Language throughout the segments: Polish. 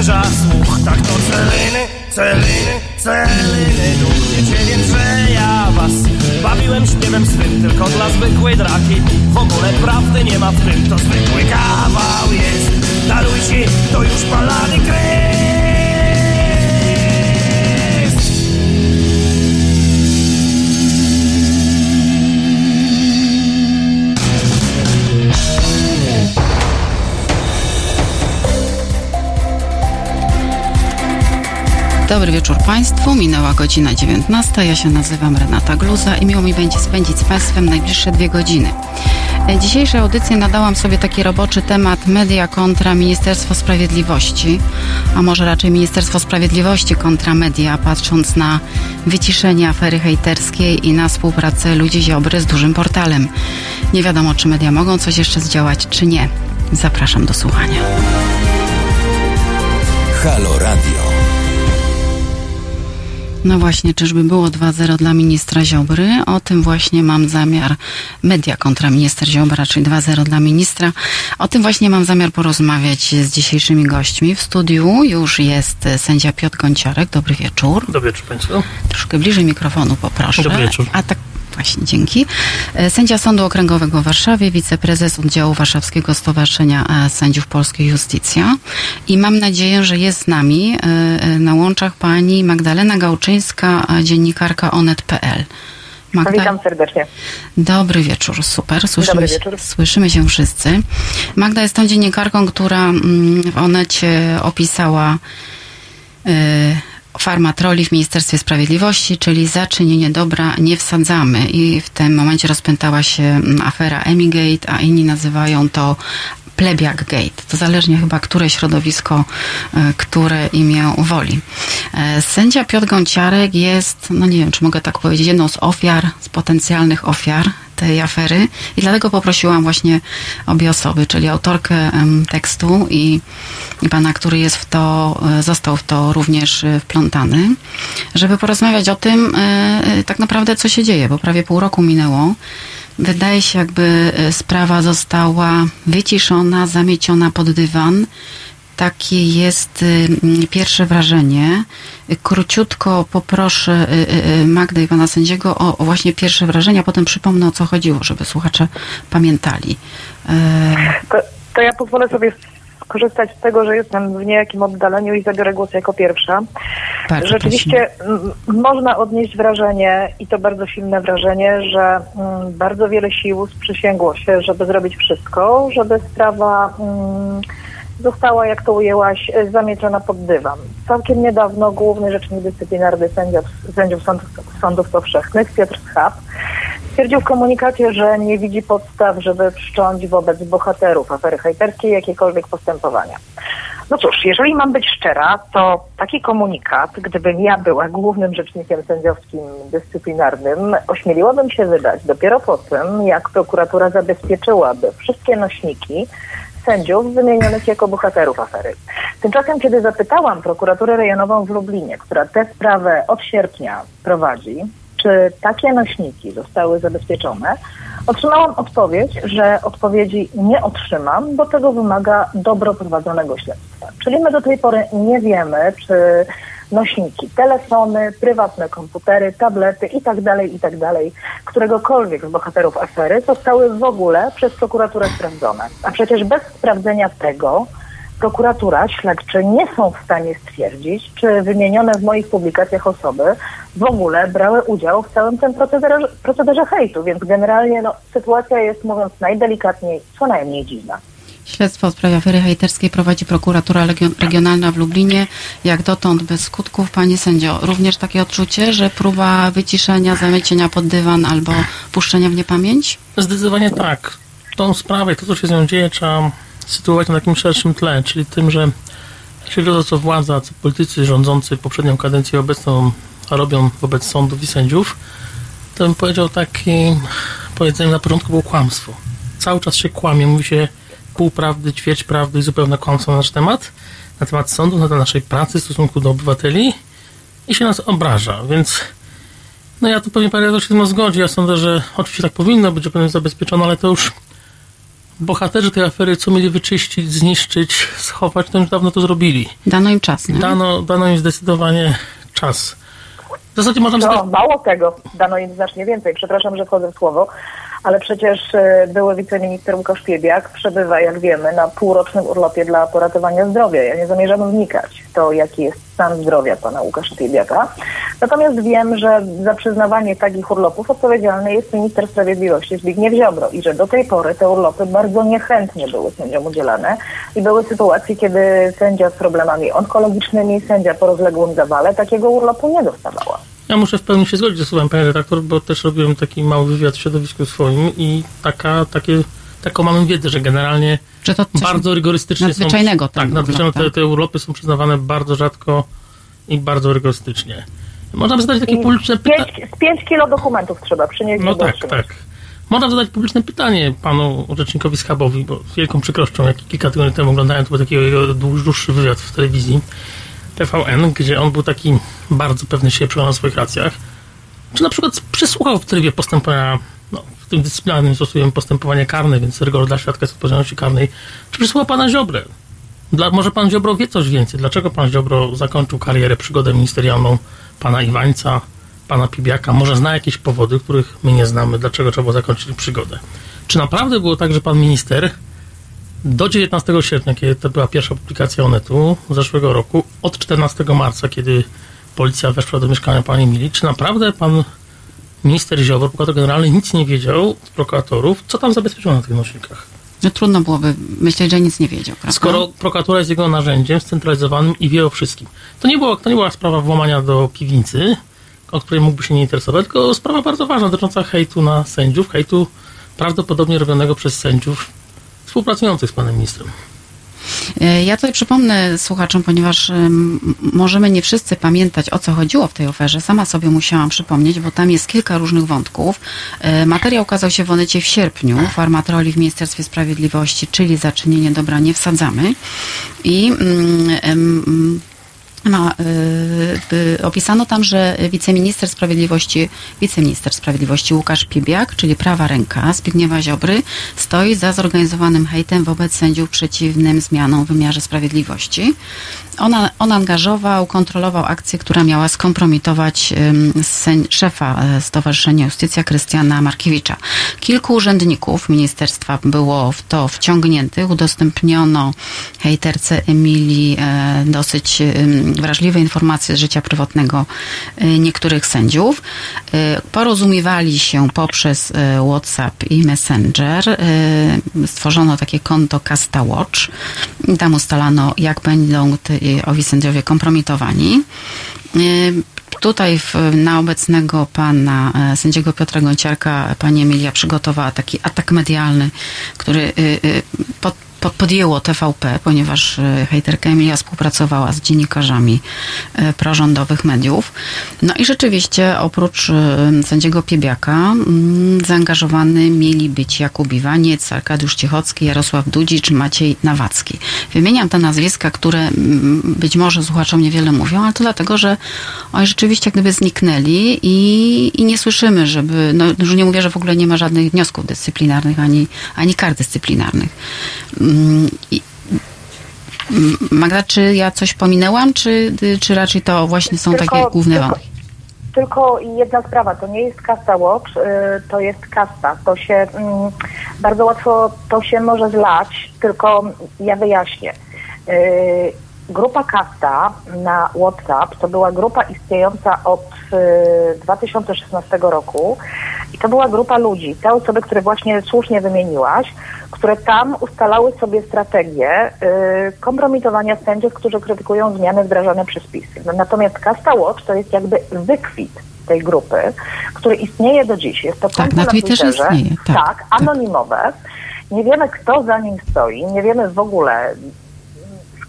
spręża słuch Tak to celiny, celiny, celiny. Duch wiecie więc, że ja was Bawiłem śpiewem swym. Tylko dla zwykłej draki. W ogóle prawdy nie ma w tym, to zwykły kawał jest. Darujcie, to już palany krew Dobry wieczór Państwu. Minęła godzina 19. Ja się nazywam Renata Gluza i miło mi będzie spędzić z Państwem najbliższe dwie godziny. E, dzisiejszej audycji nadałam sobie taki roboczy temat media kontra Ministerstwo Sprawiedliwości, a może raczej Ministerstwo Sprawiedliwości kontra media, patrząc na wyciszenie afery hejterskiej i na współpracę ludzi Ziobry z dużym portalem. Nie wiadomo, czy media mogą coś jeszcze zdziałać, czy nie. Zapraszam do słuchania. Halo Radio. No właśnie, czyżby było 2-0 dla ministra Ziobry? O tym właśnie mam zamiar, media kontra minister Ziobra, czyli 2-0 dla ministra. O tym właśnie mam zamiar porozmawiać z dzisiejszymi gośćmi. W studiu już jest sędzia Piotr Gonciarek. Dobry wieczór. Dobry wieczór Państwu. Troszkę bliżej mikrofonu poproszę. Dobry wieczór. A tak Właśnie, dzięki. E, sędzia Sądu Okręgowego w Warszawie, wiceprezes oddziału Warszawskiego Stowarzyszenia e, Sędziów Polskiej Justicja. I mam nadzieję, że jest z nami e, na łączach pani Magdalena Gałczyńska, dziennikarka onet.pl. Magda... Witam serdecznie. Dobry wieczór, super. Słyszymy, Dobry wieczór. Się, słyszymy się wszyscy. Magda jest tą dziennikarką, która mm, w Onecie opisała farmatroli w Ministerstwie Sprawiedliwości, czyli za czynienie dobra nie wsadzamy. I w tym momencie rozpętała się mm, afera Emigate, a inni nazywają to Plebiak Gate. To zależnie chyba, które środowisko, e, które imię woli. E, sędzia Piotr Gąciarek jest, no nie wiem, czy mogę tak powiedzieć, jedną z ofiar, z potencjalnych ofiar tej afery i dlatego poprosiłam właśnie obie osoby, czyli autorkę tekstu i, i pana, który jest w to, e, został w to również wplątany, żeby porozmawiać o tym tak naprawdę, co się dzieje, bo prawie pół roku minęło Wydaje się, jakby e, sprawa została wyciszona, zamieciona pod dywan. Takie jest e, pierwsze wrażenie. Króciutko poproszę e, Magdę i pana sędziego o, właśnie pierwsze wrażenie, a potem przypomnę o co chodziło, żeby słuchacze pamiętali. To, to ja pozwolę sobie korzystać z tego, że jestem w niejakim oddaleniu i zabiorę głos jako pierwsza. Bardzo Rzeczywiście można odnieść wrażenie, i to bardzo silne wrażenie, że mm, bardzo wiele sił sprzysięgło się, żeby zrobić wszystko, żeby sprawa mm, została, jak to ujęłaś, zamieczona pod dywan. Całkiem niedawno główny rzecznik dyscyplinarny sędziów, sędziów sądów, sądów powszechnych, Piotr Schab, stwierdził w komunikacie, że nie widzi podstaw, żeby wszcząć wobec bohaterów afery hejterskiej jakiekolwiek postępowania. No cóż, jeżeli mam być szczera, to taki komunikat, gdybym ja była głównym rzecznikiem sędziowskim dyscyplinarnym, ośmieliłabym się wydać dopiero po tym, jak prokuratura zabezpieczyłaby wszystkie nośniki sędziów wymienionych jako bohaterów afery. Tymczasem, kiedy zapytałam prokuraturę rejonową w Lublinie, która tę sprawę od sierpnia prowadzi, czy takie nośniki zostały zabezpieczone, otrzymałam odpowiedź, że odpowiedzi nie otrzymam, bo tego wymaga dobro prowadzonego śledztwa. Czyli my do tej pory nie wiemy, czy nośniki, telefony, prywatne komputery, tablety itd., tak itd., tak któregokolwiek z bohaterów afery zostały w ogóle przez prokuraturę sprawdzone. A przecież bez sprawdzenia tego prokuratura, śledczy nie są w stanie stwierdzić, czy wymienione w moich publikacjach osoby w ogóle brały udział w całym tym procederze, procederze hejtu, więc generalnie no, sytuacja jest, mówiąc najdelikatniej, co najmniej dziwna. Śledztwo w sprawie afery hejterskiej prowadzi prokuratura regionalna w Lublinie. Jak dotąd bez skutków, panie sędzio, również takie odczucie, że próba wyciszenia, zamycienia pod dywan albo puszczenia w niepamięć? Zdecydowanie tak. Tą sprawę, to co się z nią dzieje, trzeba sytuować na takim szerszym tle, czyli tym, że jeśli to, co władza, co politycy rządzący poprzednią kadencję obecną robią wobec sądów i sędziów, to bym powiedział takie powiedzenie na początku było kłamstwo. Cały czas się kłamie, mówi się półprawdy, ćwierć prawdy i zupełne kłamstwo na nasz temat, na temat sądu, na temat naszej pracy w stosunku do obywateli i się nas obraża, więc no ja tu pewnie parę razy się z tym zgodzi. Ja sądzę, że oczywiście tak powinno być, że powinno być zabezpieczone, ale to już bohaterzy tej afery, co mieli wyczyścić, zniszczyć, schować, to już dawno to zrobili. Dano im czas, nie? Dano, dano im zdecydowanie czas. W zasadzie można no, mało tego, dano im znacznie więcej. Przepraszam, że wchodzę w słowo, ale przecież e, były wiceminister Łukasz Piebiak przebywa, jak wiemy, na półrocznym urlopie dla poratowania zdrowia. Ja nie zamierzam wnikać w to, jaki jest stan zdrowia pana Łukasza Piebiaka. Natomiast wiem, że za przyznawanie takich urlopów odpowiedzialny jest minister sprawiedliwości Zbigniew Ziobro i że do tej pory te urlopy bardzo niechętnie były sędziom udzielane i były sytuacje, kiedy sędzia z problemami onkologicznymi, sędzia po rozległym zawale takiego urlopu nie dostawała. Ja muszę w pełni się zgodzić ze słowem, panie redaktor, bo też robiłem taki mały wywiad w środowisku swoim i taka, takie, taką mamy wiedzę, że generalnie że to bardzo rygorystycznie nadzwyczajnego są... Tak, nadzwyczajnego te, te urlopy są przyznawane bardzo rzadko i bardzo rygorystycznie. Można by zadać takie I publiczne pytanie. Z 5 kilo dokumentów trzeba przynieść. No tak, tak. Można zadać publiczne pytanie panu rzecznikowi Schabowi, bo z wielką przykrością, jak kilka tygodni temu oglądałem, to był taki dłuższy wywiad w telewizji TVN, gdzie on był taki bardzo pewny siebie, o swoich racjach. Czy na przykład przesłuchał w trybie postępowania, no, w tym dyscyplinarnym stosujemy postępowanie karne, więc rygor dla świadka jest odpowiedzialności karnej. Czy przesłuchał pana Ziobrę? Dla, może pan Ziobro wie coś więcej? Dlaczego pan Ziobro zakończył karierę, przygodę ministerialną pana Iwańca, pana Pibiaka? Może zna jakieś powody, których my nie znamy, dlaczego trzeba było zakończyć przygodę? Czy naprawdę było tak, że pan minister do 19 sierpnia, kiedy to była pierwsza publikacja Onetu zeszłego roku, od 14 marca, kiedy policja weszła do mieszkania pani Mili, czy naprawdę pan minister Ziobro, prokurator generalny, nic nie wiedział z prokuratorów, co tam zabezpieczono na tych nośnikach? No trudno byłoby myśleć, że nic nie wiedział. Prawda? Skoro prokuratura jest jego narzędziem scentralizowanym i wie o wszystkim. To nie, było, to nie była sprawa włamania do piwnicy, o której mógłby się nie interesować, tylko sprawa bardzo ważna, dotycząca hejtu na sędziów, hejtu prawdopodobnie robionego przez sędziów współpracujących z panem ministrem. E, ja tutaj przypomnę słuchaczom, ponieważ możemy nie wszyscy pamiętać, o co chodziło w tej oferze. Sama sobie musiałam przypomnieć, bo tam jest kilka różnych wątków. E, materiał ukazał się w Onecie w sierpniu w armatroli w Ministerstwie Sprawiedliwości, czyli zaczynienie dobra nie wsadzamy. I mm, ma, y, y, opisano tam, że wiceminister sprawiedliwości, wiceminister sprawiedliwości Łukasz Piebiak, czyli prawa ręka Zbigniewa Ziobry, stoi za zorganizowanym hejtem wobec sędziów przeciwnym zmianom w wymiarze sprawiedliwości. Ona, on angażował, kontrolował akcję, która miała skompromitować sen, szefa e, Stowarzyszenia Justycja Krystiana Markiewicza. Kilku urzędników ministerstwa było w to wciągniętych. Udostępniono hejterce Emilii e, dosyć wrażliwe informacje z życia prywatnego e, niektórych sędziów. Porozumiewali się poprzez WhatsApp i Messenger. Stworzono takie konto Casta Watch. Tam ustalano, jak będą owi sędziowie kompromitowani. Y, tutaj w, na obecnego pana sędziego Piotra Gonciarka pani Emilia przygotowała taki atak medialny, który y, y, pod, podjęło TVP, ponieważ e, hejterka Emilia współpracowała z dziennikarzami e, prorządowych mediów. No i rzeczywiście oprócz e, sędziego Piebiaka mm, zaangażowany mieli być Jakub Iwaniec, Arkadiusz Ciechocki, Jarosław Dudzicz, Maciej Nawacki. Wymieniam te nazwiska, które mm, być może słuchaczom niewiele mówią, ale to dlatego, że oni rzeczywiście gdyby zniknęli i, i nie słyszymy, żeby, no już nie mówię, że w ogóle nie ma żadnych wniosków dyscyplinarnych, ani, ani kar dyscyplinarnych. Magda, czy ja coś pominęłam, czy, czy raczej to właśnie są tylko, takie główne tylko, wątki? Tylko jedna sprawa, to nie jest Kasta Watch, y, to jest kasta. To się mm, bardzo łatwo to się może zlać, tylko ja wyjaśnię. Grupa Kasta na WhatsApp to była grupa istniejąca od 2016 y, roku i to była grupa ludzi, te osoby, które właśnie słusznie wymieniłaś, które tam ustalały sobie strategię y, kompromitowania sędziów, którzy krytykują zmiany wdrażane przez PiS. Natomiast Casta Watch to jest jakby wykwit tej grupy, który istnieje do dziś. Jest to tak, na, na Twitterze, istnieje. Tak, tak, tak, anonimowe. Nie wiemy, kto za nim stoi, nie wiemy w ogóle,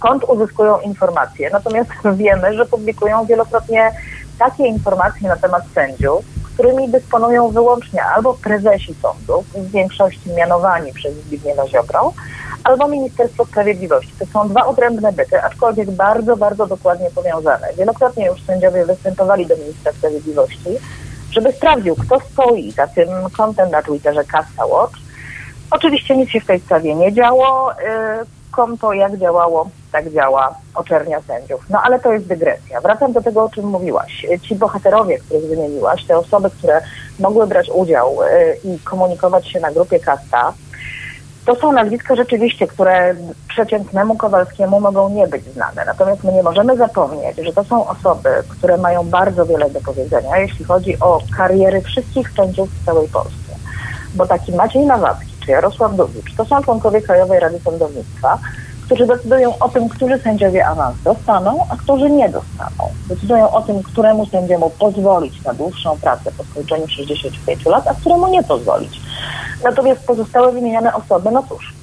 skąd uzyskują informacje, natomiast wiemy, że publikują wielokrotnie takie informacje na temat sędziów, którymi dysponują wyłącznie albo prezesi sądów, w większości mianowani przez Zbigniewa Ziobrą, albo Ministerstwo Sprawiedliwości. To są dwa odrębne byty, aczkolwiek bardzo, bardzo dokładnie powiązane. Wielokrotnie już sędziowie występowali do Ministra Sprawiedliwości, żeby sprawdził, kto stoi za tym kontem na Twitterze Casta Watch Oczywiście nic się w tej sprawie nie działo. Konto jak działało, tak działa oczernia sędziów. No ale to jest dygresja. Wracam do tego, o czym mówiłaś. Ci bohaterowie, których wymieniłaś, te osoby, które mogły brać udział y, i komunikować się na grupie Kasta, to są nazwiska rzeczywiście, które przeciętnemu Kowalskiemu mogą nie być znane. Natomiast my nie możemy zapomnieć, że to są osoby, które mają bardzo wiele do powiedzenia, jeśli chodzi o kariery wszystkich sędziów w całej Polsce. Bo taki Maciej Nawacki czy Jarosław Dubicz to są członkowie Krajowej Rady Sądownictwa, którzy decydują o tym, którzy sędziowie awans dostaną, a którzy nie dostaną. Decydują o tym, któremu sędziemu pozwolić na dłuższą pracę po skończeniu 65 lat, a któremu nie pozwolić. Natomiast pozostałe wymienione osoby, no cóż,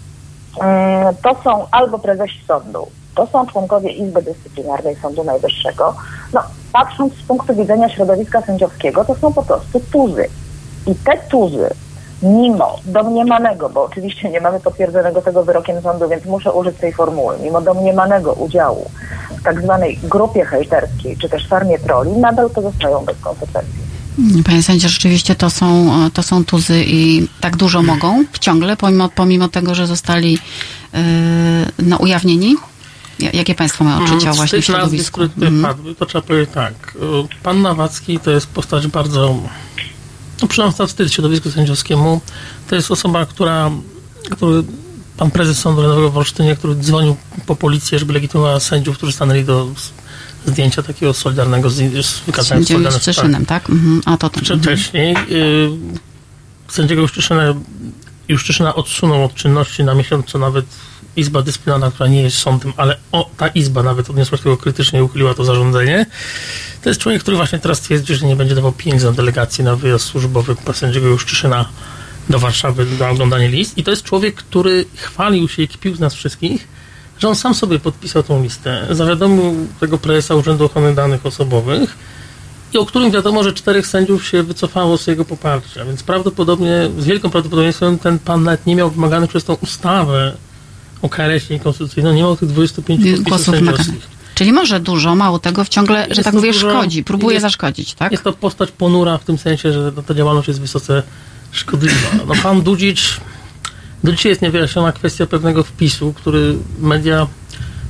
mm, to są albo prezesi sądu, to są członkowie Izby Dyscyplinarnej Sądu Najwyższego. No, patrząc z punktu widzenia środowiska sędziowskiego, to są po prostu tuzy. I te tuzy mimo domniemanego, bo oczywiście nie mamy potwierdzonego tego wyrokiem sądu, więc muszę użyć tej formuły, mimo domniemanego udziału w tak zwanej grupie hejterskiej, czy też farmie troli, nadal pozostają bez konsekwencji. Panie sędzio, rzeczywiście to są, to są tuzy i tak dużo mogą ciągle, pomimo, pomimo tego, że zostali yy, no, ujawnieni? Jakie Państwo mają odczucia mm, właśnie w środowisku? Nazwisk, które mm. padły, to trzeba powiedzieć tak. Pan Nawacki to jest postać bardzo no, przynajmniej wstyd środowisku sędziowskiemu. To jest osoba, która, który, pan prezes Sądu Rejonowego w Olsztynie, który dzwonił po policję, żeby legitymować sędziów, którzy stanęli do zdjęcia takiego solidarnego z, z wykazaniem solidarności. Z Czeszynem, tak? Mhm. A to ten. Wcześniej y, sędziego Juszczyszyna, Juszczyszyna odsunął od czynności na miesiąc, co nawet Izba Dyscyplinarna, która nie jest sądem, ale o, ta Izba nawet odniosła się tego krytycznie uchyliła to zarządzenie. To jest człowiek, który właśnie teraz twierdzi, że nie będzie dawał pieniędzy na delegację na wyjazd służbowy sędziego Juszczyszyna do Warszawy na oglądanie list. I to jest człowiek, który chwalił się i kpił z nas wszystkich, że on sam sobie podpisał tą listę. Zawiadomił tego prezesa Urzędu Ochrony Danych Osobowych i o którym wiadomo, że czterech sędziów się wycofało z jego poparcia. Więc prawdopodobnie, z wielką prawdopodobieństwem ten pan nawet nie miał wymaganych przez tą ustawę o KRS-ie konstytucyjną, nie miał tych 25 głosów sędziowskich. Czyli może dużo, mało tego w ciągle, że tak mówię, dużo, szkodzi, próbuje jest, zaszkodzić, tak? Jest to postać ponura w tym sensie, że ta działalność jest wysoce szkodliwa. No pan Dudzicz, do dzisiaj jest niewyjaśniona kwestia pewnego wpisu, który media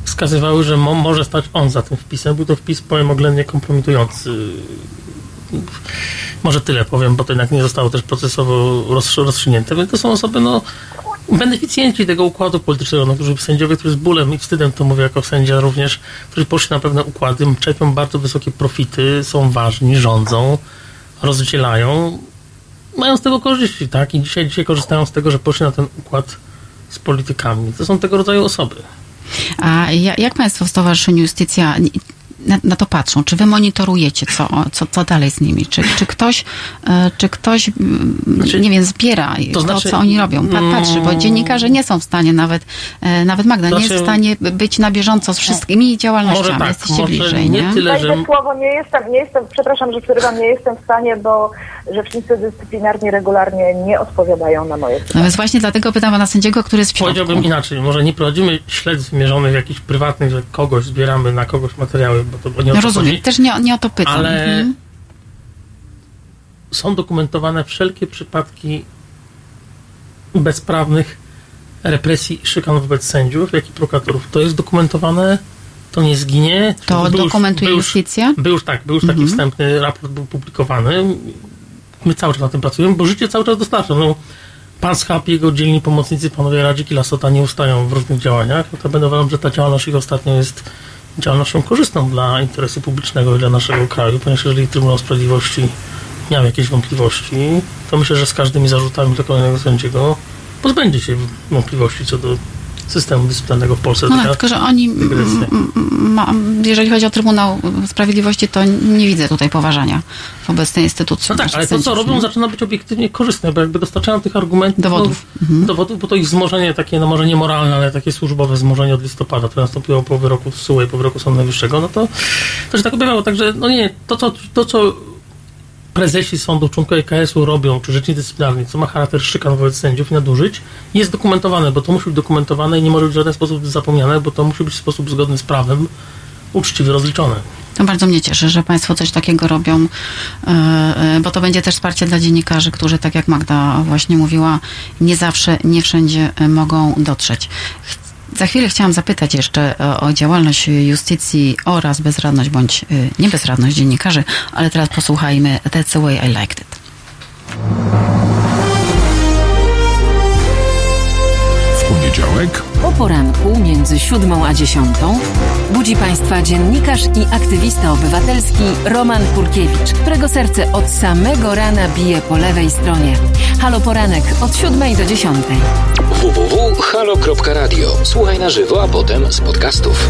wskazywały, że mo, może stać on za tym wpisem. Był to wpis, powiem, oględnie kompromitujący. Może tyle powiem, bo to jednak nie zostało też procesowo rozstrzygnięte. Więc to są osoby, no, beneficjenci tego układu politycznego, no, którzy sędziowie, którzy z bólem i wstydem to mówię jako sędzia również, którzy poszli na pewne układy, czerpią bardzo wysokie profity, są ważni, rządzą, rozdzielają, mają z tego korzyści, tak? I dzisiaj, dzisiaj korzystają z tego, że poszli na ten układ z politykami. To są tego rodzaju osoby. A jak Państwo w Stowarzyszeniu Justycja na, na, to patrzą? Czy wy monitorujecie, co, co, co dalej z nimi? Czy, czy ktoś, e, czy ktoś mm, znaczy, nie wiem, zbiera to, to znaczy, co oni robią? Pa, patrzy, bo dziennikarze nie są w stanie nawet, e, nawet Magda znaczy, nie jest w stanie być na bieżąco z wszystkimi działalnościami. Tak, Jesteście bliżej, nie? nie? Tyle, że... słowo, nie jestem, nie jestem, przepraszam, że przerywam, nie jestem w stanie, bo rzecznicy dyscyplinarni regularnie nie odpowiadają na moje pytania. No więc właśnie dlatego pytam pana sędziego, który jest w środku. Powiedziałbym inaczej, może nie prowadzimy śledztw wymierzonych jakichś prywatnych, że kogoś zbieramy na kogoś materiały, bo to nie o no rozumiem, chodzi, też nie, nie o to pytam. Ale mhm. są dokumentowane wszelkie przypadki bezprawnych represji i szykan wobec sędziów, jak i prokuratorów. To jest dokumentowane, to nie zginie. To był dokumentuje już, justycja? Był już, tak, był już taki mhm. wstępny raport był publikowany. My cały czas na tym pracujemy, bo życie cały czas dostarcza. No, pan Schap, jego dzielni pomocnicy, panowie Radzik i Lasota nie ustają w różnych działaniach. No to będę uważam, że ta działalność ich ostatnio jest działalnością korzystną dla interesu publicznego i dla naszego kraju, ponieważ jeżeli Trybunał Sprawiedliwości miał jakieś wątpliwości, to myślę, że z każdymi zarzutami do kolejnego sędziego pozbędzie się wątpliwości co do systemu dyscyplinarnego w Polsce. No tak, tylko że oni, ma, jeżeli chodzi o Trybunał Sprawiedliwości, to nie widzę tutaj poważania wobec tej instytucji. No tak, ale to, co robią, zaczyna być obiektywnie korzystne, bo jakby dostarczają tych argumentów. Dowodów. No, mhm. Dowodów, bo to ich wzmożenie takie, no może nie moralne, ale takie służbowe wzmożenie od listopada, które nastąpiło po wyroku SUE i po wyroku Sądu Najwyższego, no to, to się tak objawiało. Także, no nie, to co, to, co prezesi sądów, członkowie KS-u robią, czy rzecznicy dyscyplinarni, co ma charakter szykan wobec sędziów i nadużyć, jest dokumentowane, bo to musi być dokumentowane i nie może być w żaden sposób zapomniane, bo to musi być w sposób zgodny z prawem, uczciwie rozliczone. To bardzo mnie cieszy, że Państwo coś takiego robią, e, e, bo to będzie też wsparcie dla dziennikarzy, którzy, tak jak Magda właśnie mówiła, nie zawsze, nie wszędzie mogą dotrzeć. Za chwilę chciałam zapytać jeszcze o, o działalność justycji oraz bezradność bądź nie bezradność dziennikarzy, ale teraz posłuchajmy That's the way I liked it. poniedziałek o poranku między siódmą a dziesiątą budzi Państwa dziennikarz i aktywista obywatelski Roman Kurkiewicz, którego serce od samego rana bije po lewej stronie. Halo Poranek od siódmej do dziesiątej. www.halo.radio. Słuchaj na żywo, a potem z podcastów.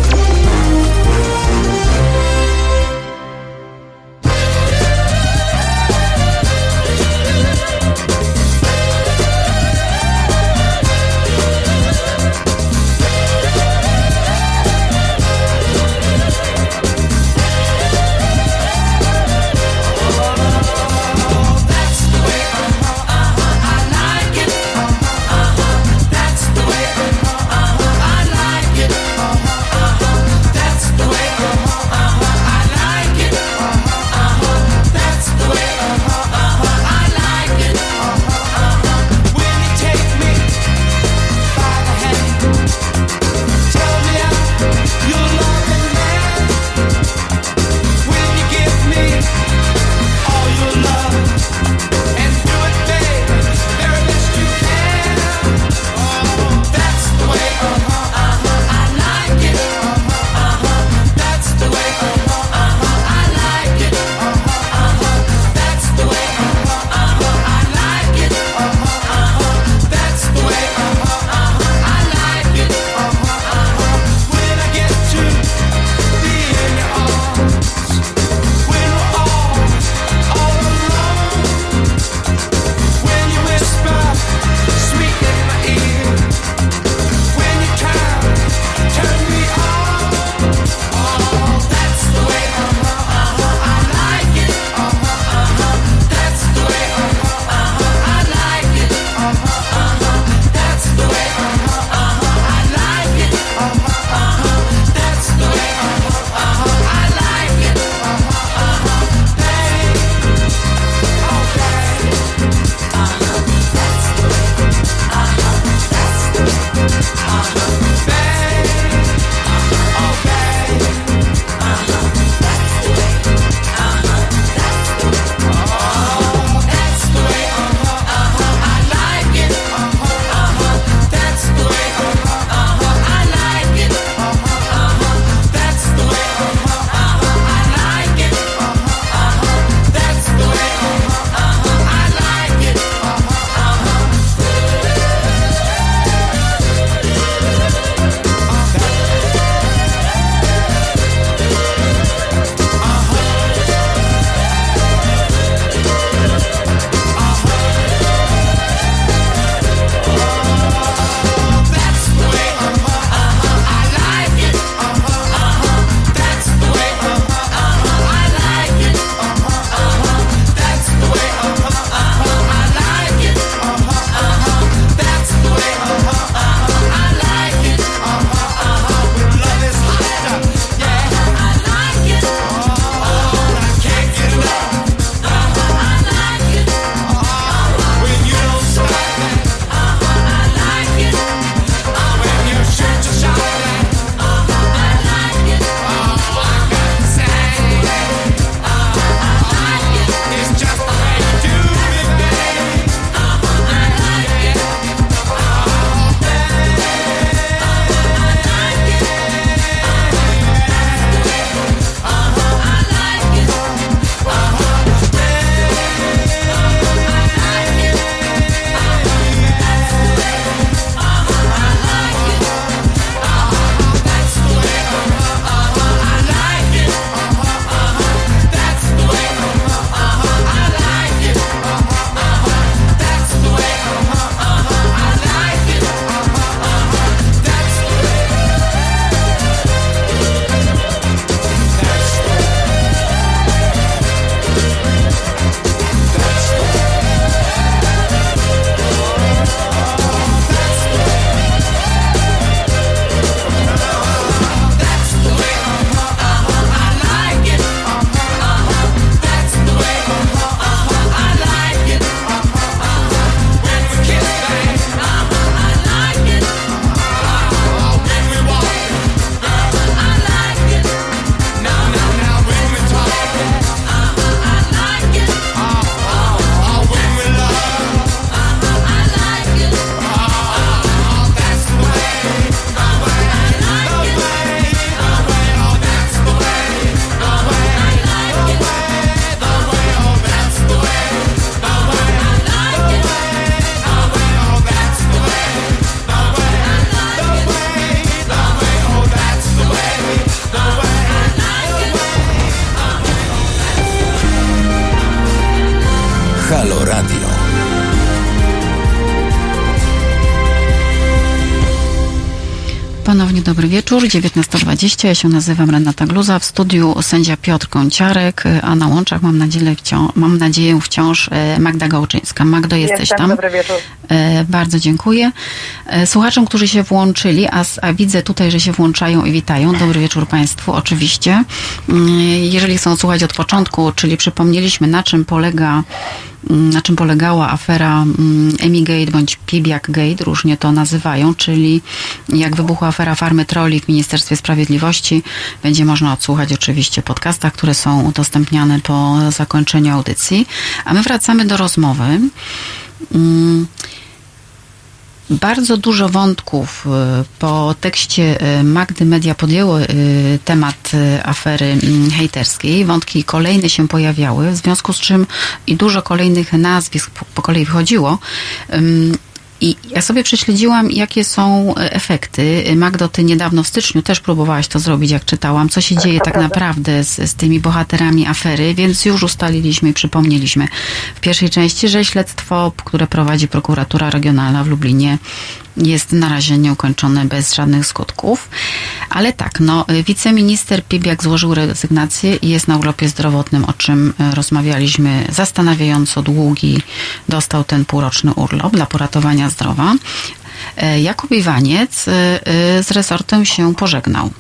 Wieczór. 19.20. Ja się nazywam Renata Gluza. W studiu sędzia Piotr Kąciarek, a na łączach mam nadzieję, wciąż, mam nadzieję wciąż e, Magda Gałczyńska. Magdo, jesteś Jestem, tam? Dobry wieczór. E, bardzo dziękuję. E, słuchaczom, którzy się włączyli, a, a, widzę tutaj, że się włączają i witają. Dobry wieczór Państwu, oczywiście. Mm, jeżeli chcą słuchać od początku, czyli przypomnieliśmy, na czym polega Mm, na czym polegała afera mm, Emigate bądź Pibiak Gate, różnie to nazywają, czyli jak wybuchła afera farmy troli w Ministerstwie Sprawiedliwości, będzie można odsłuchać oczywiście podcastach, które są udostępniane po zakończeniu audycji. A my wracamy do rozmowy. Bardzo dużo wątków y, po tekście y, Magdy Media podjęło y, temat afery mm, hejterskiej. Wątki kolejne się pojawiały, w związku z czym i dużo kolejnych nazwisk po, po kolei wchodziło. I ja sobie prześledziłam, jakie są e, efekty. Magdo, ty niedawno w styczniu też próbowałaś to zrobić, jak czytałam, co się tak, dzieje tak naprawdę z, z tymi bohaterami afery, więc już ustaliliśmy i przypomnieliśmy w pierwszej części, że śledztwo, które prowadzi prokuratura regionalna w Lublinie, jest na razie nieukończone bez żadnych skutków. Ale tak, no, wiceminister Pibiak złożył rezygnację i jest na urlopie zdrowotnym, o czym e, rozmawialiśmy zastanawiająco długi. Dostał ten półroczny urlop dla poratowania zdrowa. E, Jakub Iwaniec e, z resortem się pożegnał.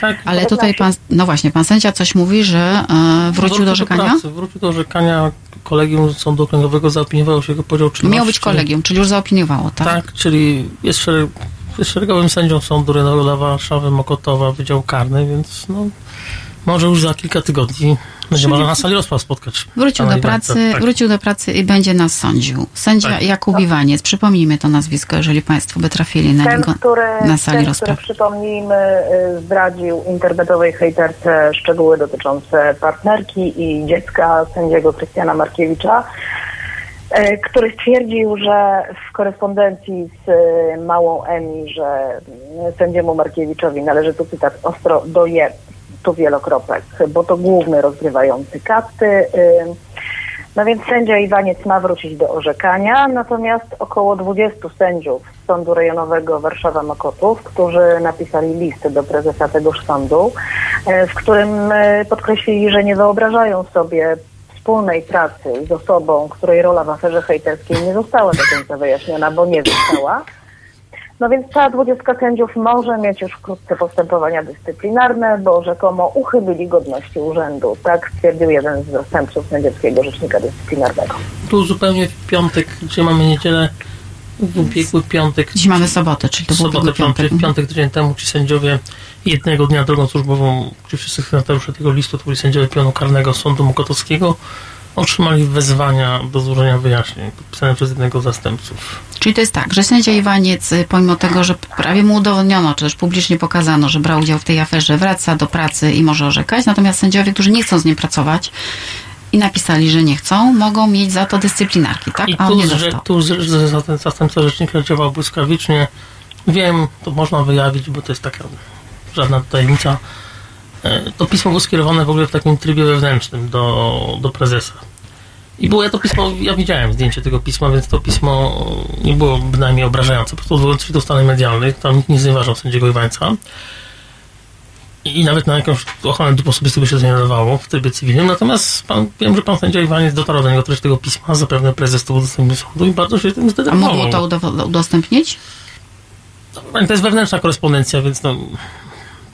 Tak, Ale tutaj pan, no właśnie, pan sędzia coś mówi, że wrócił, wrócił do orzekania? Do wrócił do orzekania kolegium sądu okręgowego zaopiniowało się jego podział czynności. Miał być kolegium, czyli już zaopiniowało, tak? Tak, czyli jest, szereg, jest szeregowym sędzią sądu rejonowego Warszawy, Mokotowa, Wydział Karny, więc no, może już za kilka tygodni będzie można na sali rozpraw spotkać. Wrócił do pracy, tak. wrócił do pracy i będzie nas sądził. Sędzia tak. Jakub Iwaniec, przypomnijmy to nazwisko, jeżeli Państwo by trafili na ten, niego który, na sali ten, rozpraw. Który, przypomnijmy, y, zdradził internetowej hejterce szczegóły dotyczące partnerki i dziecka sędziego Krystiana Markiewicza y, który stwierdził, że w korespondencji z y, małą Emi, że sędziemu Markiewiczowi należy tu cytat ostro doje tu wielokropek, bo to główny rozgrywający karty. No więc sędzia Iwaniec ma wrócić do orzekania, natomiast około 20 sędziów Sądu Rejonowego Warszawa-Mokotów, którzy napisali list do prezesa tegoż sądu, e, w którym e, podkreślili, że nie wyobrażają sobie wspólnej pracy z osobą, której rola w aferze hejterskiej nie została do końca wyjaśniona, bo nie została, no więc cała dwudziestka sędziów może mieć już wkrótce postępowania dyscyplinarne, bo rzekomo uchybili godności urzędu. Tak stwierdził jeden z zastępców sędziowskiego rzecznika dyscyplinarnego. Tu zupełnie w piątek, gdzie mamy niedzielę, w ubiegły piątek. Dziś mamy sobotę, czyli to sobotę, był piątek. W piątek tydzień temu ci sędziowie jednego dnia drogą służbową, ci wszyscy sygnatariusze tego listu, to byli sędziowie pionu karnego Sądu Mokotowskiego, otrzymali wezwania do złożenia wyjaśnień podpisane przez jednego z zastępców. Czyli to jest tak, że sędzia Iwaniec, pomimo tego, że prawie mu udowodniono, czy też publicznie pokazano, że brał udział w tej aferze, wraca do pracy i może orzekać, natomiast sędziowie, którzy nie chcą z nim pracować, i napisali, że nie chcą, mogą mieć za to dyscyplinarki, tak? I tu, że, tu zastępca rzecznika działał błyskawicznie. Wiem, to można wyjawić, bo to jest taka żadna tajemnica to pismo było skierowane w ogóle w takim trybie wewnętrznym do, do prezesa. I było ja to pismo, ja widziałem zdjęcie tego pisma, więc to pismo nie było bynajmniej obrażające. Po prostu odwołując się do stanów medialnych, tam nikt nie znieważał sędziego Iwańca. I nawet na jakąś ochronę dóbr osobistych by się to nie nadawało w trybie cywilnym. Natomiast pan, wiem, że pan sędzia Iwaniec dotarł do niego treść tego pisma, zapewne prezes to udostępnił sądu i bardzo się tym zdenerwował. A mógł to udostępnić? No, to jest wewnętrzna korespondencja, więc no,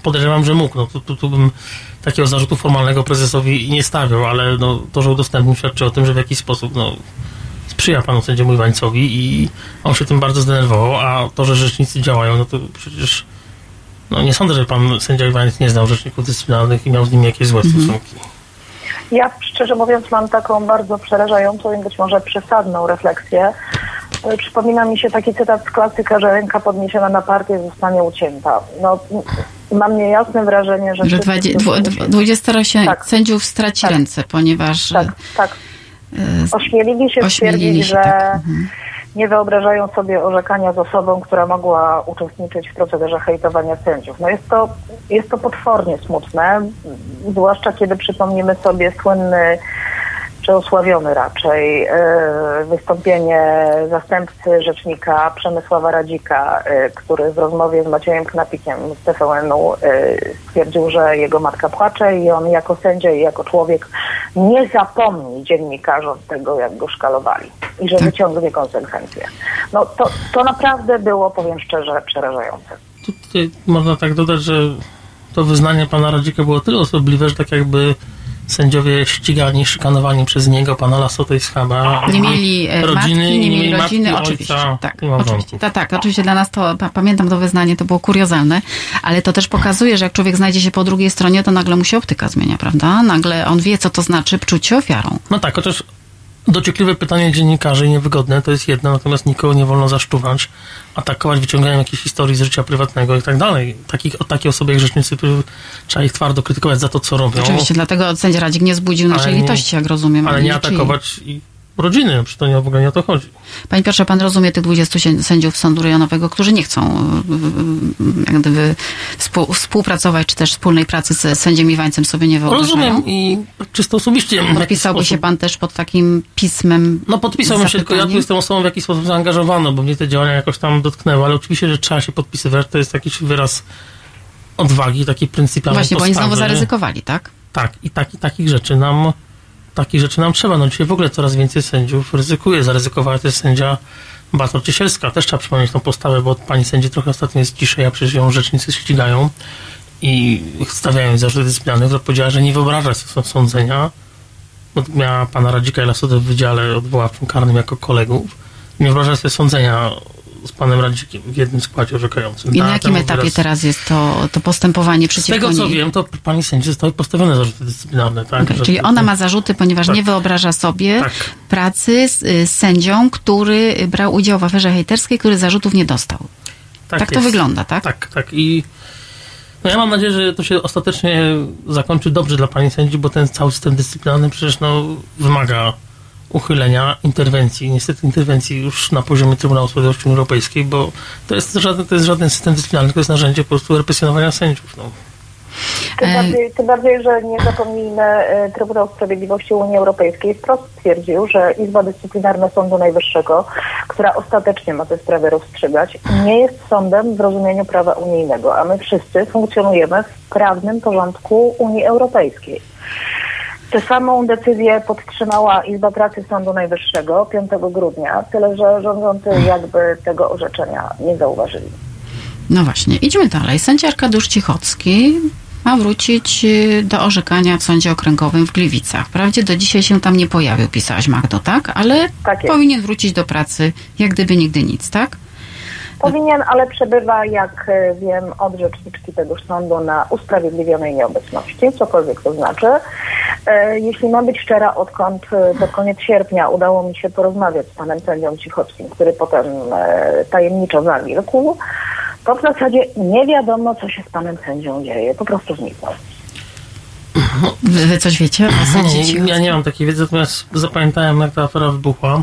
podejrzewam, że mógł. No, tu, tu, tu bym takiego zarzutu formalnego prezesowi nie stawiał, ale no, to, że udostępnił świadczy o tym, że w jakiś sposób no, sprzyja panu sędziemu Iwańcowi i on się tym bardzo zdenerwował, a to, że rzecznicy działają, no to przecież no, nie sądzę, że pan sędzia Iwaniec nie znał rzeczników dyscyplinarnych i miał z nimi jakieś złe mhm. stosunki. Ja szczerze mówiąc mam taką bardzo przerażającą i być może przesadną refleksję, E, przypomina mi się taki cytat z klasyka, że ręka podniesiona na partię zostanie ucięta. No, mam niejasne wrażenie, że... Że 20 tak, sędziów straci tak, ręce, ponieważ... Tak, tak. E, ośmielili się ośmielili stwierdzić, się, że tak. mhm. nie wyobrażają sobie orzekania z osobą, która mogła uczestniczyć w procederze hejtowania sędziów. No jest to, jest to potwornie smutne, zwłaszcza kiedy przypomnimy sobie słynny przeosławiony raczej. E, wystąpienie zastępcy rzecznika Przemysława Radzika, e, który w rozmowie z Maciejem Knapikiem z TVN-u stwierdził, że jego matka płacze i on jako sędzia i jako człowiek nie zapomni dziennikarzom tego, jak go szkalowali i że tak. wyciągnie konsekwencje. No to, to naprawdę było, powiem szczerze, przerażające. Tutaj można tak dodać, że to wyznanie pana Radzika było tyle osobliwe, że tak jakby sędziowie ścigani, szykanowani przez niego, pana Lasota i Schaba. Nie mieli e, rodziny, matki, nie mieli rodziny, matki, oczywiście. Ojca, tak, oczywiście. Tak, tak, oczywiście dla nas to, pamiętam to wyznanie, to było kuriozalne, ale to też pokazuje, że jak człowiek znajdzie się po drugiej stronie, to nagle mu się optyka zmienia, prawda? Nagle on wie, co to znaczy czuć się ofiarą. No tak, chociaż Dociekliwe pytanie dziennikarzy i niewygodne, to jest jedno, natomiast nikogo nie wolno zaszczuwać, atakować wyciąganiem jakiejś historii z życia prywatnego i tak dalej. Takich, takie osoby jak rzecznicy, trzeba ich twardo krytykować za to, co robią. Oczywiście, dlatego sędzia Radzik nie zbudził naszej nie, litości, jak rozumiem. Ale nie atakować i rodziny, przy to nie, w ogóle nie o to chodzi. Panie Piotrze, pan rozumie tych 20 sędziów sądu rejonowego, którzy nie chcą e, jak gdyby współpracować, czy też wspólnej pracy z sędzią Iwańcem sobie nie wyobrażają? Rozumiem i czysto osobiście... Podpisałby się pan też pod takim pismem No podpisałbym się, tylko ja tu jestem osobą w jakiś sposób zaangażowaną, bo mnie te działania jakoś tam dotknęły, ale oczywiście, że trzeba się podpisywać, to jest jakiś wyraz odwagi, taki pryncypialny Właśnie, postawy. bo oni znowu zaryzykowali, tak? Tak, i tak, i takich rzeczy nam takich rzeczy nam trzeba. No dzisiaj w ogóle coraz więcej sędziów ryzykuje. Zaryzykowała też sędzia Bator Ciesielska. Też trzeba przypomnieć tą postawę, bo pani sędzi trochę ostatnio jest ciszej, a przecież ją rzecznicy ścigają i stawiają zarzuty dyscyplinarne, która powiedziała, że nie wyobraża sobie sądzenia. Bo miała pana Radzika i w wydziale odwoławczym karnym jako kolegów. Nie wyobraża sobie sądzenia z panem Radzikiem w jednym składzie orzekającym. I na jakim etapie wyraz... teraz jest to, to postępowanie przeciwko Z tego co wiem, to pani sędzi zostały postawione zarzuty dyscyplinarne. Tak? Okay, czyli ona ma zarzuty, ponieważ tak. nie wyobraża sobie tak. pracy z, z, sędzią, który brał udział w aferze hejterskiej, który zarzutów nie dostał. Tak, tak to wygląda, tak? Tak, tak. I no ja mam nadzieję, że to się ostatecznie zakończy dobrze dla pani sędzi, bo ten cały system dyscyplinarny przecież no, wymaga uchylenia interwencji, niestety interwencji już na poziomie Trybunału Sprawiedliwości Unii Europejskiej, bo to jest żaden, to jest żaden system dyscyplinarny, to jest narzędzie po prostu represjonowania sędziów. No. Tym bardziej, tym bardziej, że nie zapomnijmy, e, Trybunał Sprawiedliwości Unii Europejskiej wprost stwierdził, że Izba Dyscyplinarna Sądu Najwyższego, która ostatecznie ma te sprawy rozstrzygać, nie jest sądem w rozumieniu prawa unijnego, a my wszyscy funkcjonujemy w prawnym porządku Unii Europejskiej. Tę samą decyzję podtrzymała Izba Pracy Sądu Najwyższego 5 grudnia, tyle że rządzący jakby tego orzeczenia nie zauważyli. No właśnie, idźmy dalej. Sędzia Arkadiusz Cichocki ma wrócić y, do orzekania w sądzie okręgowym w Gliwicach. Wprawdzie do dzisiaj się tam nie pojawił, pisałaś Magdo, tak? Ale tak powinien wrócić do pracy jak gdyby nigdy nic, tak? Powinien, ale przebywa, jak e, wiem, od rzeczniczki tegoż sądu na usprawiedliwionej nieobecności, cokolwiek to znaczy. E, jeśli mam być szczera, odkąd e, pod koniec sierpnia udało mi się porozmawiać z panem sędzią Cichockim, który potem tajemniczo zamilkł, to w zasadzie nie wiadomo, co się z panem sędzią dzieje. Po prostu zniknął. Wy coś wiecie Ja nie mam takiej wiedzy, natomiast zapamiętałem, jak ta afera wybuchła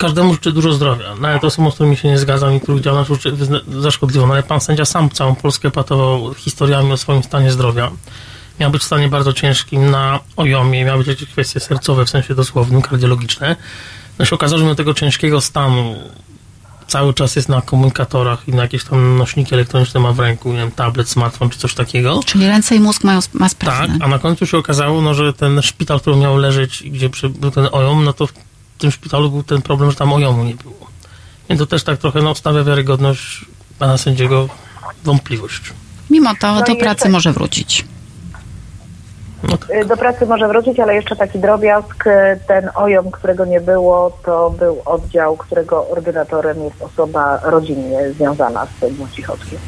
każdemu życzę dużo zdrowia. Nawet osobom, z którymi się nie zgadzam i których działalność życzę za szkodliwą. No ale pan sędzia sam całą Polskę patował historiami o swoim stanie zdrowia. Miał być w stanie bardzo ciężkim na ojomie, miały być jakieś kwestie sercowe w sensie dosłownym, kardiologiczne. No się okazało, że mimo tego ciężkiego stanu cały czas jest na komunikatorach i na jakieś tam nośniki elektroniczne ma w ręku, nie wiem, tablet, smartfon czy coś takiego. Czyli ręce i mózg mają ma sprawne. Tak, a na końcu się okazało, no, że ten szpital, w którym miał leżeć, gdzie był ten ojom, no to tym szpitalu był ten problem, że tam ojomu nie było. Więc to też tak trochę no, stawia wiarygodność pana sędziego wątpliwość. Mimo to no do pracy jeszcze... może wrócić. No tak. Do pracy może wrócić, ale jeszcze taki drobiazg. Ten ojom, którego nie było, to był oddział, którego ordynatorem jest osoba rodzinnie związana z sędzią Cichockim.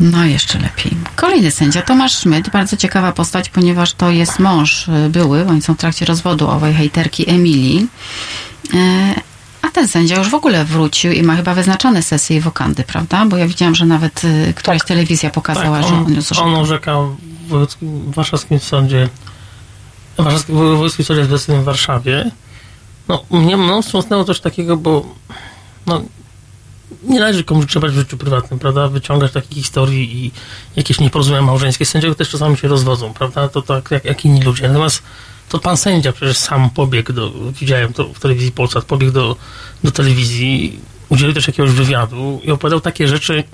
No, jeszcze lepiej. Kolejny sędzia, Tomasz Szmyt, bardzo ciekawa postać, ponieważ to jest mąż y, były, oni są w trakcie rozwodu owej hejterki Emilii. E, a ten sędzia już w ogóle wrócił i ma chyba wyznaczone sesje wokandy, prawda? Bo ja widziałam, że nawet y, któraś tak. telewizja pokazała, tak, on, że on już On orzeka w warszawskim sądzie, w warszawskim sądzie zdecydowanym w Warszawie. No, mnie mną wstrząsnęło coś takiego, bo no, nie należy komuś grzebać w życiu prywatnym, prawda? Wyciągać takich historii i jakieś nieporozumienia małżeńskie. Sędziowie też czasami się rozwodzą, prawda? To tak jak, jak inni ludzie. Natomiast to pan sędzia przecież sam pobiegł do, widziałem to w telewizji Polsat, pobiegł do, do telewizji, udzielił też jakiegoś wywiadu i opowiadał takie rzeczy,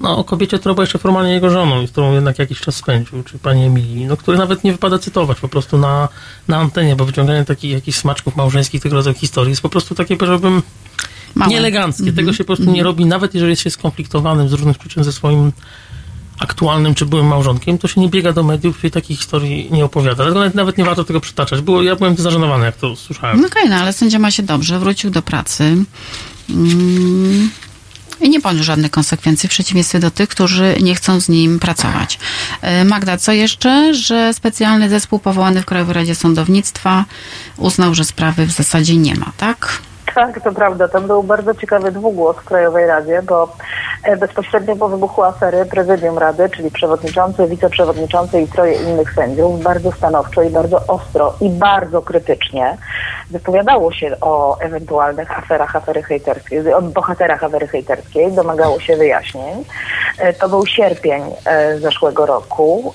no, o kobiecie, która była jeszcze formalnie jego żoną i z którą jednak jakiś czas spędził, czy pani Emilii, no, który nawet nie wypada cytować po prostu na, na antenie, bo wyciąganie takich jakichś smaczków małżeńskich tego rodzaju historii jest po prostu takie, powiedziałbym, Małe. nieeleganckie. Mm -hmm. Tego się po prostu mm -hmm. nie robi, nawet jeżeli jest się skonfliktowanym z różnych przyczyn ze swoim aktualnym czy byłym małżonkiem, to się nie biega do mediów i takich historii nie opowiada. Dlatego nawet, nawet nie warto tego przytaczać. Było, ja byłem zażenowany, jak to słyszałem. No okej, okay, no ale sędzia ma się dobrze, wrócił do pracy. Mm. I nie poniósł żadnych konsekwencji, w przeciwieństwie do tych, którzy nie chcą z nim pracować. E, Magda, co jeszcze? Że specjalny zespół powołany w Krajowej Radzie Sądownictwa uznał, że sprawy w zasadzie nie ma, tak? Tak, to prawda. Tam był bardzo ciekawy dwugłos w Krajowej Radzie, bo e, bezpośrednio po wybuchu afery prezydium Rady, czyli przewodniczący, wiceprzewodniczący i troje innych sędziów bardzo stanowczo i bardzo ostro i bardzo krytycznie wypowiadało się o ewentualnych aferach afery hejterskiej, o bohaterach afery hejterskiej, domagało się wyjaśnień. E, to był sierpień e, zeszłego roku.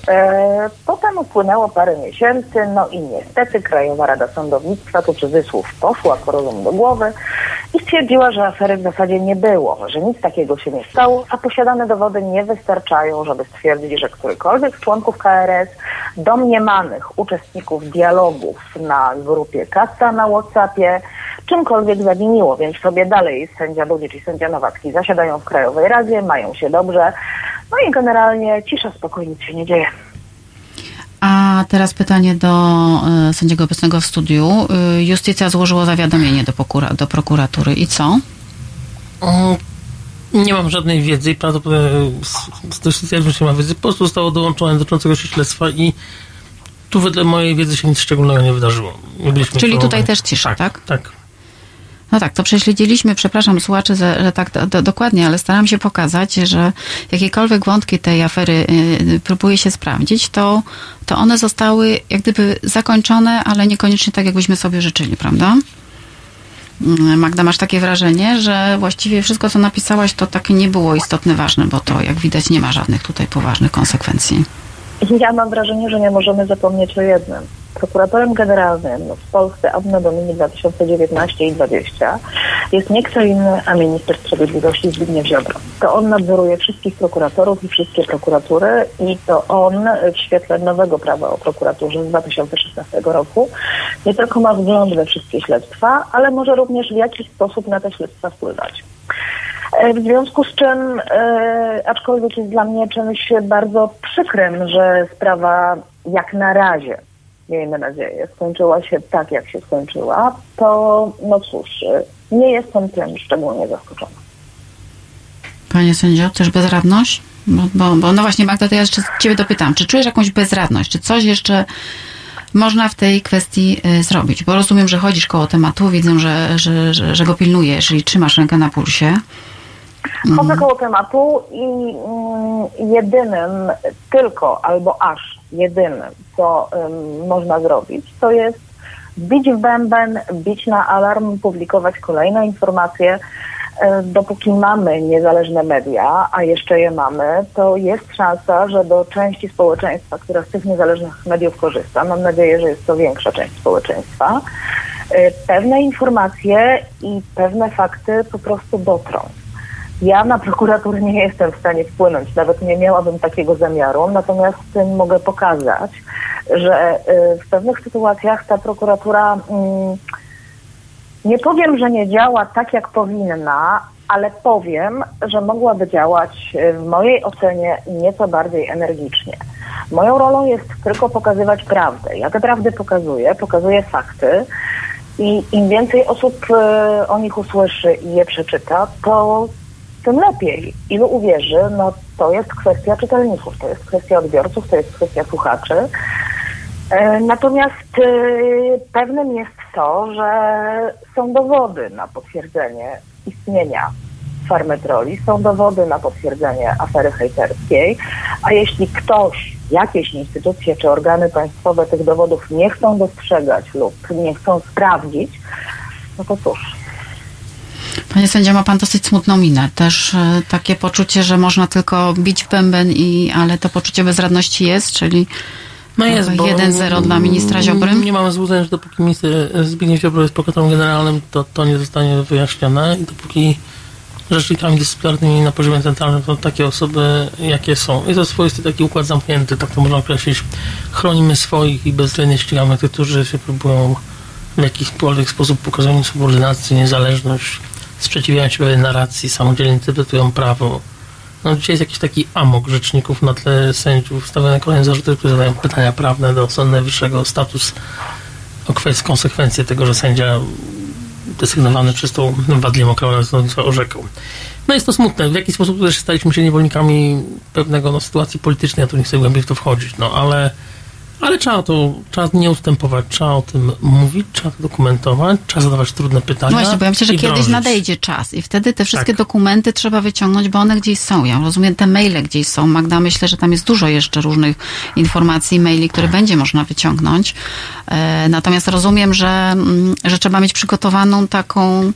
Potem upłynęło parę miesięcy, no i niestety Krajowa Rada Sądownictwa, tu cudzysłów poszła, porozum do głowy, i stwierdziła, że afery w zasadzie nie było, że nic takiego się nie stało, a posiadane dowody nie wystarczają, żeby stwierdzić, że którykolwiek z członków KRS domniemanych uczestników dialogów na grupie Kasta na Whatsappie czymkolwiek zawiniło, więc sobie dalej sędzia Budzic i sędzia Nowacki zasiadają w Krajowej Radzie, mają się dobrze, no i generalnie cisza, spokojnie, nic się nie dzieje. A teraz pytanie do y, sędziego obecnego w studiu. Y, Justycja złożyła zawiadomienie do, pokura, do prokuratury i co? O, nie mam żadnej wiedzy i prawdopodobnie z Justycja już nie ma wiedzy. Po prostu zostało dołączone dotyczącego się śledztwa i tu wedle mojej wiedzy się nic szczególnego nie wydarzyło. Nie Czyli tutaj też cisza, tak? Tak. tak. No tak, to prześledziliśmy, przepraszam słuchaczy, że, że tak do, do, dokładnie, ale staram się pokazać, że jakiekolwiek wątki tej afery y, próbuje się sprawdzić, to, to one zostały jak gdyby zakończone, ale niekoniecznie tak, jakbyśmy sobie życzyli, prawda? Y, Magda, masz takie wrażenie, że właściwie wszystko, co napisałaś, to takie nie było istotne, ważne, bo to, jak widać, nie ma żadnych tutaj poważnych konsekwencji. Ja mam wrażenie, że nie możemy zapomnieć o jednym prokuratorem generalnym w Polsce ad Domini 2019 i 2020 jest nie kto inny, a minister sprawiedliwości Zbigniew Ziobro. To on nadzoruje wszystkich prokuratorów i wszystkie prokuratury i to on w świetle nowego prawa o prokuraturze z 2016 roku nie tylko ma wgląd we wszystkie śledztwa, ale może również w jakiś sposób na te śledztwa wpływać. E, w związku z czym, e, aczkolwiek jest dla mnie czymś bardzo przykrym, że sprawa jak na razie miejmy nadzieję, skończyła się tak, jak się skończyła, to no cóż, nie jestem tym szczególnie zaskoczona. Panie sędzio, też bezradność? Bo, bo, bo no właśnie Magda, to ja jeszcze ciebie dopytam, czy czujesz jakąś bezradność, czy coś jeszcze można w tej kwestii zrobić? Bo rozumiem, że chodzisz koło tematu, widzę, że, że, że, że go pilnujesz i trzymasz rękę na pulsie. Chodzę mhm. koło tematu i mm, jedynym tylko albo aż jedynym, co um, można zrobić, to jest bić w bęben, bić na alarm, publikować kolejne informacje. E, dopóki mamy niezależne media, a jeszcze je mamy, to jest szansa, że do części społeczeństwa, która z tych niezależnych mediów korzysta, mam nadzieję, że jest to większa część społeczeństwa, e, pewne informacje i pewne fakty po prostu dotrą. Ja na prokuraturę nie jestem w stanie wpłynąć, nawet nie miałabym takiego zamiaru, natomiast mogę pokazać, że y, w pewnych sytuacjach ta prokuratura, mm, nie powiem, że nie działa tak, jak powinna, ale powiem, że mogłaby działać y, w mojej ocenie nieco bardziej energicznie. Moją rolą jest tylko pokazywać prawdę. Ja te prawdy pokazuję, pokazuję fakty i im więcej osób y, o nich usłyszy i je przeczyta, to tym lepiej. Ilu uwierzy, no to jest kwestia czytelników, to jest kwestia odbiorców, to jest kwestia słuchaczy. E, natomiast e, pewnym jest to, że są dowody na potwierdzenie istnienia farmetroli, są dowody na potwierdzenie afery hejterskiej, a jeśli ktoś, jakieś instytucje czy organy państwowe tych dowodów nie chcą dostrzegać lub nie chcą sprawdzić, no to cóż, Panie sędzia, ma pan dosyć smutną minę. Też e, takie poczucie, że można tylko bić w bęben, i, ale to poczucie bezradności jest, czyli No jest, bo 1-0 dla ministra Ziobry. Nie mamy złudzeń, że dopóki minister Zbigniew Ziobro jest prokuratorem generalnym, to to nie zostanie wyjaśnione i dopóki rzecznikami dyscyplinarnymi na poziomie centralnym są takie osoby, jakie są. Jest to swoisty taki układ zamknięty, tak to można określić. Chronimy swoich i bezwzględnie ścigamy tych, którzy się próbują w jakikolwiek sposób pokazują subordynację, niezależność, sprzeciwiają się pewnej narracji, samodzielnie interpretują prawo. No, dzisiaj jest jakiś taki amok rzeczników na tle sędziów, stawiane kolejne zarzuty, które zadają pytania prawne do Sądu Najwyższego status, o konsekwencje tego, że sędzia desygnowany przez tą wadliwą królową orzekał. No jest to smutne. W jaki sposób też staliśmy się niewolnikami pewnego no, sytuacji politycznej, ja tu nie chcę głębiej w to wchodzić, no ale ale trzeba to, trzeba nie ustępować, trzeba o tym mówić, trzeba to dokumentować, trzeba zadawać trudne pytania. No właśnie, bo ja myślę, że kiedyś drążyć. nadejdzie czas i wtedy te wszystkie Tak. dokumenty trzeba wyciągnąć, bo one gdzieś są. Ja rozumiem, te maile gdzieś są. Magda, myślę, że tam jest dużo jeszcze różnych informacji, maili, które będzie można wyciągnąć. E, natomiast rozumiem, że, mm, że trzeba mieć przygotowaną taką,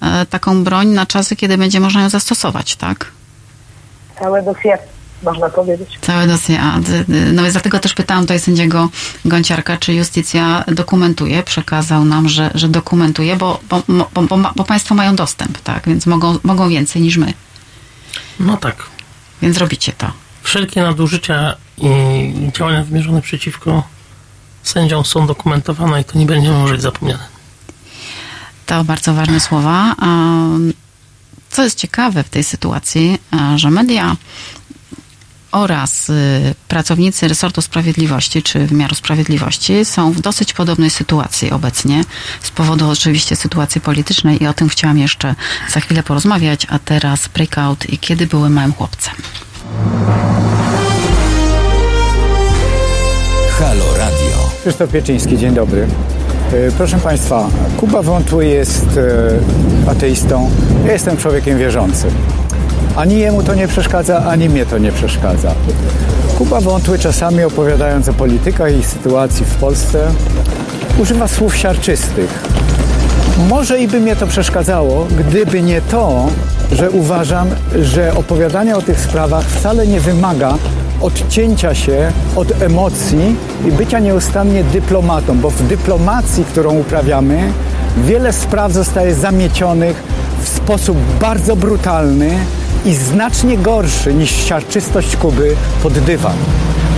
e, taką broń na czasy, kiedy będzie można ją zastosować, tak? Całe dosie, można powiedzieć. Całe dosie. A, no więc dlatego też pytałam tutaj sędziego Gąciarka, czy justycja dokumentuje. Przekazał nam, że, że dokumentuje, bo, bo, bo, bo, bo państwo mają dostęp, tak? Więc mogą, mogą więcej niż my. No tak. Więc robicie to. Wszelkie nadużycia i działania wymierzone przeciwko sędziom są dokumentowane i to nie będzie może być zapomniane. To bardzo ważne słowa. Co jest ciekawe w tej sytuacji, że media oraz y, pracownicy resortu sprawiedliwości czy wymiaru sprawiedliwości są w dosyć podobnej sytuacji obecnie z powodu oczywiście sytuacji politycznej i o tym chciałam jeszcze za chwilę porozmawiać, a teraz breakout i kiedy były małym chłopcem. Halo Radio. Krzysztof Pieczyński, dzień dobry. E, Proszę Państwa, Kuba Wątły jest e, ateistą. Ja jestem człowiekiem wierzącym. Ani jemu to nie przeszkadza, ani mnie to nie przeszkadza. Kuba Wątły czasami opowiadając o politykach i sytuacji w Polsce używa słów siarczystych. Może i by mnie to przeszkadzało, gdyby nie to, że uważam, że opowiadanie o tych sprawach wcale nie wymaga odcięcia się od emocji i bycia nieustannie dyplomatą, bo w dyplomacji, którą uprawiamy, wiele spraw zostaje zamiecionych w sposób bardzo brutalny i znacznie gorszy niż siarczystość Kuby pod dywan.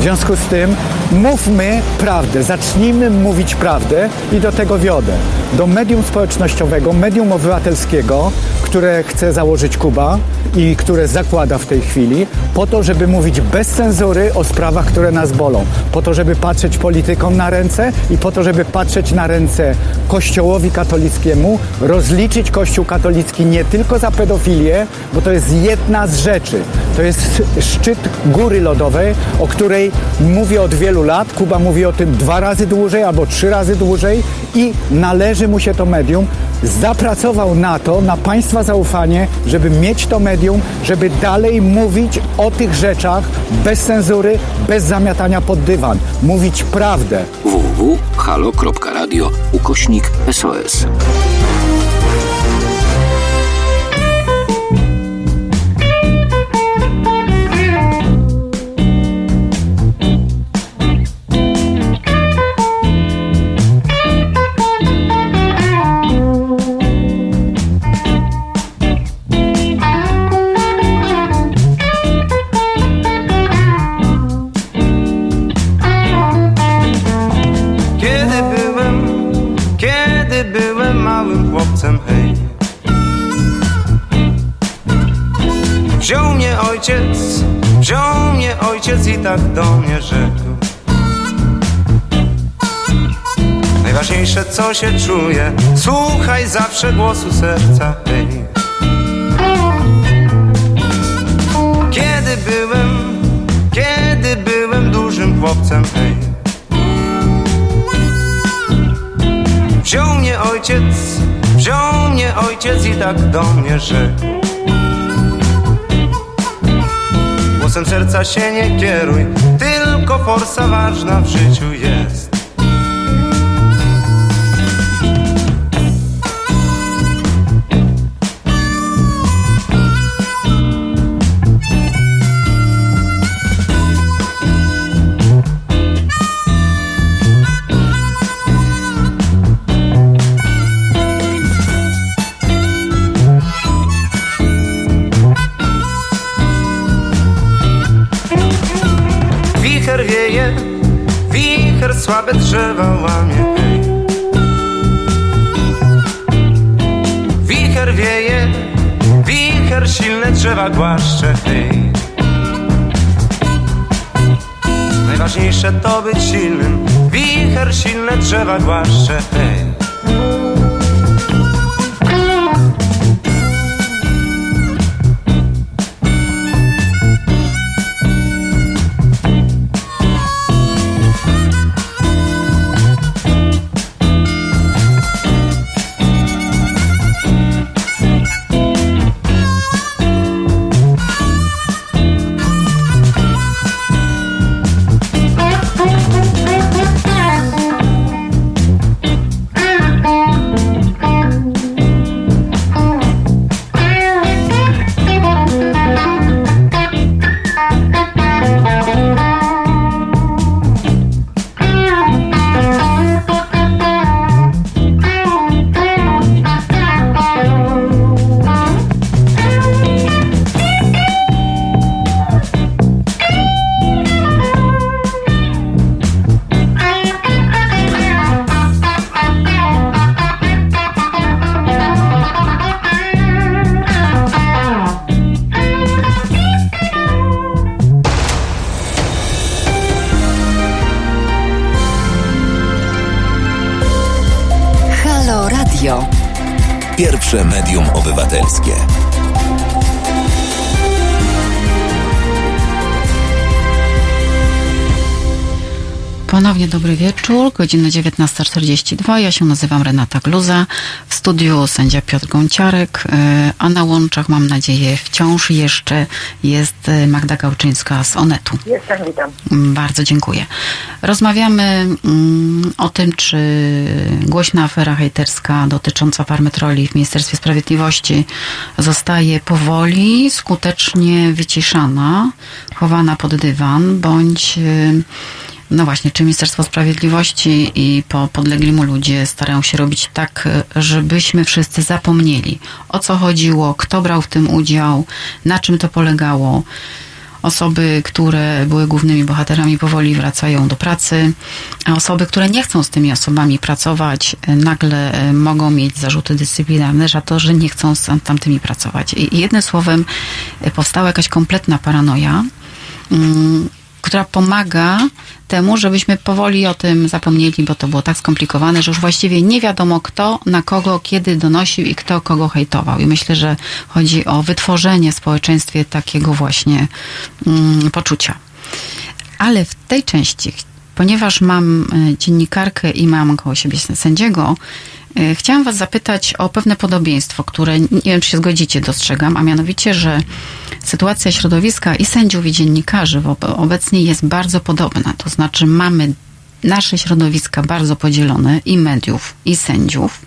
W związku z tym mówmy prawdę, zacznijmy mówić prawdę i do tego wiodę. Do medium społecznościowego, medium obywatelskiego, które chce założyć Kuba i które zakłada w tej chwili, po to, żeby mówić bez cenzury o sprawach, które nas bolą. Po to, żeby patrzeć politykom na ręce i po to, żeby patrzeć na ręce Kościołowi katolickiemu, rozliczyć Kościół katolicki nie tylko za pedofilię, bo to jest jedna z rzeczy. To jest szczyt góry lodowej, o której mówię od wielu lat. Kuba mówi o tym dwa razy dłużej albo trzy razy dłużej i należy mu się to medium. Zapracował na to, na Państwa zaufanie, żeby mieć to medium, żeby dalej mówić o tych rzeczach bez cenzury, bez zamiatania pod dywan. Mówić prawdę. www.halo.radio ukośnik SOS. I tak do mnie rzekł. Najważniejsze co się czuje, słuchaj zawsze głosu serca, hej Kiedy byłem, kiedy byłem dużym chłopcem, hej Wziął mnie ojciec, wziął mnie ojciec i tak do mnie rzekł Głosem serca się nie kieruj, tylko forsa ważna w życiu jest słabe drzewa łamie. Wicher wieje, wicher silne drzewa głaszcze. Hej. Najważniejsze to być silnym, wicher silne drzewa głaszcze. Hej. Godzina 19.42. Ja się nazywam Renata Gluza. W studiu sędzia Piotr Gąciarek, e, a na łączach mam nadzieję wciąż jeszcze jest e, Magda Gałczyńska z Onetu. Jestem, witam. Mm, bardzo dziękuję. Rozmawiamy mm, o tym, czy głośna afera hejterska dotycząca farmy troli w Ministerstwie Sprawiedliwości zostaje powoli, skutecznie wyciszana, chowana pod dywan, bądź e, no właśnie, czy Ministerstwo Sprawiedliwości i po podlegli mu ludzie starają się robić tak, żebyśmy wszyscy zapomnieli o co chodziło, kto brał w tym udział, na czym to polegało. Osoby, które były głównymi bohaterami, powoli wracają do pracy, a osoby, które nie chcą z tymi osobami pracować, nagle mogą mieć zarzuty dyscyplinarne za to, że nie chcą z tamtymi pracować. I jednym słowem, powstała jakaś kompletna paranoja mm, która pomaga temu, żebyśmy powoli o tym zapomnieli, bo to było tak skomplikowane, że już właściwie nie wiadomo kto, na kogo, kiedy donosił i kto kogo hejtował. I myślę, że chodzi o wytworzenie w społeczeństwie takiego właśnie mm, poczucia. Ale w tej części, ponieważ mam e, dziennikarkę i mam koło siebie sędziego, chciałam Was zapytać o pewne podobieństwo, które nie wiem, czy się zgodzicie, dostrzegam, a mianowicie, że sytuacja środowiska i sędziów, i dziennikarzy obecnie jest bardzo podobna. To znaczy, mamy nasze środowiska bardzo podzielone, i mediów, i sędziów,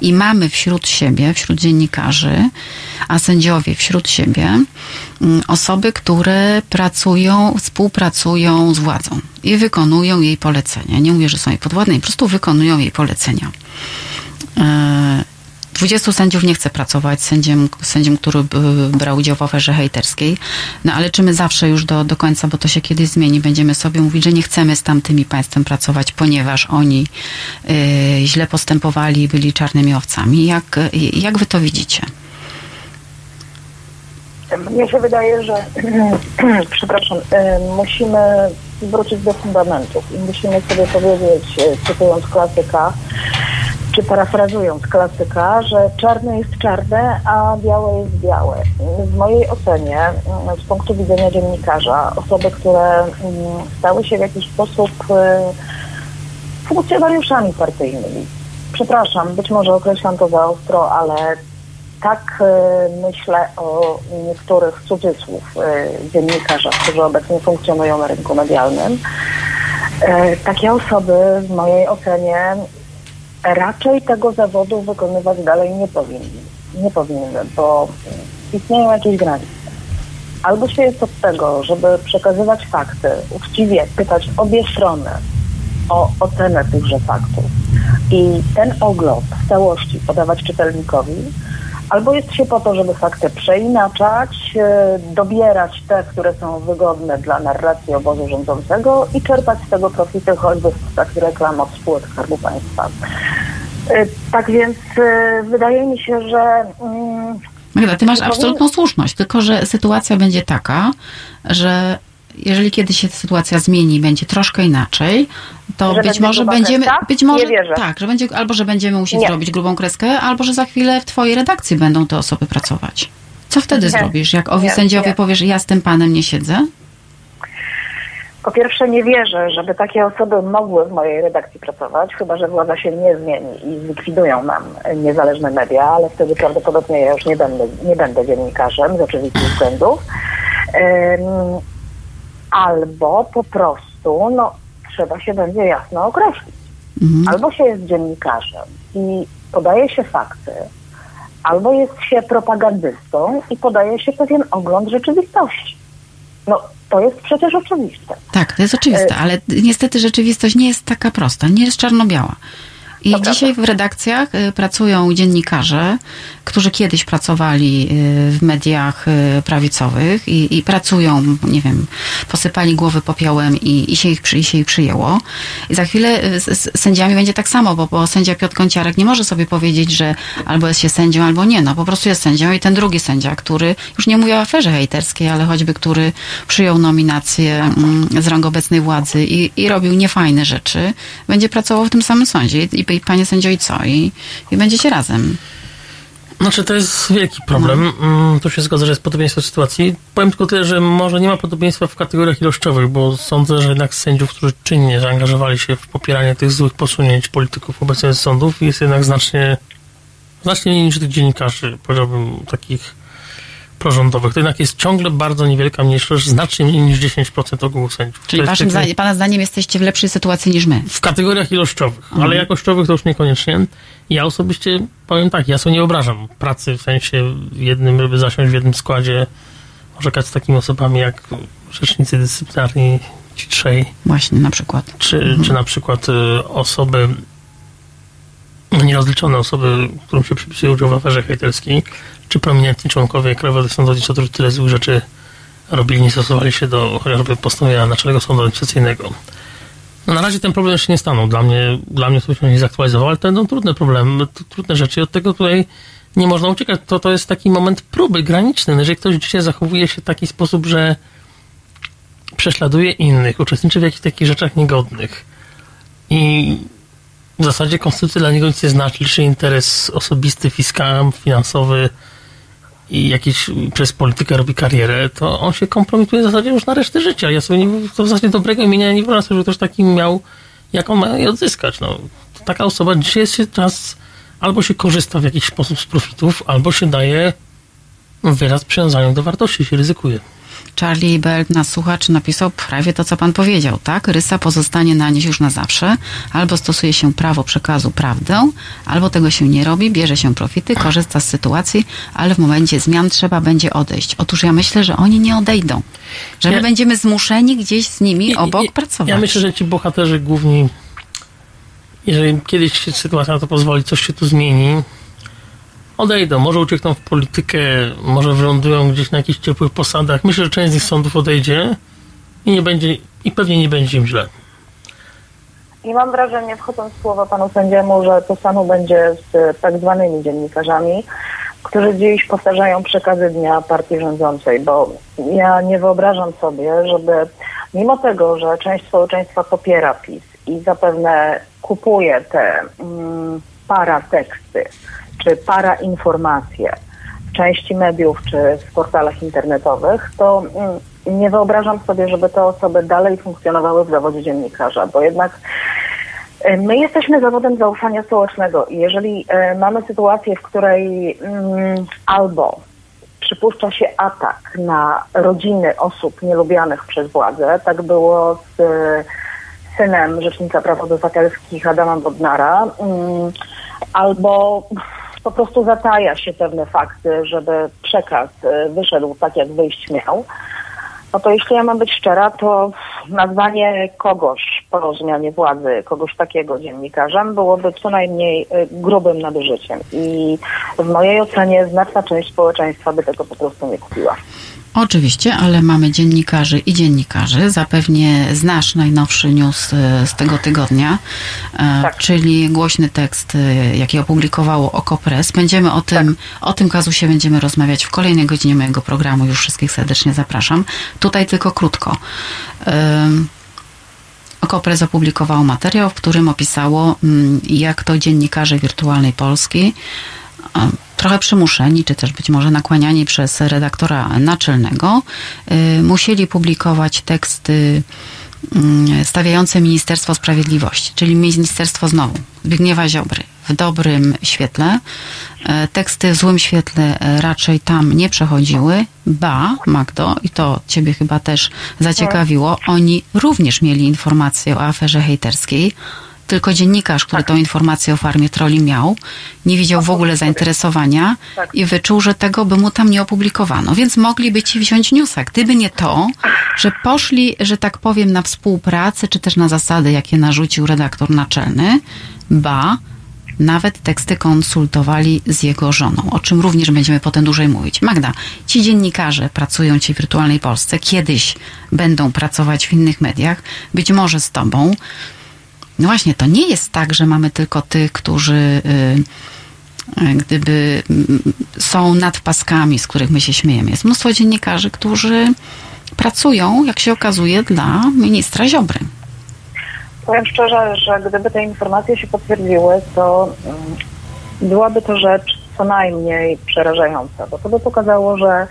i mamy wśród siebie, wśród dziennikarzy, a sędziowie wśród siebie, mm, osoby, które pracują, współpracują z władzą i wykonują jej polecenia. Nie mówię, że są jej podwładne, po prostu wykonują jej polecenia. 20 sędziów nie chce pracować sędziem, sędziem, który brał udział w aferze hejterskiej. No ale czy my zawsze już do, do końca, bo to się kiedyś zmieni, będziemy sobie mówić, że nie chcemy z tamtymi państwem pracować, ponieważ oni y, źle postępowali byli czarnymi owcami. Jak, jak wy to widzicie? Mnie się wydaje, że przepraszam, y, musimy wrócić do fundamentów i musimy sobie powiedzieć, y, cytując klasyka, czy parafrazując klasyka, że czarne jest czarne, a białe jest białe. W mojej ocenie, z punktu widzenia dziennikarza, osoby, które mm, stały się w jakiś sposób y, funkcjonariuszami partyjnymi, przepraszam, być może określam to za ostro, ale tak y, myślę o niektórych cudzysłów y, dziennikarzach, którzy obecnie funkcjonują na rynku medialnym. Takie osoby w mojej ocenie raczej tego zawodu wykonywać dalej nie powinny. Nie powinny, bo istnieją jakieś granice. Albo się jest od tego, żeby przekazywać fakty, uczciwie pytać obie strony o ocenę tychże faktów i ten ogląd w całości podawać czytelnikowi, Albo jest się po to, żeby fakty przeinaczać, e, dobierać te, które są wygodne dla narracji obozu rządzącego i czerpać z tego profity choćby w postaci reklam od spółek Skarbu Państwa. E, tak więc e, wydaje mi się, że... Mm, Magda, ty masz absolutną słuszność, tylko że sytuacja będzie taka, że jeżeli kiedyś się sytuacja zmieni, będzie troszkę inaczej, to że być może będziemy, kreska? być może, tak, że będzie, albo że będziemy musieć Nie. zrobić grubą kreskę, albo że za chwilę w twojej redakcji będą te osoby pracować. Co wtedy Nie. zrobisz? Jak owi sędziowie powiesz, ja z tym panem nie siedzę? Po pierwsze nie wierzę, żeby takie osoby mogły w mojej redakcji pracować, chyba że władza się nie zmieni i zlikwidują nam niezależne media, ale wtedy prawdopodobnie ja już nie będę, nie będę dziennikarzem z oczywistych względów. Um, albo po prostu no, trzeba się będzie jasno określić. Mhm. Albo się jest dziennikarzem i podaje się fakty, albo jest się propagandystą i podaje się pewien ogląd rzeczywistości. No, to jest przecież oczywiste. Tak, to jest oczywiste, e, ale niestety rzeczywistość nie jest taka prosta, nie jest czarno-biała. I to dzisiaj prawda. w redakcjach y, pracują dziennikarze, którzy kiedyś pracowali y, w mediach y, prawicowych i, i pracują, nie wiem, posypali głowy popiołem i, i, się ich, i się ich przyjęło. I za chwilę z, z sędziami będzie tak samo, bo, bo sędzia Piotr Kąciarek nie może sobie powiedzieć, że albo jest się sędzią, albo nie. No po prostu jest sędzią i ten drugi sędzia, który, już nie mówię o aferze hejterskiej, ale choćby, który przyjął nominację mm, z rąk obecnej władzy i, i robił niefajne rzeczy, będzie pracował w tym samym sądzie. I, i panie sędzio i co? I, i będziecie razem. Znaczy, to jest wielki problem. No. To się zgadza, że jest podobieństwo sytuacji. Powiem tylko tyle, że może nie ma podobieństwa w kategoriach ilościowych, bo sądzę, że jednak sędziów, którzy czynnie zaangażowali się w popieranie tych złych posunięć polityków obecnie z sądów, jest jednak znacznie, znacznie mniej niż tych dziennikarzy, powiedziałbym, takich prorządowych. To jednak jest ciągle bardzo niewielka mniejszość, znacznie mniej niż 10% ogółu sędziów. Czyli waszym zdaniem, pana zdaniem jesteście w lepszej sytuacji niż my? W kategoriach ilościowych, mhm. ale jakościowych to już niekoniecznie. Ja osobiście powiem tak, ja sobie nie wyobrażam pracy w sensie jednym, żeby zasiąść w jednym składzie, orzekać z takimi osobami jak rzecznicy dyscyplinarni, ci trzej. Właśnie, na przykład. Czy, mhm. czy na przykład y, osoby nierozliczone osoby, którym się przypisuje udział w aferze hejterskiej, czy prominentni członkowie Krajowej Sądownictwa, którzy tyle złych rzeczy robili, nie stosowali się do chociażby postanowienia Naczelnego Sądu Administracyjnego. No na razie ten problem jeszcze nie stanął. Dla mnie, dla mnie to nie zaktualizował, ale to będą trudne problemy, trudne rzeczy od tego tutaj nie można uciekać. To, to jest taki moment próby graniczny. No, jeżeli ktoś dzisiaj zachowuje się w taki sposób, że prześladuje innych, uczestniczy w jakichś takich rzeczach niegodnych i w zasadzie konstytucja dla niego nic nie znaczy, liczy interes osobisty, fiskalny, finansowy i jakiś przez politykę robi karierę, to on się kompromituje w zasadzie już na resztę życia. Ja sobie nie, to w zasadzie dobrego imienia nie wyobrażam sobie, że ktoś takim miał, jak on ma je odzyskać. No, taka osoba dzisiaj jest się czas albo się korzysta w jakiś sposób z profitów, albo się daje wyraz przywiązaniu do wartości, się ryzykuje. Charlie Bell, nasz słuchacz, napisał prawie to, co pan powiedział, tak? Rysa pozostanie na nich już na zawsze. Albo stosuje się prawo przekazu prawdę, albo tego się nie robi, bierze się profity, korzysta z sytuacji, ale w momencie zmian trzeba będzie odejść. Otóż ja myślę, że oni nie odejdą. Że my ja, będziemy zmuszeni gdzieś z nimi ja, obok ja, pracować. Ja myślę, że ci bohaterzy główni, jeżeli kiedyś sytuacja na to pozwoli, coś się tu zmieni, odejdą, może uciekną w politykę, może wylądują gdzieś na jakichś ciepłych posadach. Myślę, że część z nich sądów odejdzie i nie będzie, i pewnie nie będzie im źle. I mam wrażenie, wchodząc w słowo panu sędziemu, że to samo będzie z tak zwanymi dziennikarzami, którzy dziś powtarzają przekazy dnia partii rządzącej, bo ja nie wyobrażam sobie, żeby mimo tego, że część społeczeństwa popiera PiS i zapewne kupuje te mm, parateksty, czy parainformacje w części mediów, czy w portalach internetowych, to mm, nie wyobrażam sobie, żeby te osoby dalej funkcjonowały w zawodzie dziennikarza, bo jednak e, My jesteśmy zawodem zaufania społecznego i jeżeli e, mamy sytuację, w której mm, albo przypuszcza się atak na rodziny osób nielubianych przez władzę, tak było z e, synem Rzecznika Praw Obywatelskich Adama Bodnara, mm, albo po prostu zataja się pewne fakty, żeby przekaz y, wyszedł tak, jak wyjść miał. No to jeśli ja mam być szczera, to nazwanie kogoś po zmianie władzy kogoś takiego dziennikarzem byłoby co najmniej y, grubym nadużyciem. I w mojej ocenie znaczna część społeczeństwa by tego po prostu nie kupiła. Oczywiście, ale mamy dziennikarzy i dziennikarzy. Zapewnie znasz najnowszy news e, z tego tygodnia, e, tak. czyli głośny tekst, e, jaki opublikowało Okopres. Będziemy o tym, tak. o tym kazusie będziemy rozmawiać w kolejnej godzinie mojego programu. Już wszystkich serdecznie zapraszam. Tutaj tylko krótko. Okopres opublikowało materiał, w którym opisało, mm, jak to dziennikarze wirtualnej Polski trochę przymuszeni, czy też być może nakłaniani przez redaktora naczelnego, y, musieli publikować teksty mm, stawiające Ministerstwo Sprawiedliwości, czyli Ministerstwo znowu Zbigniewa Ziobry w dobrym świetle. Y, teksty w złym świetle raczej tam nie przechodziły. Ba, Magdo, i to ciebie chyba też zaciekawiło, oni również mieli informacje o aferze hejterskiej, tylko dziennikarz, który tą informację o farmie troli miał, nie widział w ogóle zainteresowania i wyczuł, że tego by mu tam nie opublikowano. Więc mogliby ci wziąć newsa. Gdyby nie to, że poszli, że tak powiem, na współpracę, czy też na zasady, jakie narzucił redaktor naczelny, ba, nawet teksty konsultowali z jego żoną, o czym również będziemy potem dłużej mówić. Magda, ci dziennikarze pracują w wirtualnej Polsce, kiedyś będą pracować w innych mediach, być może z tobą, no właśnie, to nie jest tak, że mamy tylko tych, którzy y, y, gdyby mm, są nad paskami, z których my się śmiejemy. Jest mnóstwo dziennikarzy, którzy pracują, jak się okazuje, dla ministra Ziobry. Powiem szczerze, że gdyby te informacje się potwierdziły, to mm, byłaby to rzecz co najmniej przerażająca, bo to by pokazało, że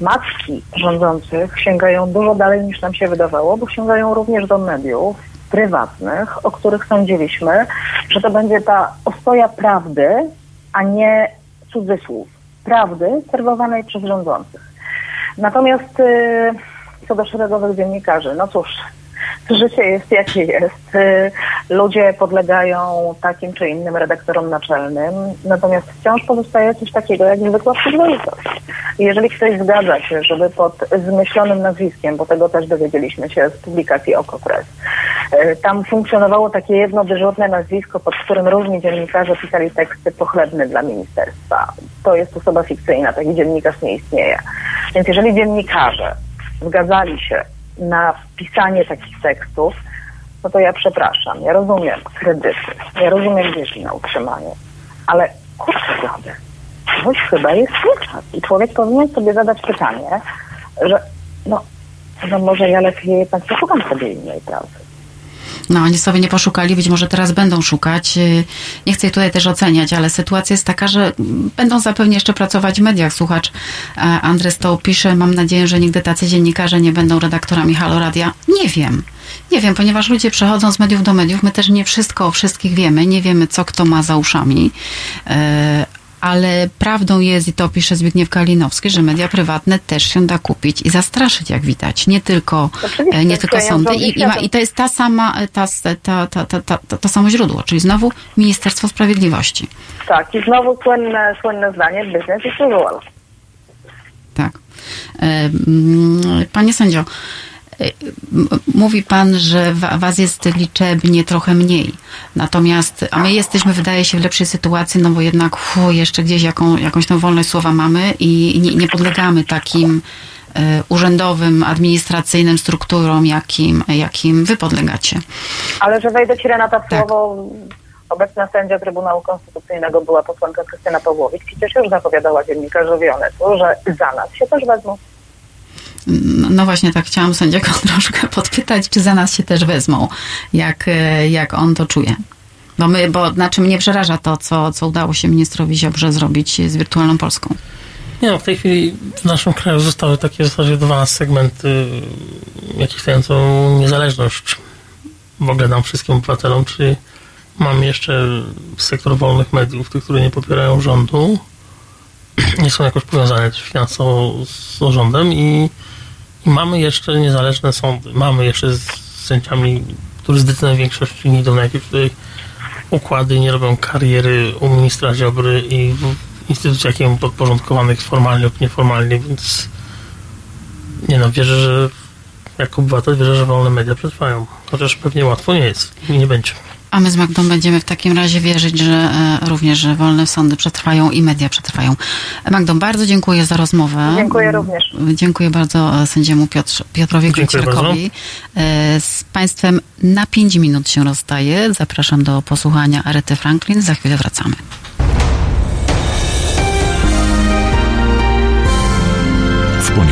matki rządzących sięgają dużo dalej niż nam się wydawało, bo sięgają również do mediów, prywatnych, o których sądziliśmy, że to będzie ta ostoja prawdy, a nie cudzysłów. Prawdy serwowanej przez rządzących. Natomiast y, co do szeregowych dziennikarzy, no cóż, życie jest jakie jest. Y, ludzie podlegają takim czy innym redaktorom naczelnym, natomiast wciąż pozostaje coś takiego jak zwykła przyzwoitość. Jeżeli ktoś zgadza się, żeby pod zmyślonym nazwiskiem, bo tego też dowiedzieliśmy się z publikacji Okopres, y, tam funkcjonowało takie jedno dyżurne nazwisko, pod którym różni dziennikarze pisali teksty pochlebne dla ministerstwa. To jest osoba fikcyjna, taki dziennikarz nie istnieje. Więc jeżeli dziennikarze zgadzali się na pisanie takich tekstów, no to ja przepraszam, ja rozumiem kredyty, ja rozumiem dzieci na utrzymanie, ale kurczę blady, coś chyba jest nie czas i człowiek powinien sobie zadać pytanie, że no, no może ja lepiej jednak szukam sobie innej pracy. No, oni sobie nie poszukali, być może teraz będą szukać. Y, nie chcę tutaj też oceniać, ale sytuacja jest taka, że będą zapewne jeszcze pracować w mediach. Słuchacz e, Andres to pisze, mam nadzieję, że nigdy tacy dziennikarze nie będą redaktorami Halo Radia. Nie wiem. Nie wiem, ponieważ ludzie przechodzą z mediów do mediów, my też nie wszystko o wszystkich wiemy, nie wiemy, co kto ma za uszami, e, ale prawdą jest, i to pisze Zbigniew Kalinowski, że media prywatne też się da kupić i zastraszyć, jak widać. Nie tylko, e, nie tylko sądy. I, i, ma, I, to jest ta sama, ta, ta, ta, ta, ta, to samo źródło, czyli znowu Ministerstwo Sprawiedliwości. Tak, i znowu słynne, słynne zdanie business is usual. Tak. E, panie sędzio, Mówi pan, że was jest liczebnie trochę mniej. Natomiast, a my jesteśmy, wydaje się, w lepszej sytuacji, no bo jednak fu, jeszcze gdzieś jaką, jakąś tą wolność słowa mamy i nie, nie podlegamy takim e, urzędowym, administracyjnym strukturom, jakim, jakim wy podlegacie. Ale że wejdę ci Renata w tak. słowo, obecna sędzia Trybunału Konstytucyjnego była posłanka Krystyna Pawłowicz, przecież już zapowiadała dziennikarzowi Onetu, że za nas się też wezmą. No właśnie tak chciałam sędziego troszkę podpytać, czy za nas się też wezmą, jak, e, jak on to czuje. Bo my, bo znaczy mnie przeraża to, co, co udało się ministrowi Ziobrze zrobić z wirtualną Polską. Nie no, w tej chwili w naszym kraju zostały takie w zasadzie dwa segmenty, jakie chcącą niezależność w ogóle nam wszystkim obywatelom, czyli mamy jeszcze sektor wolnych mediów, tych, które nie popierają rządu, nie są jakoś powiązane finansowo z rządem i mamy jeszcze niezależne sądy. Mamy jeszcze z sędziami, którzy zdecydowanej większości nie idą na jakieś tutaj układy, nie robią kariery u ministra Ziobry i w instytucjach jemu podporządkowanych formalnie lub nieformalnie, więc nie no, wierzę, że jako obywatel wierzę, że wolne media przetrwają. Chociaż pewnie łatwo nie jest i nie będzie. A my z Magdą będziemy w takim razie wierzyć, że e, również że wolne sądy przetrwają i media przetrwają. Magdo, bardzo dziękuję za rozmowę. Dziękuję również. Dziękuję bardzo e, sędziemu Piotr, Piotrowi Grocierkowi. E, z Państwem na 5 minut się rozstaję. Zapraszam do posłuchania Arety Franklin. Za chwilę wracamy.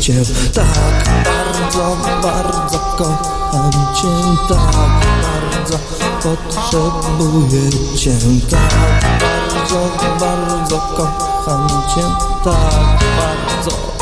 Cię Tak bardzo, bardzo kocham Cię. Tak bardzo potrzebuję Cię. Tak bardzo, bardzo kocham Cię. Tak bardzo,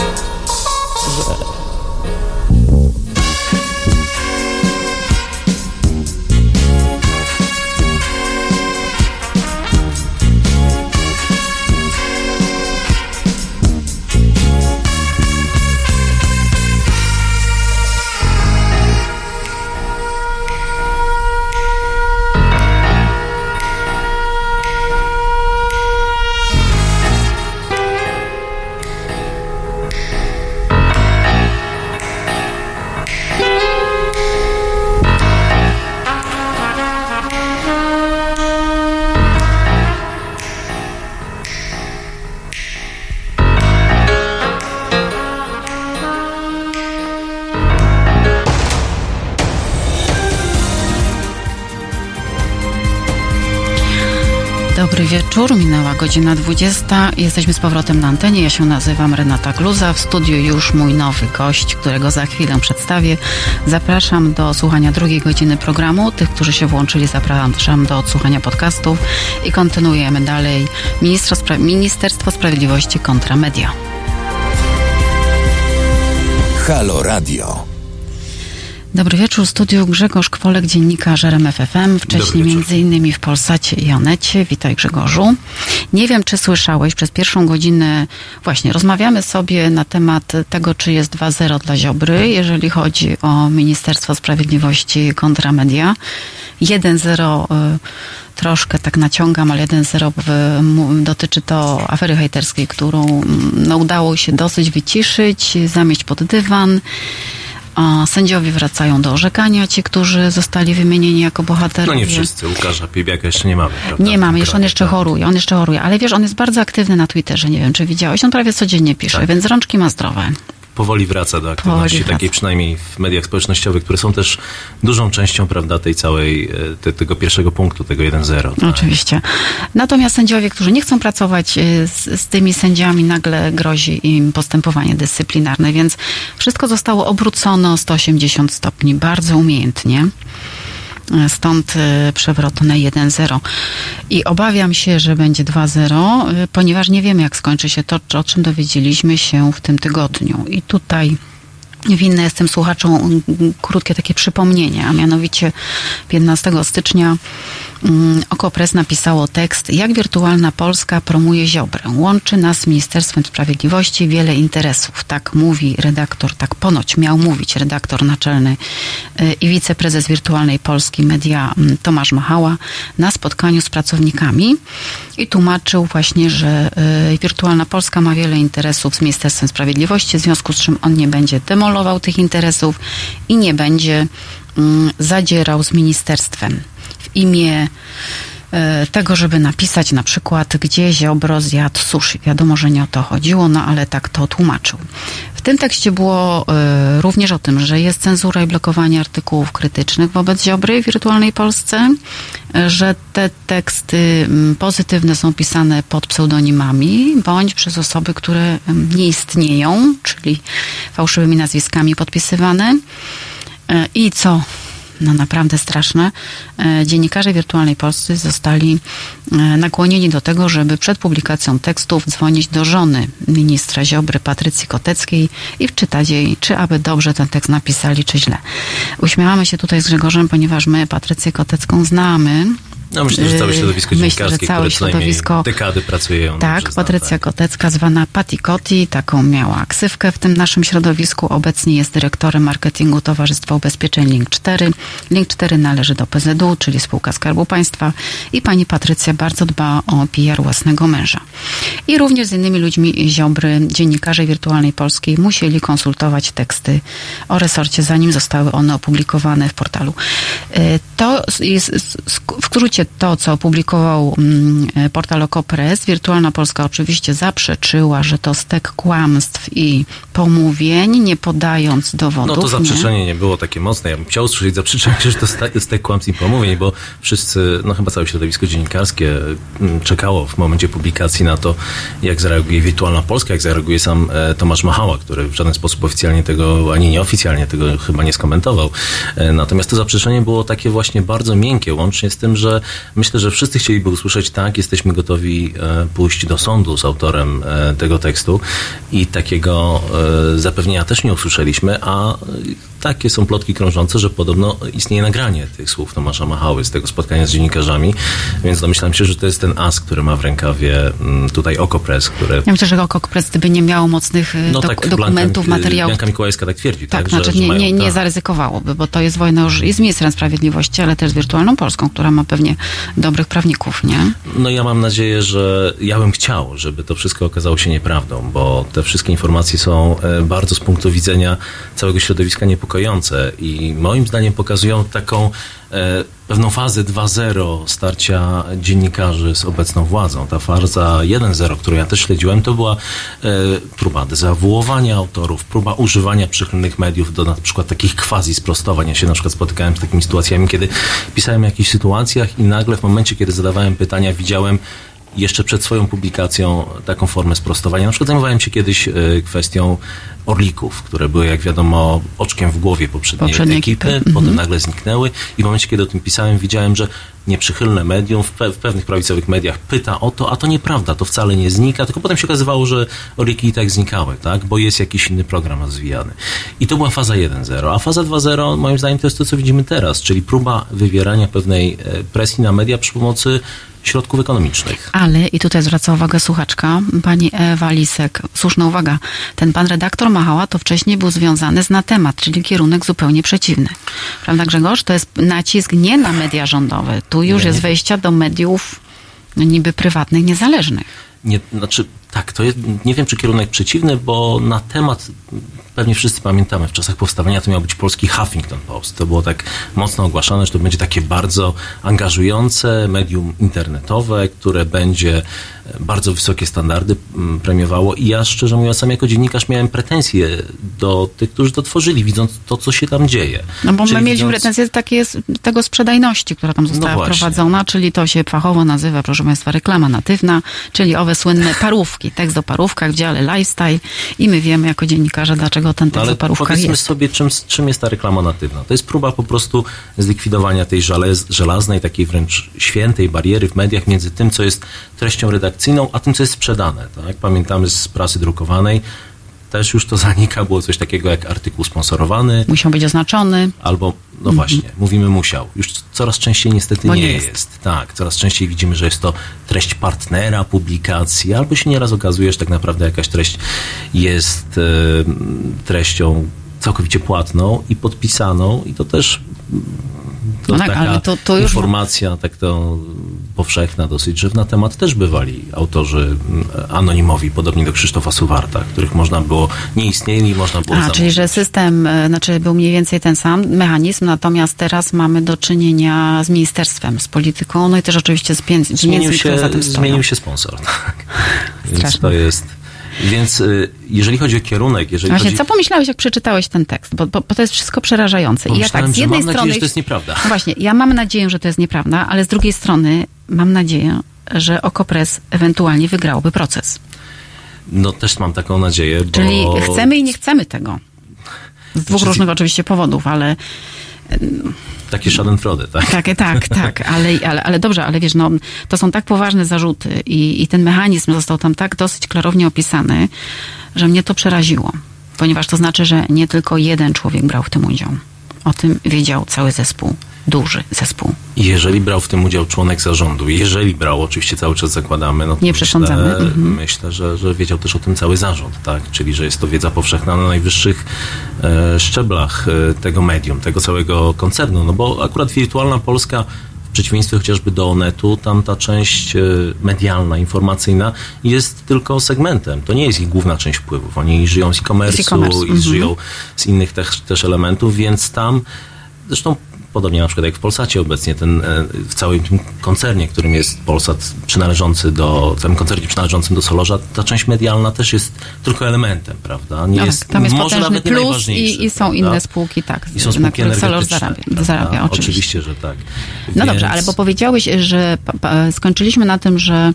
wieczór. Minęła godzina 20. Jesteśmy z powrotem na antenie. Ja się nazywam Renata Gluza. W studiu już mój nowy gość, którego za chwilę przedstawię. Zapraszam do słuchania drugiej godziny programu. Tych, którzy się włączyli, zapraszam do odsłuchania podcastów i kontynuujemy dalej Ministerstwo Sprawiedliwości kontra media. Halo Radio. Dobry wieczór, studiu Grzegorz Kwolek, dziennikarz RMFFM, wcześniej między innymi w Polsacie i Onecie. Witaj Grzegorzu. Nie wiem, czy słyszałeś, przez pierwszą godzinę właśnie rozmawiamy sobie na temat tego, czy jest 2-0 dla Ziobry, jeżeli chodzi o Ministerstwo Sprawiedliwości kontra media. 1-0 y, troszkę tak naciągam, ale 1-0 dotyczy to afery hejterskiej, którą mm, no, udało się dosyć wyciszyć, zamieść pod dywan. Sędziowie wracają do orzekania, ci, którzy zostali wymienieni jako bohaterowie. No nie wszyscy, Łukasza Piebiaka jeszcze nie mamy. Prawda? Nie mamy, jeszcze on jeszcze choruje, on jeszcze choruje, ale wiesz, on jest bardzo aktywny na Twitterze, nie wiem, czy widziałeś, on prawie codziennie pisze, tak. więc rączki ma zdrowe powoli wraca do aktywności, takiej przynajmniej w mediach społecznościowych, które są też dużą częścią, prawda, tej całej, e, te, tego pierwszego punktu, tego 1-0. Tak? Oczywiście. Natomiast sędziowie, którzy nie chcą pracować e, z, z tymi sędziami, nagle grozi im postępowanie dyscyplinarne, więc wszystko zostało obrócone o 180 stopni, bardzo umiejętnie. Stąd y, przewrotne 1-0. I obawiam się, że będzie 2-0, y, ponieważ nie wiemy, jak skończy się to, o czym dowiedzieliśmy się w tym tygodniu. I tutaj Winna jestem słuchaczom krótkie takie przypomnienie, a mianowicie 15 stycznia Okopres napisało tekst Jak wirtualna Polska promuje Ziobrę. Łączy nas z Ministerstwem Sprawiedliwości wiele interesów. Tak mówi redaktor, tak ponoć miał mówić redaktor naczelny y, i wiceprezes Wirtualnej Polski Media Tomasz Machała na spotkaniu z pracownikami i tłumaczył właśnie, że y, Wirtualna Polska ma wiele interesów z Ministerstwem Sprawiedliwości, w związku z czym on nie będzie demolował tych interesów i nie będzie mm, zadzierał z ministerstwem. W imię tego, żeby napisać na przykład, gdzie Ziobro zjadł sushi. Wiadomo, że nie o to chodziło, no ale tak to tłumaczył. W tym tekście było y, również o tym, że jest cenzura i blokowanie artykułów krytycznych wobec Ziobry w wirtualnej Polsce, y, że te teksty pozytywne są pisane pod pseudonimami bądź przez osoby, które nie istnieją, czyli fałszywymi nazwiskami podpisywane. I co no naprawdę straszne, e, dziennikarze wirtualnej Polscy zostali e, nakłonieni do tego, żeby przed publikacją tekstów dzwonić do żony ministra Ziobry, Patrycji Koteckiej i wczytać jej, czy aby dobrze ten tekst napisali, czy źle. Uśmiałamy się tutaj z Grzegorzem, ponieważ my Patrycję Kotecką znamy, no myślę, że całe środowisko myślę, że całe środowisko, dekady pracuje. Tak, Patrycja tak. Kotecka, zwana Patti Kotti, taką miała ksywkę w tym naszym środowisku. Obecnie jest dyrektorem marketingu Towarzystwa Ubezpieczeń Link 4. Link 4 należy do PZU, czyli spółka Skarbu Państwa i pani Patrycja bardzo dba o PR własnego męża. I również z innymi ludźmi Ziobry, dziennikarze wirtualnej polskiej musieli konsultować teksty o resorcie, zanim zostały one opublikowane w portalu. E, to jest w skrócie to, co opublikował mm, portal Okopres, Wirtualna Polska oczywiście zaprzeczyła, że to stek kłamstw i pomówień, nie podając dowodów. No to zaprzeczenie nie, nie było takie mocne. Ja bym chciał usłyszeć zaprzeczenie, że to stek kłamstw i pomówień, bo wszyscy, no chyba całe środowisko dziennikarskie mm, czekało w momencie publikacji na to, jak zareaguje Wirtualna Polska, jak zareaguje sam e, Tomasz Machała, który w żaden sposób oficjalnie tego, ani nieoficjalnie tego chyba nie skomentował. E, natomiast to zaprzeczenie było takie właśnie bardzo miękkie, łącznie z tym, że myślę, że wszyscy chcieliby usłyszeć tak, jesteśmy gotowi e, pójść do sądu z autorem e, tego tekstu i takiego e, zapewnienia też nie usłyszeliśmy, a takie są plotki krążące, że podobno istnieje nagranie tych słów Tomasza Machały z tego spotkania z dziennikarzami, więc domyślam się, że to jest ten as, który ma w rękawie mm, tutaj Okopres, które... Ja myślę, że Okopres gdyby nie miało mocnych no, dok tak, dokumentów, Blanka, materiałów... Blanka Mikołajska tak twierdzi, tak? tak znaczy że, nie, nie, nie tak. zaryzykowałoby, bo to jest wojna już i z ministrem sprawiedliwości, ale też z wirtualną Polską, która ma pewnie dobrych prawników, nie? No ja mam nadzieję, że ja bym chciał, żeby to wszystko okazało się nieprawdą, bo te wszystkie informacje są e, bardzo z punktu widzenia całego środowiska niepokojące i moim zdaniem pokazują taką E, pewną fazę 2.0 starcia dziennikarzy z obecną władzą. Ta faza 1.0, którą ja też śledziłem, to była e, próba dezawuowania autorów, próba używania przychylnych mediów do na przykład takich quasi sprostowań. Ja się na przykład spotykałem z takimi sytuacjami, kiedy pisałem o jakichś sytuacjach i nagle w momencie, kiedy zadawałem pytania, widziałem jeszcze przed swoją publikacją taką formę sprostowania. Na przykład zajmowałem się kiedyś e, kwestią orlików, które były, jak wiadomo, oczkiem w głowie poprzedniej, Poprzedniej ekipy, ekipy. potem Mhm. nagle zniknęły i w momencie, kiedy o tym pisałem, widziałem, że nieprzychylne medium w, pe- w pewnych prawicowych mediach pyta o to, a to nieprawda, to wcale nie znika, tylko potem się okazywało, że orliki i tak znikały, tak, bo jest jakiś inny program rozwijany. I to była faza 1.0, a faza 2.0 moim zdaniem to jest to, co widzimy teraz, czyli próba wywierania pewnej e, presji na media przy pomocy środków ekonomicznych. Ale, i tutaj zwraca uwagę słuchaczka, pani Ewa Lisek, słuszna uwaga, ten pan redaktor Machała to wcześniej był związany z na temat, czyli kierunek zupełnie przeciwny. Prawda Grzegorz? To jest nacisk nie na media rządowe. Tu już Nie, jest wejścia do mediów no, niby prywatnych, niezależnych. Nie, znaczy, tak, to jest, nie wiem, czy kierunek przeciwny, bo na temat, pewnie wszyscy pamiętamy, w czasach powstawania to miał być polski Huffington Post. To było tak mocno ogłaszane, że to będzie takie bardzo angażujące medium internetowe, które będzie e, bardzo wysokie standardy mm, premiowało i ja szczerze mówiąc sam jako dziennikarz miałem pretensje do tych, którzy to tworzyli, widząc to, co się tam dzieje. No bo my Czyli mieliśmy widząc- pretensje takie z tego sprzedajności, która tam została No wprowadzona, czyli to się fachowo nazywa, proszę Państwa, reklama natywna, czyli owe słynne parówki, tekst o parówkach w dziale lifestyle i my wiemy jako dziennikarze, dlaczego ten No tekst ale powiedzmy jest. sobie, czym, czym jest ta reklama natywna. To jest próba po prostu zlikwidowania tej żelez, żelaznej, takiej wręcz świętej bariery w mediach między tym, co jest treścią redakcyjną, a tym, co jest sprzedane. Tak? Pamiętamy z prasy drukowanej, też już to zanika, było coś takiego jak artykuł sponsorowany, Musiał być oznaczony. albo, no właśnie, mówimy musiał. Już coraz częściej niestety Mhm. Bo nie, jest. jest. Tak, coraz częściej widzimy, że jest to treść partnera publikacji, albo się nieraz okazuje, że tak naprawdę jakaś treść jest e, treścią całkowicie płatną i podpisaną i to też to No tak, taka ale to- to już- informacja tak to powszechna dosyć, że na temat też bywali autorzy mm, anonimowi, podobnie do Krzysztofa Suwarta, których można było, nie istnieli, można było A, zamówić. czyli że system, e, znaczy był mniej więcej ten sam mechanizm, natomiast teraz mamy do czynienia z ministerstwem, z polityką, no i też oczywiście z pieniędzmi, zmienił które za się, tym stoją. zmienił się sponsor. Tak. Więc to jest. Więc y, jeżeli chodzi o kierunek, jeżeli Właśnie, chodzi... co pomyślałeś, jak przeczytałeś ten tekst? Bo, bo, bo to jest wszystko przerażające. I ja tak, z jednej mam strony... nadzieję, że to jest nieprawda. No właśnie, ja mam nadzieję, że to jest nieprawda, ale z drugiej strony mam nadzieję, że Okopres ewentualnie wygrałoby proces. No też mam taką nadzieję, bo... Czyli chcemy i nie chcemy tego. Z dwóch Znaczy- różnych oczywiście powodów, ale Takie schadenfreude, tak? Tak, tak, tak, ale, ale, ale dobrze, ale wiesz, no, to są tak poważne zarzuty i, i ten mechanizm został tam tak dosyć klarownie opisany, że mnie to przeraziło. Ponieważ to znaczy, że nie tylko jeden człowiek brał w tym udział. O tym wiedział cały zespół, duży zespół. Jeżeli brał w tym udział członek zarządu, jeżeli brał, oczywiście cały czas zakładamy, no to Nie przesądzamy, Myślę, mhm. myślę że, że wiedział też o tym cały zarząd, tak? Czyli, że jest to wiedza powszechna na najwyższych e, szczeblach e, tego medium, tego całego koncernu. No bo akurat Wirtualna Polska w przeciwieństwie chociażby do Onetu, tam ta część e, medialna, informacyjna jest tylko segmentem. To nie jest ich główna część wpływów. Oni żyją z Z e-commerce'u i mhm. żyją z innych też, też elementów, więc tam zresztą podobnie na przykład jak w Polsacie obecnie, ten, e, w całym tym koncernie, którym jest Polsat przynależący do, w całym koncernie przynależącym do Solorza, ta część medialna też jest tylko elementem, prawda? Nie No jest, tak, tam jest może nawet plus najważniejszy, i, i są prawda? inne spółki, tak, I są na spółki których Solor energetyczne, zarabia, zarabia oczywiście. Oczywiście, że tak. No Więc- dobrze, ale bo powiedziałeś, że skończyliśmy na tym, że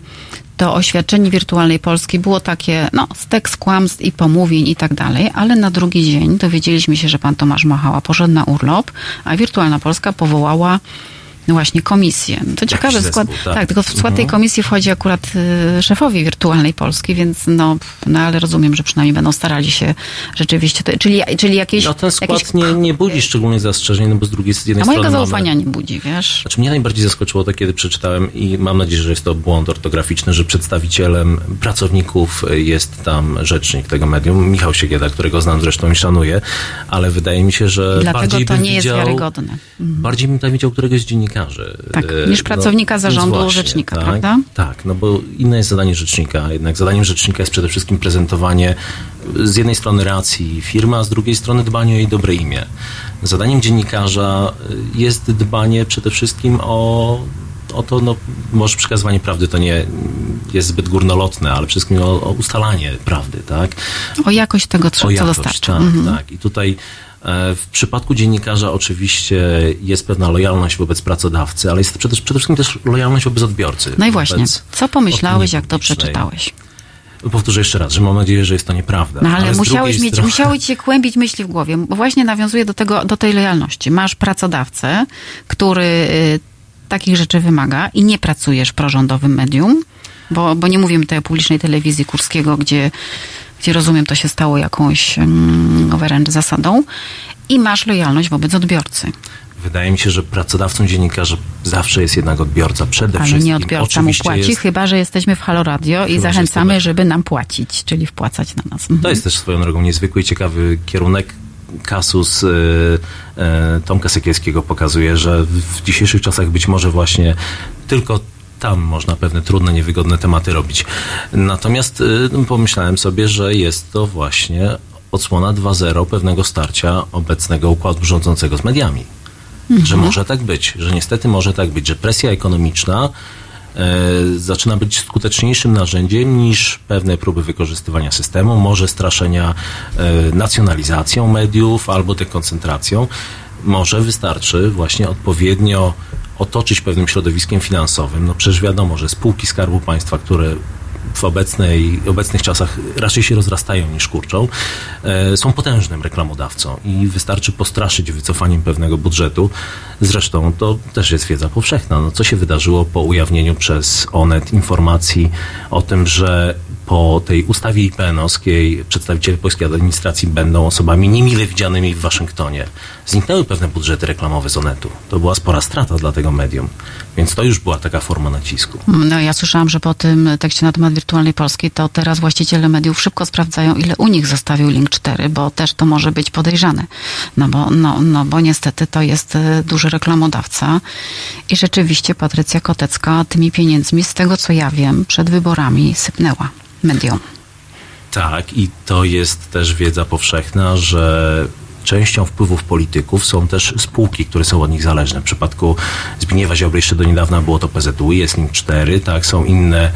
to oświadczenie wirtualnej Polski było takie, no, stek kłamstw i pomówień i tak dalej, ale na drugi dzień dowiedzieliśmy się, że pan Tomasz Machała poszedł na urlop, a Wirtualna Polska powołała no właśnie komisję. No To ciekawy zespół, skład. tak. Tak. tylko w skład tej Mhm. komisji wchodzi akurat y, szefowie Wirtualnej Polski, więc no, no ale rozumiem, że przynajmniej będą starali się rzeczywiście, to, czyli, czyli jakieś... No ten skład jakieś nie, nie budzi szczególnych zastrzeżeń, no bo z drugiej z jednej a mojego zaufania mamy... nie budzi, wiesz? Znaczy mnie najbardziej zaskoczyło to, kiedy przeczytałem i mam nadzieję, że jest to błąd ortograficzny, że przedstawicielem pracowników jest tam rzecznik tego medium, Michał Siegieda, którego znam zresztą i szanuję, ale wydaje mi się, że Dlatego bardziej to bym nie jest widział, wiarygodne. Bardziej bym tam widział któregoś z dziennikarzy. Tak, E, niż pracownika więc zarządu rzecznika, tak, prawda? Tak, no bo inne jest zadanie rzecznika. Jednak zadaniem rzecznika jest przede wszystkim prezentowanie z jednej strony racji firmy, a z drugiej strony dbanie o jej dobre imię. Zadaniem dziennikarza y, jest dbanie przede wszystkim o to, no, może przekazywanie prawdy to nie jest zbyt górnolotne, ale przede wszystkim o, o ustalanie prawdy, tak? O jakość tego, co, o jakość, dostarcza. Tak, mhm. tak. I tutaj e, w przypadku dziennikarza oczywiście jest pewna lojalność wobec pracodawcy, ale jest przede, przede wszystkim też lojalność wobec odbiorcy. No i właśnie, co pomyślałeś, jak to przeczytałeś? Powtórzę jeszcze raz, że mam nadzieję, że jest to nieprawda. No ale, z musiałeś mieć, strony- musiały ci się kłębić myśli w głowie, bo właśnie nawiązuje do tego, do tej lojalności. Masz pracodawcę, który y, takich rzeczy wymaga i nie pracujesz w prorządowym medium, bo, bo nie mówimy tutaj o publicznej telewizji Kurskiego, gdzie, gdzie rozumiem, to się stało jakąś wręcz zasadą i masz lojalność wobec odbiorcy. Wydaje mi się, że pracodawcą dziennikarza zawsze jest jednak odbiorca przede Ale wszystkim. nie odbiorca mu Oczywiście płaci, jest, chyba że jesteśmy w Halo Radio i Chyba, zachęcamy, jesteśmy- żeby nam płacić, czyli wpłacać na nas. Mhm. To jest też swoją drogą niezwykły i ciekawy kierunek. Kasus y, y, Tomka Sekielskiego pokazuje, że w dzisiejszych czasach być może właśnie tylko tam można pewne trudne, niewygodne tematy robić. Natomiast y, pomyślałem sobie, że jest to właśnie odsłona 2.0 pewnego starcia obecnego układu rządzącego z mediami. Że może tak być, że niestety może tak być, że presja ekonomiczna e, zaczyna być skuteczniejszym narzędziem niż pewne próby wykorzystywania systemu, może straszenia e, nacjonalizacją mediów albo dekoncentracją. Może wystarczy właśnie odpowiednio otoczyć pewnym środowiskiem finansowym. No przecież wiadomo, że spółki Skarbu Państwa, które w obecnej, obecnych czasach raczej się rozrastają niż kurczą, e, są potężnym reklamodawcą i wystarczy postraszyć wycofaniem pewnego budżetu. Zresztą to też jest wiedza powszechna. No, co się wydarzyło po ujawnieniu przez Onet informacji o tym, że po tej ustawie IPN-owskiej przedstawiciele polskiej administracji będą osobami niemile widzianymi w Waszyngtonie. Zniknęły pewne budżety reklamowe z Onetu. To była spora strata dla tego medium. Więc to już była taka forma nacisku. No ja słyszałam, że po tym tekście na temat wirtualnej Polski, to teraz właściciele mediów szybko sprawdzają, ile u nich zostawił link 4, bo też to może być podejrzane. No bo, no, no bo niestety to jest e, duży reklamodawca i rzeczywiście Patrycja Kotecka tymi pieniędzmi, z tego co ja wiem, przed wyborami sypnęła mediom. Tak, i to jest też wiedza powszechna, że częścią wpływów polityków są też spółki, które są od nich zależne. W przypadku Zbigniewa Ziobry jeszcze do niedawna było to PZU, jest nim 4, tak, są inne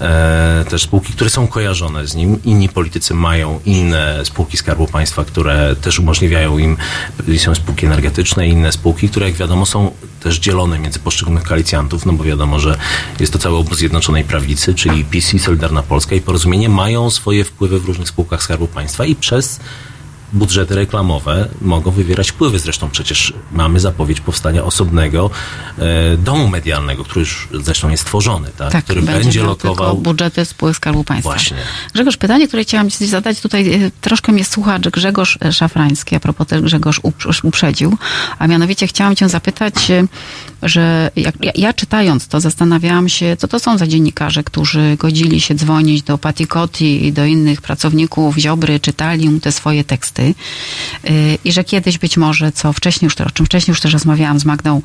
e, też spółki, które są kojarzone z nim. Inni politycy mają inne spółki Skarbu Państwa, które też umożliwiają im, są spółki energetyczne inne spółki, które jak wiadomo są też dzielone między poszczególnych koalicjantów, no bo wiadomo, że jest to cały obóz Zjednoczonej Prawicy, czyli PiS i Solidarna Polska i Porozumienie mają swoje wpływy w różnych spółkach Skarbu Państwa i przez budżety reklamowe mogą wywierać wpływy. Zresztą przecież mamy zapowiedź powstania osobnego e, domu medialnego, który już zresztą jest tworzony, tak? który będzie, miał lokował. budżety spółek Skarbu Państwa. Właśnie. Grzegorz, pytanie, które chciałam Ci zadać tutaj, e, troszkę mnie słuchacz Grzegorz Szafrański, a propos też Grzegorz uprz- uprzedził, a mianowicie chciałam Cię zapytać, e, że jak, ja, ja czytając to zastanawiałam się, co to są za dziennikarze, którzy godzili się dzwonić do Patti Cotti i do innych pracowników Ziobry, czytali mu te swoje teksty y, i że kiedyś być może, co wcześniej już, o czym wcześniej już też rozmawiałam z Magdą,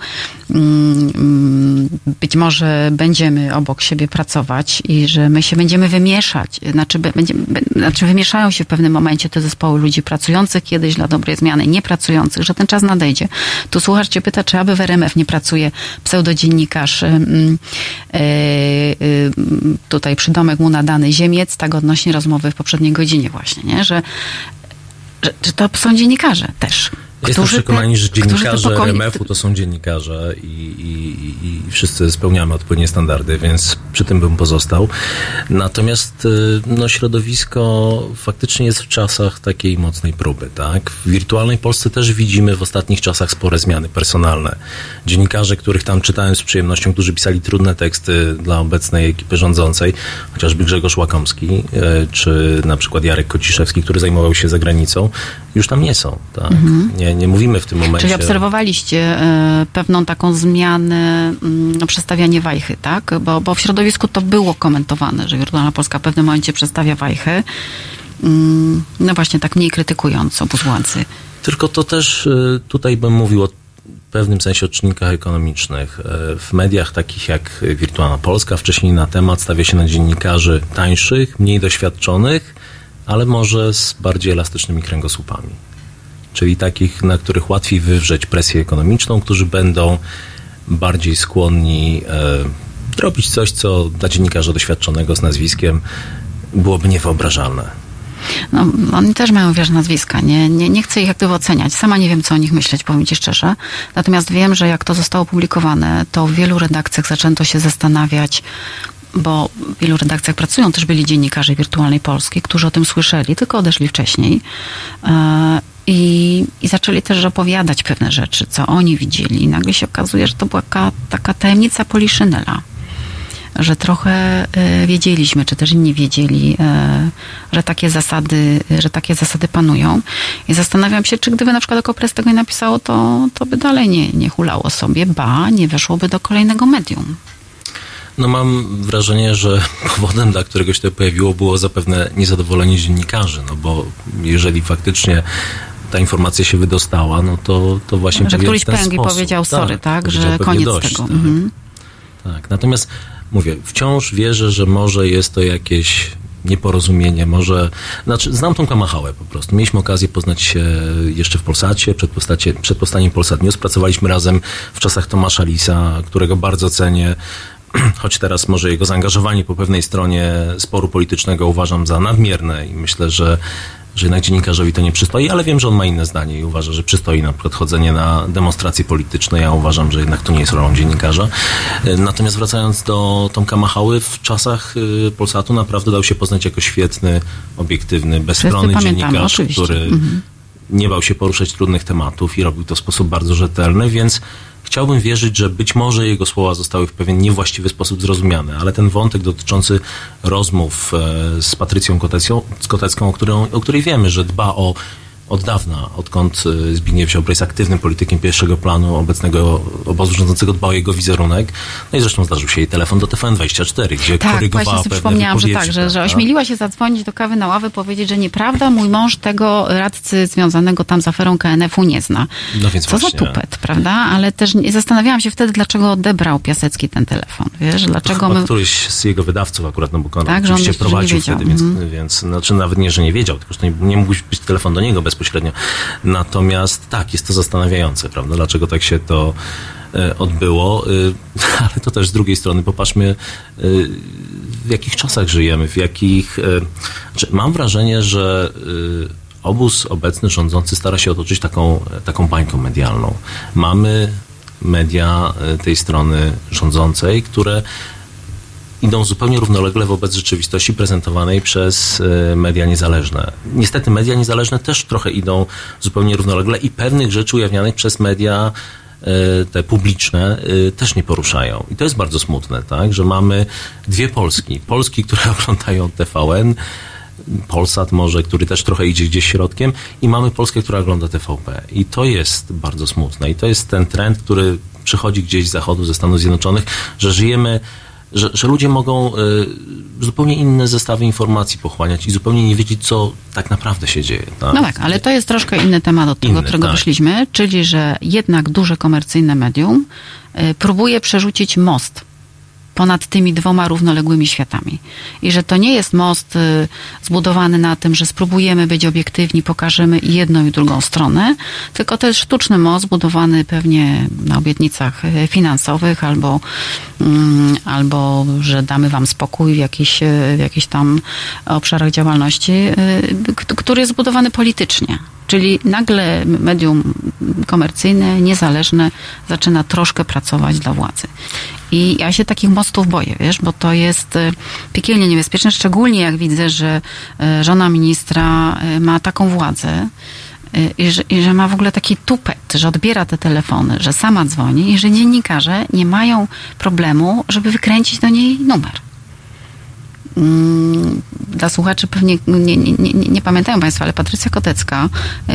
mm, mm, być może będziemy obok siebie pracować i że my się będziemy wymieszać, znaczy, będziemy, znaczy wymieszają się w pewnym momencie te zespoły ludzi pracujących kiedyś dla dobrej zmiany, niepracujących, że ten czas nadejdzie. Tu słuchacz cię pyta, czy aby w RMF nie pracuje pseudodziennikarz, ym, yy, yy, tutaj przydomek mu nadany Ziemiec, tak odnośnie rozmowy w poprzedniej godzinie właśnie, nie? Że, że, że to są dziennikarze też. Jestem przekonani, że dziennikarze pokoje- RMF-u to są dziennikarze i, i, i, i wszyscy spełniamy odpowiednie standardy, więc przy tym bym pozostał. Natomiast y, no, środowisko faktycznie jest w czasach takiej mocnej próby. Tak? W wirtualnej Polsce też widzimy w ostatnich czasach spore zmiany personalne. Dziennikarze, których tam czytałem z przyjemnością, którzy pisali trudne teksty dla obecnej ekipy rządzącej, chociażby Grzegorz Łakomski, y, czy na przykład Jarek Kociszewski, który zajmował się zagranicą, już tam nie są. Tak? Mhm. Nie, nie mówimy w tym momencie. Czyli obserwowaliście e, pewną taką zmianę, mm, przestawianie wajchy, tak? Bo, bo w środowisku to było komentowane, że Wirtualna Polska w pewnym momencie przestawia wajchę. Mm, No właśnie, tak mniej krytykując obóz władzy. Tylko to też y, tutaj bym mówił o pewnym sensie o czynnikach ekonomicznych. Y, W mediach takich jak Wirtualna Polska wcześniej na temat stawia się na dziennikarzy tańszych, mniej doświadczonych, ale może z bardziej elastycznymi kręgosłupami. Czyli takich, na których łatwiej wywrzeć presję ekonomiczną, którzy będą bardziej skłonni e, robić coś, co dla dziennikarza doświadczonego z nazwiskiem byłoby niewyobrażalne. No, oni też mają, wiesz, nazwiska. Nie, nie, nie chcę ich jak oceniać. Sama nie wiem, co o nich myśleć, powiem ci szczerze. Natomiast wiem, że jak to zostało opublikowane, to w wielu redakcjach zaczęto się zastanawiać, bo w wielu redakcjach pracują też byli dziennikarze Wirtualnej Polski, którzy o tym słyszeli, tylko odeszli wcześniej. E, I, I zaczęli też opowiadać pewne rzeczy, co oni widzieli. I nagle się okazuje, że to była taka, taka tajemnica Poliszynela że trochę e, wiedzieliśmy, czy też inni wiedzieli, e, że takie zasady, że takie zasady panują. I zastanawiam się, czy gdyby na przykład Okopres tego nie napisało, to, to by dalej nie, nie hulało sobie, ba, nie weszłoby do kolejnego medium. No mam wrażenie, że powodem, dla którego się to pojawiło, było zapewne niezadowolenie dziennikarzy, no bo jeżeli faktycznie ta informacja się wydostała, no to, to właśnie Że któryś pęk i powiedział sorry, tak, tak że koniec dość, tego. Tak. Mhm. tak, natomiast mówię, wciąż wierzę, że może jest to jakieś nieporozumienie, może... Znaczy, znam tą Kamachałę po prostu. Mieliśmy okazję poznać się jeszcze w Polsacie, przed, postacie, przed powstaniem Polsat News. Pracowaliśmy razem w czasach Tomasza Lisa, którego bardzo cenię. Choć teraz może jego zaangażowanie po pewnej stronie sporu politycznego uważam za nadmierne i myślę, że że jednak dziennikarzowi to nie przystoi, ale wiem, że on ma inne zdanie i uważa, że przystoi na przykład chodzenie na demonstracje polityczne. Ja uważam, że jednak to nie jest rolą dziennikarza. E, natomiast wracając do Tomka Machały, w czasach e, Polsatu naprawdę dał się poznać jako świetny, obiektywny, bezstronny dziennikarz, oczywiście. który mhm. nie bał się poruszać trudnych tematów i robił to w sposób bardzo rzetelny, więc Chciałbym wierzyć, że być może jego słowa zostały w pewien niewłaściwy sposób zrozumiane, ale ten wątek dotyczący rozmów e, z Patrycją Kotecką, o, o której wiemy, że dba o od dawna, odkąd e, Zbigniew Ziobro jest aktywnym politykiem pierwszego planu obecnego obozu rządzącego, dbał o jego wizerunek. No i zresztą zdarzył się jej telefon do TVN24, gdzie tak, korygowała właśnie sobie przypomniałam, że tak, że, że ośmieliła się zadzwonić do kawy na ławę, powiedzieć, że nieprawda, mój mąż tego radcy związanego tam z aferą KNF-u nie zna. No więc Co właśnie. za tupet, prawda? Ale też zastanawiałam się wtedy, dlaczego odebrał Piasecki ten telefon, wiesz? Dlaczego my... któryś z jego wydawców akurat, no bo on tak, oczywiście prowadził wtedy, więc, mm. więc znaczy nawet nie, że nie wiedział, tylko że nie, nie mógł być telefon do niego bezpośrednio bezpośrednio. Natomiast tak, jest to zastanawiające, prawda? Dlaczego tak się to e, odbyło, e, ale to też z drugiej strony popatrzmy, e, w jakich czasach żyjemy, w jakich. Znaczy mam wrażenie, że obóz obecny rządzący stara się otoczyć taką, taką bańką medialną. Mamy media tej strony rządzącej, które idą zupełnie równolegle wobec rzeczywistości prezentowanej przez e, media niezależne. Niestety media niezależne też trochę idą zupełnie równolegle i pewnych rzeczy ujawnianych przez media e, te publiczne e, też nie poruszają. I to jest bardzo smutne, tak, że mamy dwie Polski. Polski, które oglądają TVN, Polsat może, który też trochę idzie gdzieś środkiem i mamy Polskę, która ogląda TVP. I to jest bardzo smutne. I to jest ten trend, który przychodzi gdzieś z zachodu, ze Stanów Zjednoczonych, że żyjemy że, że ludzie mogą y, zupełnie inne zestawy informacji pochłaniać i zupełnie nie wiedzieć, co tak naprawdę się dzieje. Tak? No tak, ale to jest troszkę inny temat od tego, do którego tak. wyszliśmy, czyli że jednak duże komercyjne medium y, próbuje przerzucić most ponad tymi dwoma równoległymi światami. I że to nie jest most y, zbudowany na tym, że spróbujemy być obiektywni, pokażemy jedną i drugą stronę, tylko to jest sztuczny most zbudowany pewnie na obietnicach y, finansowych albo, mm, albo że damy wam spokój w jakichś, y, w jakichś tam obszarach działalności, który jest zbudowany politycznie. Czyli nagle medium komercyjne, niezależne zaczyna troszkę pracować dla władzy. I ja się takich mostów boję, wiesz, bo to jest e, piekielnie niebezpieczne, szczególnie jak widzę, że e, żona ministra e, ma taką władzę, i że, i że, ma w ogóle taki tupet, że odbiera te telefony, że sama dzwoni i że dziennikarze nie mają problemu, żeby wykręcić do niej numer. Mm, dla słuchaczy pewnie nie, nie, nie, nie, pamiętają Państwo, ale Patrycja Kotecka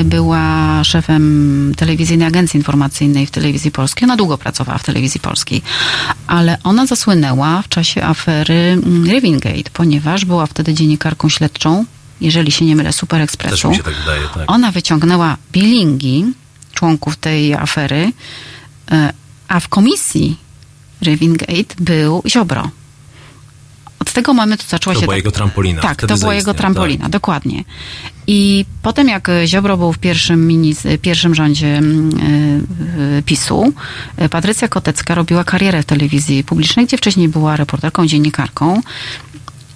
była szefem telewizyjnej agencji informacyjnej w telewizji polskiej. Ona długo pracowała w telewizji polskiej, ale ona zasłynęła w czasie afery mm, Rivingate, ponieważ była wtedy dziennikarką śledczą, jeżeli się nie mylę, Super Expressu. Tak wydaje, tak. Ona wyciągnęła bilingi członków tej afery, e, a w komisji Rivingate był Ziobro od tego momentu zaczęła to się... To była tak, jego trampolina. Tak, to była jego trampolina, tak. dokładnie. I potem jak Ziobro był w pierwszym, minis- pierwszym rządzie y, PiSu, Patrycja Kotecka robiła karierę w telewizji publicznej, gdzie wcześniej była reporterką, dziennikarką.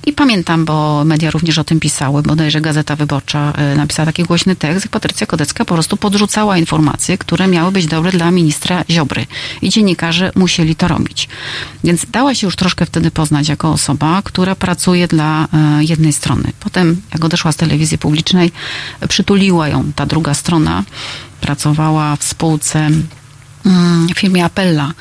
I pamiętam, bo media również o tym pisały, bodajże Gazeta Wyborcza e, napisała taki głośny tekst, jak Patrycja Kodecka po prostu podrzucała informacje, które miały być dobre dla ministra Ziobry. I dziennikarze musieli to robić. Więc dała się już troszkę wtedy poznać jako osoba, która pracuje dla e, jednej strony. Potem, jak odeszła z telewizji publicznej, przytuliła ją ta druga strona. Pracowała w spółce firmie Appella,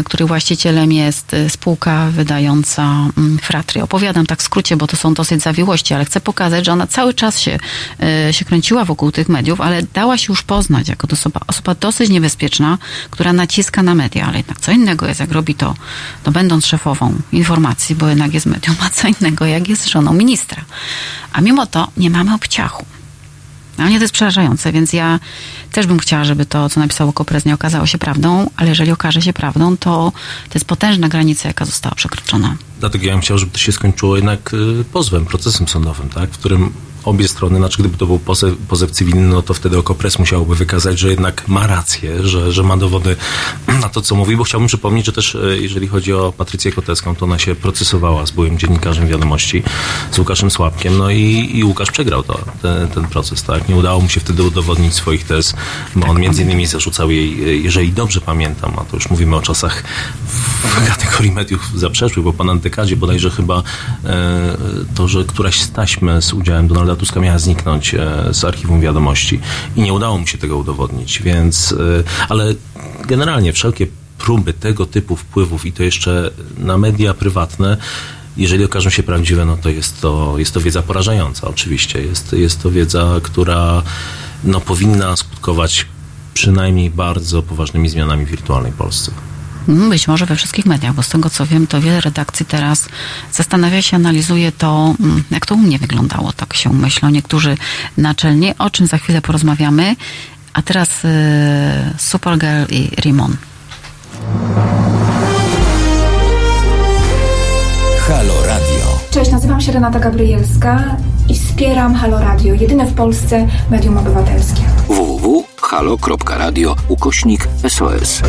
y, której właścicielem jest y, spółka wydająca mm, fratry. Opowiadam tak w skrócie, bo to są dosyć zawiłości, ale chcę pokazać, że ona cały czas się, y, się kręciła wokół tych mediów, ale dała się już poznać jako osoba, osoba dosyć niebezpieczna, która naciska na media, ale jednak co innego jest, jak robi to, to będąc szefową informacji, bo jednak jest medium, a co innego, jak jest żoną ministra. A mimo to nie mamy obciachu. A mnie to jest przerażające, więc ja też bym chciała, żeby to, co napisało Kopres, nie okazało się prawdą, ale jeżeli okaże się prawdą, to to jest potężna granica, jaka została przekroczona. Dlatego ja bym chciał, żeby to się skończyło jednak y, pozwem, procesem sądowym, tak, w którym obie strony, znaczy gdyby to był pozew, pozew cywilny, no to wtedy Okopres musiałoby wykazać, że jednak ma rację, że, że ma dowody na to, co mówi, bo chciałbym przypomnieć, że też e, jeżeli chodzi o Patrycję Kotecką, to ona się procesowała z byłym dziennikarzem wiadomości, z Łukaszem Słabkiem, no i, i Łukasz przegrał to, ten, ten proces, tak. Nie udało mu się wtedy udowodnić swoich tez, bo on między innymi zarzucał jej, e, jeżeli dobrze pamiętam, a to już mówimy o czasach w kategorii mediów zaprzeszłych, bo pan Antekadzie bodajże chyba e, to, że któraś z taśm z udziałem Donalda Donalda Tuska miała zniknąć e, z archiwum wiadomości i nie udało mu się tego udowodnić, więc, e, ale generalnie wszelkie próby tego typu wpływów i to jeszcze na media prywatne, jeżeli okażą się prawdziwe, no to jest to, jest to wiedza porażająca oczywiście. Jest, jest to wiedza, która no, powinna skutkować przynajmniej bardzo poważnymi zmianami w wirtualnej Polsce. Być może we wszystkich mediach, bo z tego co wiem, to wiele redakcji teraz zastanawia się, analizuje to, mm, jak to u mnie wyglądało, tak się myślą niektórzy naczelnie, o czym za chwilę porozmawiamy. A teraz y, Supergirl i Rimon. Halo Radio. Cześć, nazywam się Renata Gabrielska i wspieram Halo Radio, jedyne w Polsce medium obywatelskie. www.halo.radio ukośnik SOS.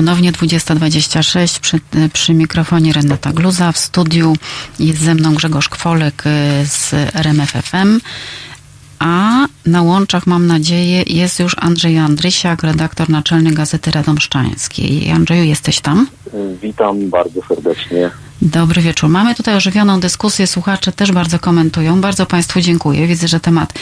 Ponownie, 20.26 przy, przy mikrofonie Renata Gluza. W studiu jest ze mną Grzegorz Kwolek y, z RMFFM. A na łączach, mam nadzieję, jest już Andrzej Andrysiak, redaktor naczelny Gazety Radomszczańskiej. Andrzeju, jesteś tam? Witam bardzo serdecznie. Dobry wieczór. Mamy tutaj ożywioną dyskusję. Słuchacze też bardzo komentują. Bardzo Państwu dziękuję. Widzę, że temat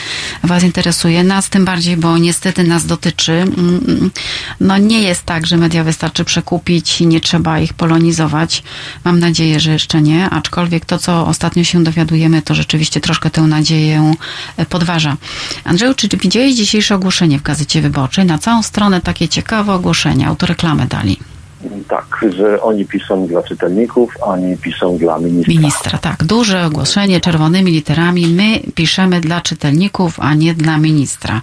Was interesuje. Nas tym bardziej, bo niestety nas dotyczy. Mm, no nie jest tak, że media wystarczy przekupić i nie trzeba ich polonizować. Mam nadzieję, że jeszcze nie. Aczkolwiek to, co ostatnio się dowiadujemy, to rzeczywiście troszkę tę nadzieję e, podważa. Andrzeju, czy widziałeś dzisiejsze ogłoszenie w Gazecie Wyborczej? Na całą stronę takie ciekawe ogłoszenie. Autoreklamę dali. Tak, że oni piszą dla czytelników, a nie piszą dla ministra. Ministra, tak. Duże ogłoszenie czerwonymi literami. My piszemy dla czytelników, a nie dla ministra.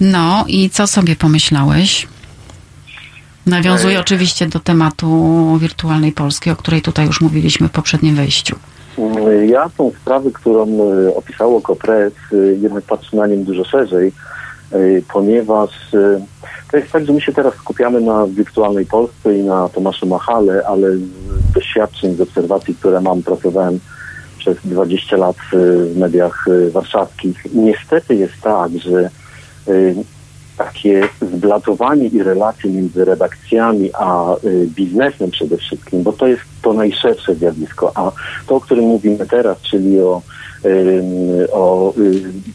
No i co sobie pomyślałeś? Nawiązuje oczywiście do tematu wirtualnej Polski, o której tutaj już mówiliśmy w poprzednim wejściu. Ja tą sprawę, którą e, opisało Kopres, e, jednak patrzę na nią dużo szerzej, ponieważ to jest tak, że my się teraz skupiamy na wirtualnej Polsce i na Tomaszu Machale, ale z doświadczeń, z obserwacji, które mam, pracowałem przez 20 lat w mediach warszawskich. Niestety jest tak, że takie zblatowanie i relacje między redakcjami a biznesem przede wszystkim, bo to jest to najszersze zjawisko, a to, o którym mówimy teraz, czyli o o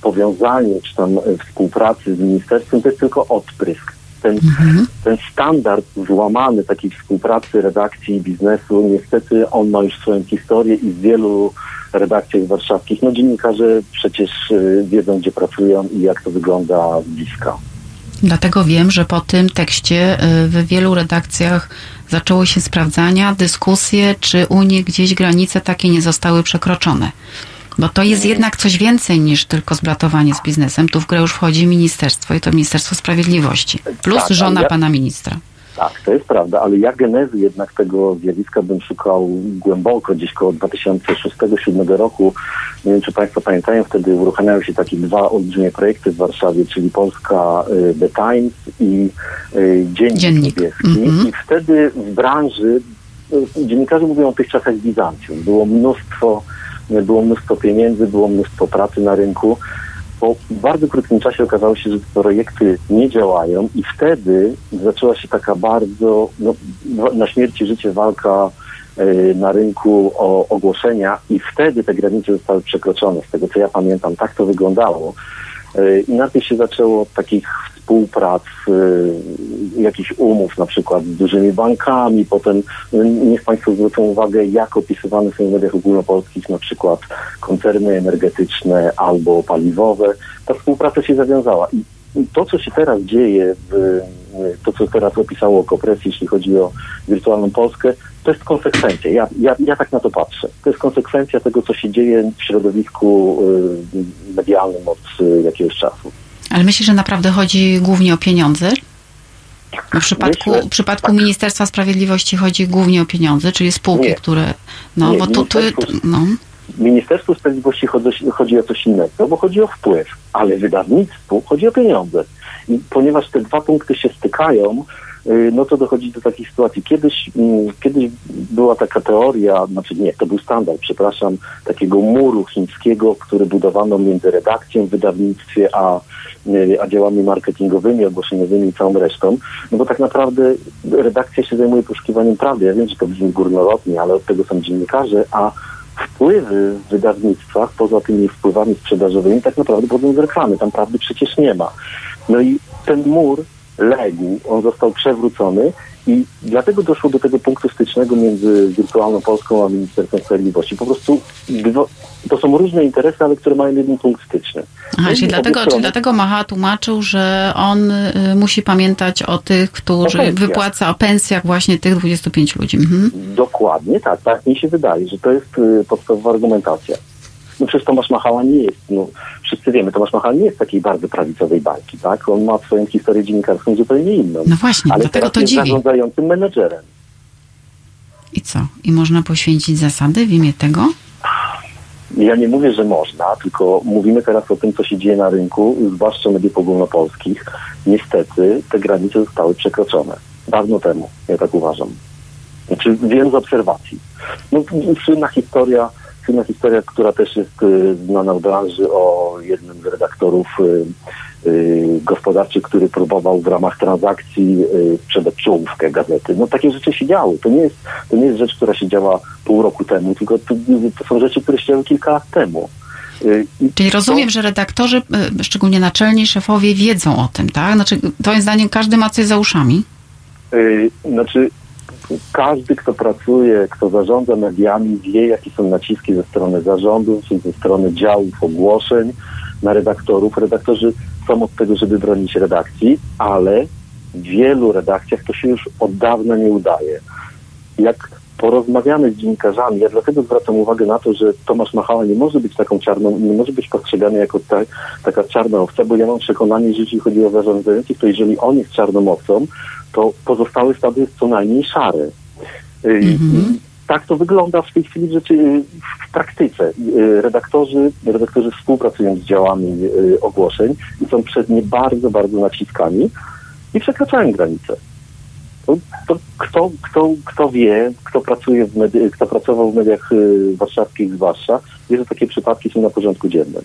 powiązaniu czy tam współpracy z ministerstwem, to jest tylko odprysk ten, mhm. ten standard złamany takiej współpracy redakcji i biznesu, niestety on ma już swoją historię i w wielu redakcjach warszawskich, no dziennikarze przecież y, wiedzą, gdzie pracują i jak to wygląda z bliska. Dlatego wiem, że po tym tekście y, w wielu redakcjach zaczęło się sprawdzania, dyskusje, czy u nich gdzieś granice takie nie zostały przekroczone. Bo to jest jednak coś więcej niż tylko zblatowanie z biznesem. Tu w grę już wchodzi ministerstwo i to Ministerstwo Sprawiedliwości. Plus tak, żona pana ministra. Tak, to jest prawda, ale ja genezy jednak tego zjawiska bym szukał głęboko, gdzieś koło 2006-2007 roku. Nie wiem, czy Państwo pamiętają, wtedy uruchamiały się takie dwa olbrzymie projekty w Warszawie, czyli Polska y, The Times i y, Dziennik, Dziennik. Niebieski. Mm -hmm. I wtedy w branży y, dziennikarze mówią o tych czasach Bizancjum. Było mnóstwo było mnóstwo pieniędzy, było mnóstwo pracy na rynku. Po bardzo krótkim czasie okazało się, że te projekty nie działają i wtedy zaczęła się taka bardzo no, na śmierć i życie walka e, na rynku o ogłoszenia i wtedy te granice zostały przekroczone. Z tego co ja pamiętam, tak to wyglądało. E, I na tym się zaczęło od takich współprac, y, jakichś umów na przykład z dużymi bankami, potem y, niech Państwo zwrócą uwagę, jak opisywane są w mediach ogólnopolskich na przykład koncerny energetyczne albo paliwowe. Ta współpraca się zawiązała i to, co się teraz dzieje, w, to, co teraz opisało Kopres, jeśli chodzi o wirtualną Polskę, to jest konsekwencja. Ja, ja, ja tak na to patrzę. To jest konsekwencja tego, co się dzieje w środowisku y, medialnym od jakiegoś czasu. Ale myślisz, że naprawdę chodzi głównie o pieniądze? W przypadku, Myślę, w przypadku tak. Ministerstwa Sprawiedliwości chodzi głównie o pieniądze, czyli spółki, nie. które. No, nie, bo tu. tu no. Ministerstwu Sprawiedliwości chodzi, chodzi o coś innego, bo chodzi o wpływ, ale wydawnictwu chodzi o pieniądze. I ponieważ te dwa punkty się stykają, y, no to dochodzi do takiej sytuacji. Kiedyś, mm, kiedyś była taka teoria, znaczy nie, to był standard, przepraszam, takiego muru chińskiego, który budowano między redakcją w wydawnictwie, a, y, a działami marketingowymi, ogłoszeniowymi i całą resztą. No bo tak naprawdę redakcja się zajmuje poszukiwaniem prawdy. Ja wiem, że to brzmi górnolotnie, ale od tego są dziennikarze, a wpływy w wydawnictwach, poza tymi wpływami sprzedażowymi, tak naprawdę pochodzą z reklamy. Tam prawdy przecież nie ma. No i ten mur legł, on został przewrócony i dlatego doszło do tego punktu stycznego między wirtualną Polską a Ministerstwem Sprawiedliwości. Po prostu to są różne interesy, ale które mają jeden punkt styczny. Aha, czyli dlatego, czyli dlatego Maha tłumaczył, że on y, musi pamiętać o tych, którzy o wypłaca o pensjach właśnie tych 25 ludzi. Mhm. Dokładnie, tak, tak mi się wydaje, że to jest y, podstawowa argumentacja. No przecież Tomasz Machała nie jest, no wszyscy wiemy, Tomasz Machała nie jest takiej bardzo prawicowej bajki, tak? On ma swoją historię dziennikarską zupełnie inną. No właśnie, ale dlatego to jest dziwi. zarządzającym menedżerem. I co? I można poświęcić zasady w imię tego? Ja nie mówię, że można, tylko mówimy teraz o tym, co się dzieje na rynku, zwłaszcza mediów ogólnopolskich. Niestety te granice zostały przekroczone. Dawno temu, ja tak uważam. Znaczy, wiem z obserwacji. No, słynna historia słynna historia, która też jest y, znana w branży o jednym z redaktorów y, y, gospodarczych, który próbował w ramach transakcji sprzedać czołówkę gazety. No takie rzeczy się działy. To nie jest, to nie jest rzecz, która się działa pół roku temu, tylko to, to są rzeczy, które się działy kilka lat temu. Czyli rozumiem, że redaktorzy, szczególnie naczelni szefowie, wiedzą o tym, tak? Znaczy, twoim zdaniem każdy ma coś za uszami? Znaczy, każdy, kto pracuje, kto zarządza mediami, wie, jakie są naciski ze strony zarządów, ze strony działów ogłoszeń na redaktorów. Redaktorzy są od tego, żeby bronić redakcji, ale w wielu redakcjach to się już od dawna nie udaje. Jak porozmawiamy z dziennikarzami, ja dlatego zwracam uwagę na to, że Tomasz Machała nie może być taką czarną, nie może być postrzegany jako ta, taka czarna owca, bo ja mam przekonanie, że jeśli chodzi o zarządzających, to jeżeli on jest czarną owcą, to pozostałe stado jest co najmniej szare. Mm-hmm. Tak to wygląda w tej chwili w, rzeczy, w praktyce. Y, redaktorzy, redaktorzy współpracują z działami y, ogłoszeń i są przez nie bardzo, bardzo naciskani i przekraczają granice. To, to kto, kto, kto wie, kto pracuje w kto pracował w mediach warszawskich zwłaszcza, wie, że takie przypadki są na porządku dziennym.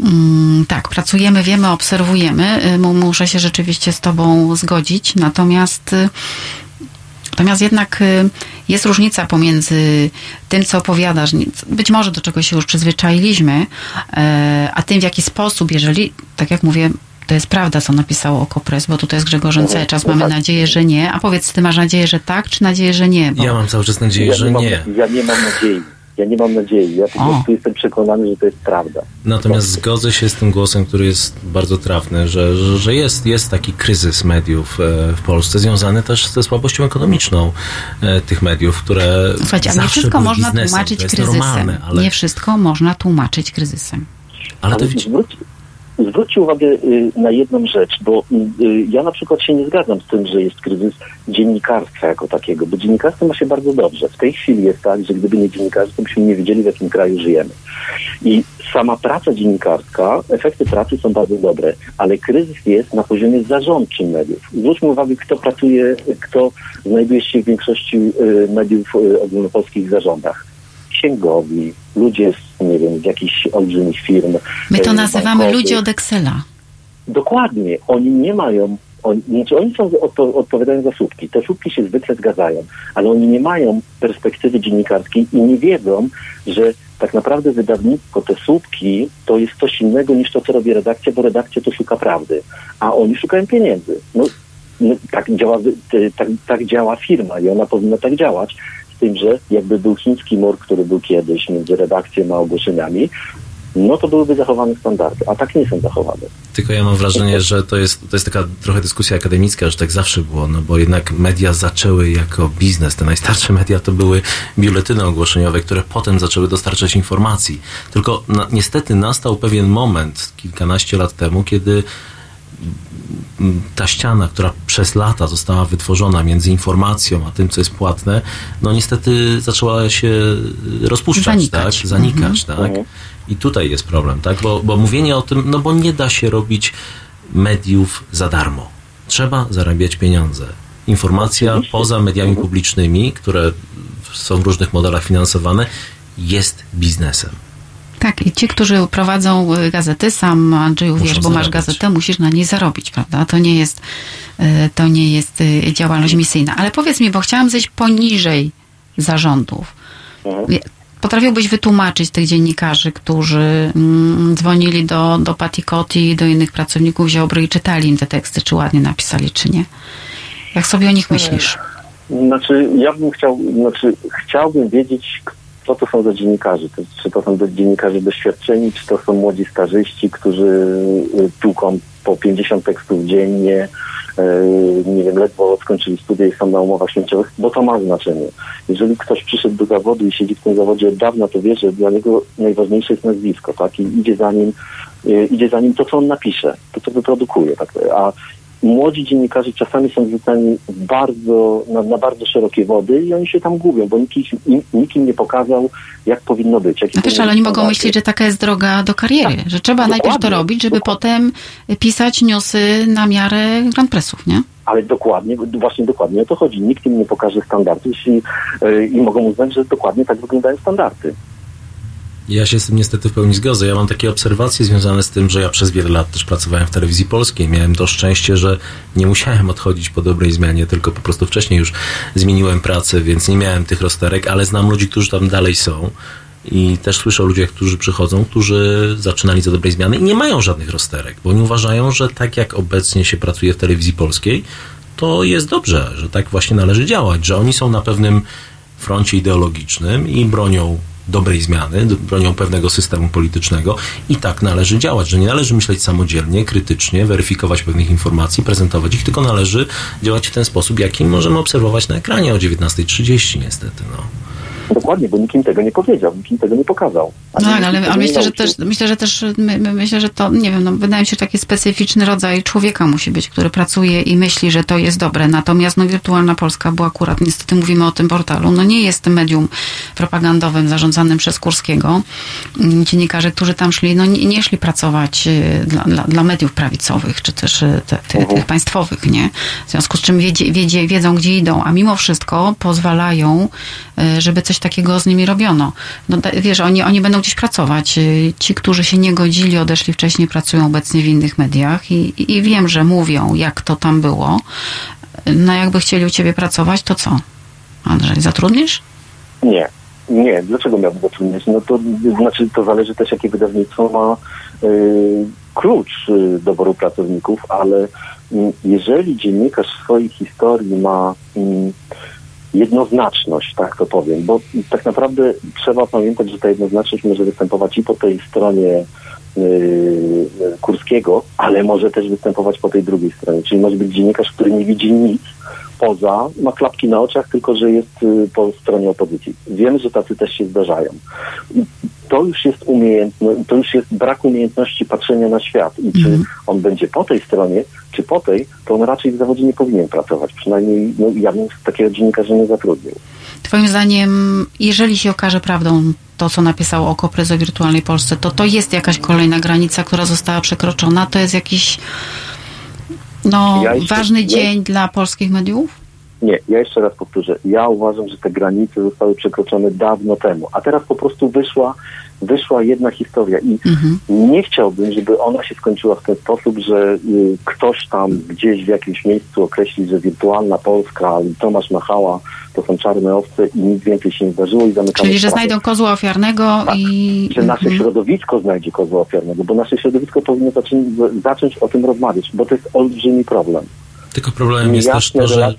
Mm, tak, pracujemy, wiemy, obserwujemy. Y, muszę się rzeczywiście z Tobą zgodzić. Natomiast y, Natomiast jednak y, jest różnica pomiędzy tym, co opowiadasz, być może do czego się już przyzwyczailiśmy, a tym, w jaki sposób, jeżeli, tak jak mówię, to jest prawda, co napisało Okopres, bo tutaj jest Grzegorzem cały czas mamy nadzieję, że nie. A powiedz, ty masz nadzieję, że tak, czy nadzieję, że nie? Bo... Ja mam cały czas nadzieję, ja że nie. nie. Mam, ja nie mam nadziei. Ja nie mam nadziei. Ja po prostu jestem przekonany, że to jest prawda. Natomiast zgodzę się z tym głosem, który jest bardzo trafny, że, że, jest, jest taki kryzys mediów e, w Polsce, związany też ze słabością ekonomiczną e, tych mediów, które. Słuchajcie, a nie wszystko można biznesem. tłumaczyć kryzysem. Normalne, ale... Nie wszystko można tłumaczyć kryzysem. Ale, ale to widzicie zwróćcie uwagę y, na jedną rzecz, bo y, ja na przykład się nie zgadzam z tym, że jest kryzys dziennikarstwa jako takiego, bo dziennikarstwo ma się bardzo dobrze. W tej chwili jest tak, że gdyby nie dziennikarstwo, byśmy nie wiedzieli, w jakim kraju żyjemy. I sama praca dziennikarska, efekty pracy są bardzo dobre, ale kryzys jest na poziomie zarządczym mediów. Zwróćmy uwagę, kto pracuje, kto znajduje się w większości y, mediów ogólnopolskich zarządach księgowi, ludzie z, nie wiem, z jakichś olbrzymich firm. My to e, nazywamy bankowych. ludzie od Excela. Dokładnie. Oni nie mają oni, znaczy oni są, odpo, odpowiadają za słupki. Te słupki się zwykle zgadzają, ale oni nie mają perspektywy dziennikarskiej i nie wiedzą, że tak naprawdę wydawnictwo, te słupki to jest coś innego niż to, co robi redakcja, bo redakcja to szuka prawdy, a oni szukają pieniędzy. No, no tak, działa, tak, tak działa firma i ona powinna tak działać z tym, że jakby był chiński mur, który był kiedyś między redakcją a ogłoszeniami, no to byłyby zachowane standardy, a tak nie są zachowane. Tylko ja mam wrażenie, że to jest, to jest taka trochę dyskusja akademicka, że tak zawsze było, no bo jednak media zaczęły jako biznes. Te najstarsze media to były biuletyny ogłoszeniowe, które potem zaczęły dostarczać informacji. Tylko na, niestety nastał pewien moment kilkanaście lat temu, kiedy ta ściana, która przez lata została wytworzona między informacją a tym, co jest płatne, no niestety zaczęła się rozpuszczać, zanikać. tak? Zanikać, mhm. tak? I tutaj jest problem, tak? Bo, bo mówienie o tym, no bo nie da się robić mediów za darmo. Trzeba zarabiać pieniądze. Informacja poza mediami publicznymi, które są w różnych modelach finansowane, jest biznesem. Tak, i ci, którzy prowadzą y, gazety, sam Andrzeju wiesz, bo masz gazetę, musisz na niej zarobić, prawda? To nie jest, y, to nie jest y, działalność misyjna. Ale powiedz mi, bo chciałam zejść poniżej zarządów. Mhm. Potrafiłbyś wytłumaczyć tych dziennikarzy, którzy mm, dzwonili do, do Patti Cotti, do innych pracowników Ziobry i czytali im te teksty, czy ładnie napisali, czy nie? Jak sobie o nich myślisz? Znaczy, ja bym chciał, znaczy, chciałbym wiedzieć, co to są za dziennikarze. To, czy to są dziennikarze doświadczeni, czy to są młodzi starzyści, którzy y, tłuką po 50 tekstów dziennie, y, nie wiem, ledwo skończyli studia i są na umowach śmieciowych, bo to ma znaczenie. Jeżeli ktoś przyszedł do zawodu i siedzi w tym zawodzie od dawna, to wie, że dla niego najważniejsze jest nazwisko, tak? I idzie za nim, y, idzie za nim to, co on napisze, to, co wyprodukuje, tak? A młodzi dziennikarze czasami są wrzucani bardzo, na, na, bardzo szerokie wody i oni się tam gubią, bo nikt, nikt im nie pokazał, jak powinno być. No wiesz, ale oni mogą myśleć, że taka jest droga do kariery, tak, że trzeba najpierw to robić, żeby dokładnie. potem pisać newsy na miarę Grand Pressów, nie? Ale dokładnie, właśnie dokładnie o to chodzi. Nikt im nie pokaże standardów i, yy, i mogą uznać, że dokładnie tak wyglądają standardy. Ja się z tym niestety w pełni zgodzę. Ja mam takie obserwacje związane z tym, że ja przez wiele lat też pracowałem w telewizji polskiej. Miałem to szczęście, że nie musiałem odchodzić po dobrej zmianie, tylko po prostu wcześniej już zmieniłem pracę, więc nie miałem tych rozterek, ale znam ludzi, którzy tam dalej są. I też słyszę o ludziach, którzy przychodzą, którzy zaczynali za dobrej zmiany i nie mają żadnych rozterek, bo oni uważają, że tak jak obecnie się pracuje w telewizji polskiej, to jest dobrze, że tak właśnie należy działać, że oni są na pewnym froncie ideologicznym i bronią dobrej zmiany, bronią pewnego systemu politycznego i tak należy działać, że nie należy myśleć samodzielnie, krytycznie, weryfikować pewnych informacji, prezentować ich, tylko należy działać w ten sposób, jaki możemy obserwować na ekranie o 19.30 niestety. No. Dokładnie, bo nikim tego nie powiedział, nikim tego nie pokazał. No tak, ale, ale myślę, że też, myślę, że też, my, my, myślę, że to, nie wiem, no, wydaje mi się, że taki specyficzny rodzaj człowieka musi być, który pracuje i myśli, że to jest dobre. Natomiast no, Wirtualna Polska, bo akurat niestety mówimy o tym portalu, no nie jest medium propagandowym zarządzanym przez Kurskiego. Mm, dziennikarze, którzy tam szli, no nie, nie szli pracować y, dla, dla, dla, mediów prawicowych, czy też y, te, te, -huh. tych państwowych, nie? W związku z czym wiedzie, wiedzie, wiedzą, gdzie idą, a mimo wszystko pozwalają, y, żeby coś coś takiego z nimi robiono. No, wiesz, oni, oni będą gdzieś pracować. Y, ci, którzy się nie godzili, odeszli wcześniej, pracują obecnie w innych mediach i, i wiem, że mówią, jak to tam było. No jakby chcieli u ciebie pracować, to co? Andrzej, zatrudnisz? Nie. Nie, dlaczego miałbym zatrudnić? No to znaczy, to zależy też, jakie wydawnictwo ma y, klucz y, doboru pracowników, ale y, jeżeli dziennikarz swojej historii ma y, jednoznaczność, tak to powiem, bo tak naprawdę trzeba pamiętać, że ta jednoznaczność może występować i po tej stronie Kurskiego, ale może też występować po tej drugiej stronie, czyli może być dziennikarz, który nie widzi nic poza, ma klapki na oczach, tylko że jest yy, po stronie opozycji. Wiem, że tacy też się zdarzają. To już jest umiejętność, to już jest brak umiejętności patrzenia na świat i czy mhm. on będzie po tej stronie, czy po tej, to on raczej w zawodzie nie powinien pracować. Przynajmniej no, ja bym takiego dziennikarza nie zatrudnił. Twoim zdaniem, jeżeli się okaże prawdą to, co napisał o Koprez wirtualnej Polsce, to to jest jakaś kolejna granica, która została przekroczona? To jest jakiś no, ja jeszcze, ważny nie, dzień dla polskich mediów? Nie, ja jeszcze raz powtórzę. Ja uważam, że te granice zostały przekroczone dawno temu, a teraz po prostu wyszła wyszła jedna historia i mhm. nie chciałbym, żeby ona się skończyła w ten sposób, że y, ktoś tam gdzieś w jakimś miejscu określi, że wirtualna Polska i Tomasz Machała to są czarne owce i nic więcej się nie zdarzyło i zamykamy Czyli, że znajdą kozła ofiarnego tak, i... Że nasze mhm. środowisko znajdzie kozła ofiarnego, bo nasze środowisko powinno zacząć, zacząć o tym rozmawiać, bo to jest olbrzymi problem. Tylko problemem jest też to, że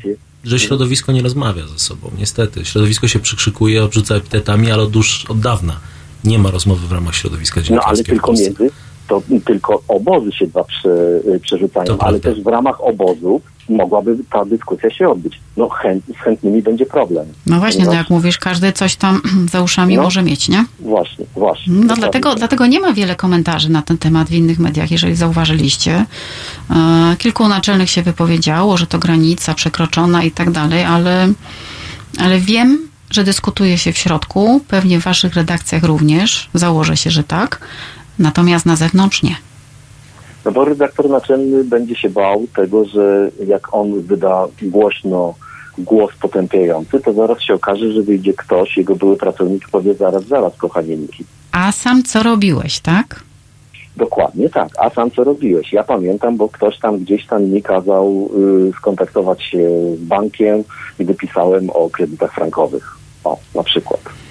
że środowisko nie rozmawia ze sobą. Niestety. Środowisko się przykrzykuje, obrzuca epitetami, ale od, już od dawna nie ma rozmowy w ramach środowiska dziennikarskiego. No ale tylko między, to tylko obozy się dwa prze, y, przerzucają, to ale prawda. też w ramach obozu mogłaby ta dyskusja się odbyć. No chęt, z chętnymi będzie problem. No właśnie, no, jak mówisz, każdy coś tam za uszami no, może mieć, nie? Właśnie, właśnie. No dlatego, dlatego nie ma wiele komentarzy na ten temat w innych mediach, jeżeli zauważyliście. E, kilku naczelnych się wypowiedziało, że to granica przekroczona i tak dalej, ale, ale wiem, że dyskutuje się w środku, pewnie w waszych redakcjach również, założę się, że tak, natomiast na zewnątrz nie. No bo redaktor naczelny będzie się bał tego, że jak on wyda głośno głos potępiający, to zaraz się okaże, że wyjdzie ktoś, jego były pracownik powie zaraz, zaraz, kochanieńki. A sam co robiłeś, tak? Dokładnie tak. A sam co robiłeś? Ja pamiętam, bo ktoś tam gdzieś tam mi kazał y, skontaktować się z bankiem i wypisałem o kredytach frankowych. O, na przykład.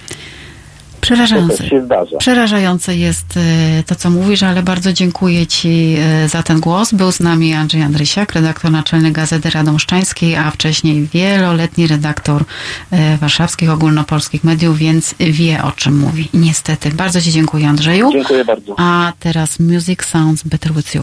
Przerażające. To się zdarza. Przerażające jest e, to, co mówisz, ale bardzo dziękuję Ci e, za ten głos. Był z nami Andrzej Andrysiak, redaktor naczelny Gazety Radomszczańskiej, a wcześniej wieloletni redaktor e, warszawskich ogólnopolskich mediów, więc wie o czym mówi. Niestety. Bardzo Ci dziękuję, Andrzeju. Dziękuję bardzo. A teraz Music Sounds Better With You.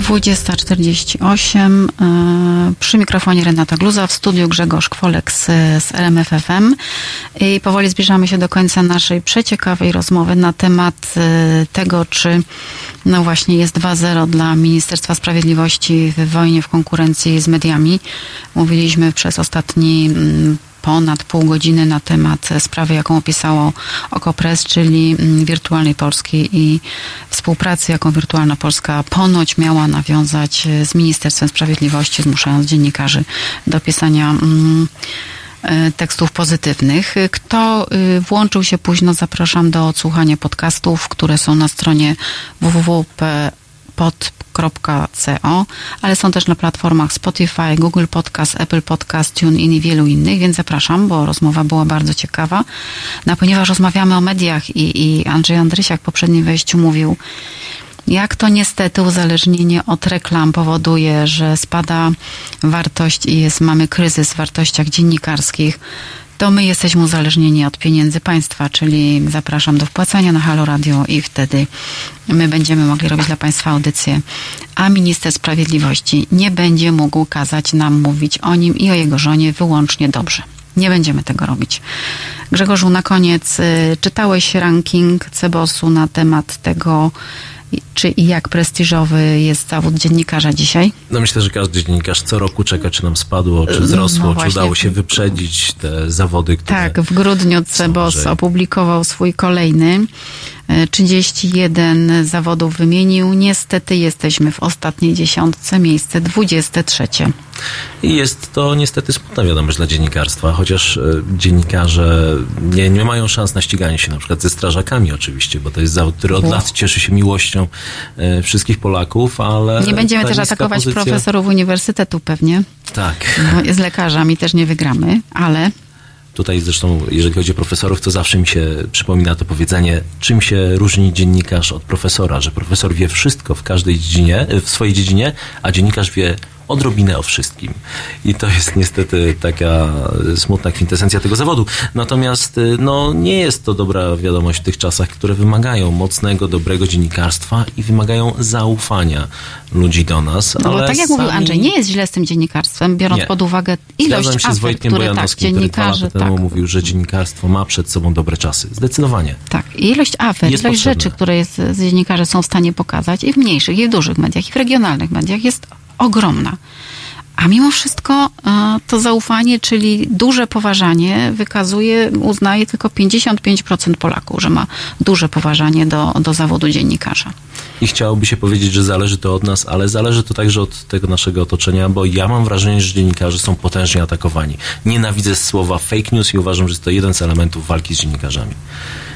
20.48 e, przy mikrofonie Renata Gluza, w studiu Grzegorz Kwolek z, z RMFFM. I powoli zbliżamy się do końca naszej przeciekawej rozmowy na temat e, tego, czy no właśnie jest 2-0 dla Ministerstwa Sprawiedliwości w wojnie w konkurencji z mediami. Mówiliśmy przez ostatni mm, ponad pół godziny na temat sprawy, jaką opisało Okopres, czyli mm, wirtualnej Polski i współpracy, jaką Wirtualna Polska ponoć miała nawiązać z Ministerstwem Sprawiedliwości, zmuszając dziennikarzy do pisania mm, e, tekstów pozytywnych. Kto y, włączył się późno, zapraszam do odsłuchania podcastów, które są na stronie www.pod co, ale są też na platformach Spotify, Google Podcast, Apple Podcast, TuneIn i wielu innych, więc zapraszam, bo rozmowa była bardzo ciekawa. No, ponieważ rozmawiamy o mediach i, i Andrzej Andrysiak w poprzednim wejściu mówił, jak to niestety uzależnienie od reklam powoduje, że spada wartość i jest, mamy kryzys w wartościach dziennikarskich, to my jesteśmy uzależnieni od pieniędzy państwa, czyli zapraszam do wpłacania na Halo Radio i wtedy my będziemy mogli robić dla państwa audycję, a minister sprawiedliwości nie będzie mógł kazać nam mówić o nim i o jego żonie wyłącznie dobrze. Nie będziemy tego robić. Grzegorzu, na koniec, y, czytałeś ranking Cebosu na temat tego, czy i jak prestiżowy jest zawód dziennikarza dzisiaj? No myślę, że każdy dziennikarz co roku czeka, czy nam spadło, czy wzrosło, no czy udało się wyprzedzić te zawody, które Tak, w grudniu Cebos opublikował swój kolejny 31 zawodów wymienił. Niestety jesteśmy w ostatniej dziesiątce, miejsce 23. I jest to niestety smutna wiadomość dla dziennikarstwa, chociaż e, dziennikarze nie, nie mają szans na ściganie się na przykład ze strażakami oczywiście, bo to jest zawód, który od lat cieszy się miłością e, wszystkich Polaków, ale... Nie będziemy też atakować pozycja... profesorów uniwersytetu pewnie. Tak. Bo z lekarzami też nie wygramy, ale Tutaj zresztą, jeżeli chodzi o profesorów, to zawsze mi się przypomina to powiedzenie, czym się różni dziennikarz od profesora, że profesor wie wszystko w każdej dziedzinie, w swojej dziedzinie, a dziennikarz wie odrobinę o wszystkim. I to jest niestety taka smutna kwintesencja tego zawodu. Natomiast y, no, nie jest to dobra wiadomość w tych czasach, które wymagają mocnego, dobrego dziennikarstwa i wymagają zaufania ludzi do nas. No ale tak jak sami... mówił Andrzej, nie jest źle z tym dziennikarstwem, biorąc Nie. pod uwagę ilość Zgadzam się afer, z Wojtkiem które tak, który dziennikarzy, lata temu tak, mówił, że dziennikarstwo ma przed sobą dobre czasy. Zdecydowanie. tak. I ilość afer, Jest ilość potrzebne. rzeczy, które jest, z dziennikarze są w stanie pokazać i w mniejszych, i w dużych mediach, i w regionalnych mediach jest ogromna. A mimo wszystko e, to zaufanie, czyli duże poważanie, wykazuje, uznaje tylko 55% Polaków, że ma duże poważanie do, do zawodu dziennikarza. I chciałoby się powiedzieć, że zależy to od nas, ale zależy to także od tego naszego otoczenia, bo ja mam wrażenie, że dziennikarze są potężnie atakowani. Nienawidzę słowa fake news i uważam, że jest to jeden z elementów walki z dziennikarzami.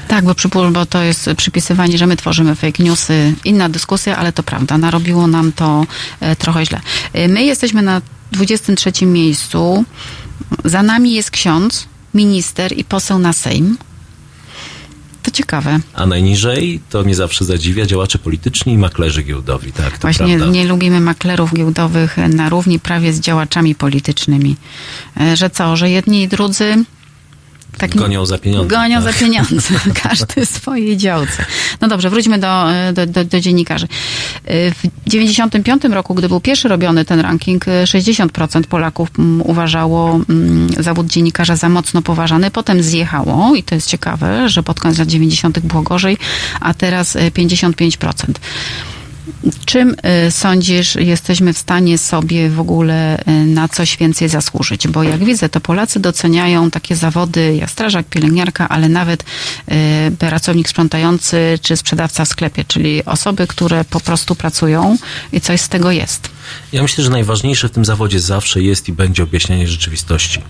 Tak, bo, bo to jest przypisywanie, że my tworzymy fake newsy. Inna dyskusja, ale to prawda. Narobiło nam to e, trochę źle. E, My jesteśmy na 23 miejscu. Za nami jest ksiądz, minister i poseł na Sejm. To ciekawe. A najniżej, to mnie zawsze zadziwia, działacze polityczni i maklerzy giełdowi. Tak, to Właśnie prawda. nie lubimy maklerów giełdowych na równi prawie z działaczami politycznymi. E, Że co, że jedni i drudzy tak Gonią za pieniądze. Gonią tak. za pieniądze. Każdy w swojej działce. No dobrze, wróćmy do, do, do, do dziennikarzy. W 95 roku, gdy był pierwszy robiony ten ranking, 60% Polaków mm, uważało mm, zawód dziennikarza za mocno poważany. Potem zjechało i to jest ciekawe, że pod koniec lat 90. było gorzej, a teraz y, 55%. Czym y, sądzisz, jesteśmy w stanie sobie w ogóle y, na coś więcej zasłużyć? Bo jak widzę, to Polacy doceniają takie zawody jak strażak, pielęgniarka, ale nawet y, pracownik sprzątający czy sprzedawca w sklepie, czyli osoby, które po prostu pracują i coś z tego jest. Ja myślę, że najważniejsze w tym zawodzie zawsze jest i będzie objaśnianie rzeczywistości.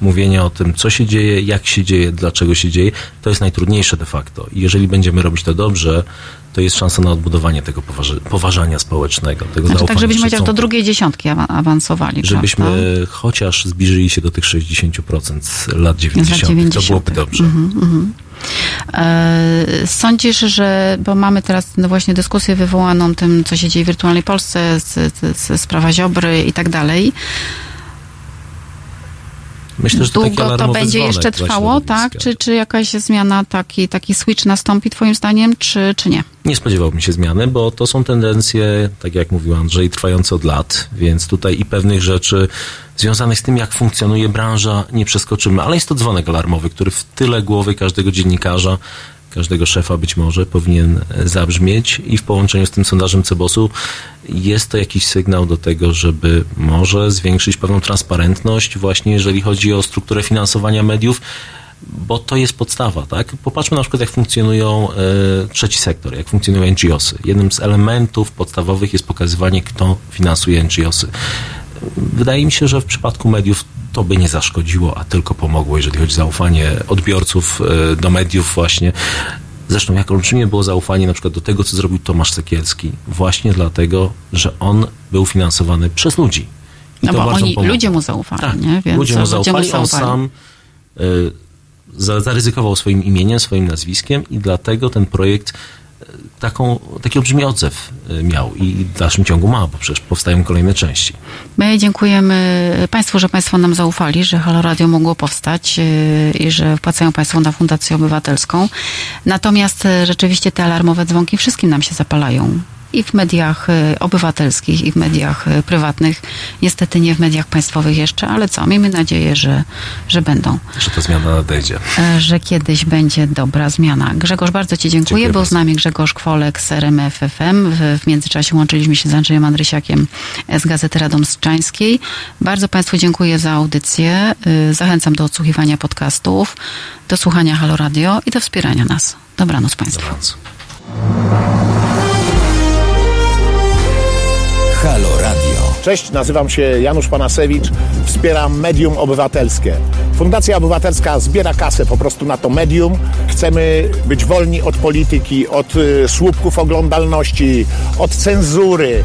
Mówienie o tym, co się dzieje, jak się dzieje, dlaczego się dzieje, to jest najtrudniejsze de facto. I jeżeli będziemy robić to dobrze, to jest szansa na odbudowanie tego poważy- poważania społecznego, tego Znaczy, tak, żebyśmy chociaż do drugiej dziesiątki awa- awansowali. Żebyśmy prawda? chociaż zbliżyli się do tych 60% z lat Z 90. lat 90. To byłoby dobrze. Mhm, mhm. E, Sądzisz, że, bo mamy teraz no właśnie dyskusję wywołaną tym, co się dzieje w wirtualnej Polsce, z, z, z sprawa Ziobry i tak dalej. Myślę, że to Długo to alarmowy będzie jeszcze trwało, tak? Czy, czy jakaś zmiana, taki, taki switch nastąpi twoim zdaniem, czy, czy nie? Nie spodziewałbym się zmiany, bo to są tendencje, tak jak mówił Andrzej, trwające od lat, więc tutaj i pewnych rzeczy związanych z tym, jak funkcjonuje branża, nie przeskoczymy, ale jest to dzwonek alarmowy, który w tyle głowy każdego dziennikarza, każdego szefa być może powinien e, zabrzmieć i w połączeniu z tym sondażem Cebosu jest to jakiś sygnał do tego, żeby może zwiększyć pewną transparentność właśnie jeżeli chodzi o strukturę finansowania mediów, bo to jest podstawa, tak? Popatrzmy na przykład, jak funkcjonują e, trzeci sektor, jak funkcjonują NGOsy. Jednym z elementów podstawowych jest pokazywanie, kto finansuje NGOsy. Wydaje mi się, że w przypadku mediów to by nie zaszkodziło, a tylko pomogło, jeżeli chodzi o zaufanie odbiorców e, do mediów właśnie. Zresztą jak olbrzymie było zaufanie na przykład do tego, co zrobił Tomasz Sekielski. Właśnie dlatego, że on był finansowany przez ludzi. I No bo oni, pomogło. ludzie mu zaufali, Tak, nie? Więc ludzie mu ludzie zaufali, on sam y, za, zaryzykował swoim imieniem, swoim nazwiskiem i dlatego ten projekt taką, taki olbrzymi odzew y, miał i w dalszym ciągu ma, bo przecież powstają kolejne części. My dziękujemy Państwu, że Państwo nam zaufali, że Halo Radio mogło powstać yy, i że wpłacają Państwo na Fundację Obywatelską. Natomiast yy, rzeczywiście te alarmowe dzwonki wszystkim nam się zapalają. I w mediach yy, obywatelskich, i w mediach yy, prywatnych. Niestety nie w mediach państwowych jeszcze, ale co? Miejmy nadzieję, że, że będą. Że ta zmiana nadejdzie. E, że kiedyś będzie dobra zmiana. Grzegorz, bardzo Ci dziękuję. Dziękuję Był bardzo. z nami Grzegorz Kwolek z RMF FM. W, w międzyczasie łączyliśmy się z Andrzejem Andrysiakiem z Gazety Radomszczańskiej. Bardzo Państwu dziękuję za audycję. Y, Zachęcam do odsłuchiwania podcastów, do słuchania Halo Radio i do wspierania nas. Dobranoc Państwu. Dobranoc. Halo Radio. Cześć, nazywam się Janusz Panasewicz, wspieram Medium Obywatelskie. Fundacja Obywatelska zbiera kasę po prostu na to medium. Chcemy być wolni od polityki, od y, słupków oglądalności, od cenzury,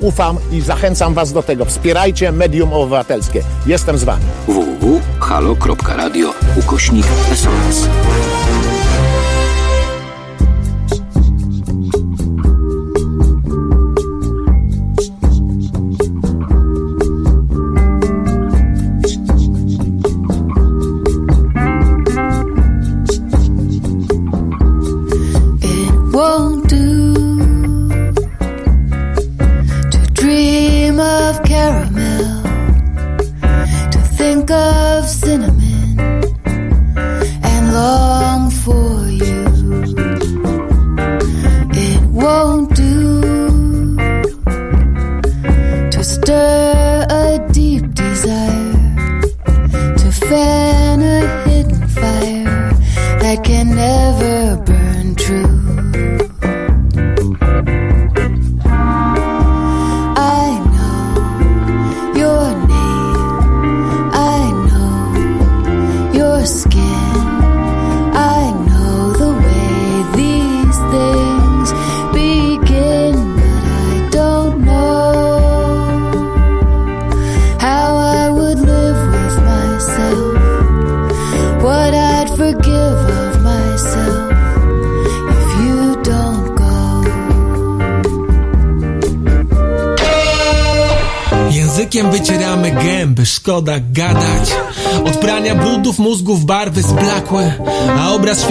ufam i zachęcam was do tego. Wspierajcie medium obywatelskie. Jestem z wami. www.halo.radio ukośnik SOS.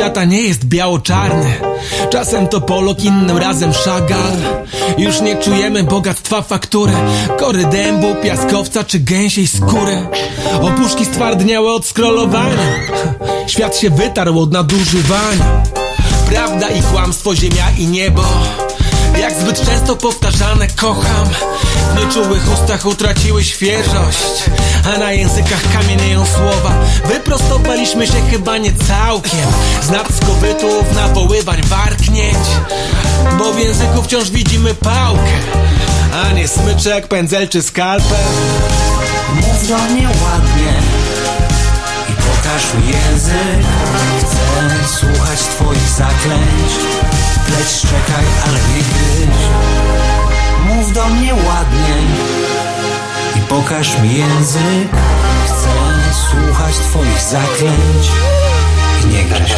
A obraz świata nie jest biało-czarny. Czasem to Polok, innym razem Chagall Już nie czujemy bogactwa faktury. Kory dębu, piaskowca czy gęsiej skóry. Opuszki stwardniałe od scrollowania. Świat się wytarł od nadużywania. Prawda i kłamstwo, ziemia i niebo jak zbyt często powtarzane kocham. W nieczułych ustach utraciły świeżość A na językach kamienieją słowa. Wyprostowaliśmy się chyba nie całkiem. Z nadskowytów nawoływań warknięć Bo w języku wciąż widzimy pałkę A nie smyczek, pędzel czy skalpel. Mów do mnie ładnie pokaż mi język. Chcę słuchać twoich zaklęć. Pleć czekaj, ale nie gryź. Mów do mnie ładnie i pokaż mi język. Chcę słuchać twoich zaklęć i nie gryź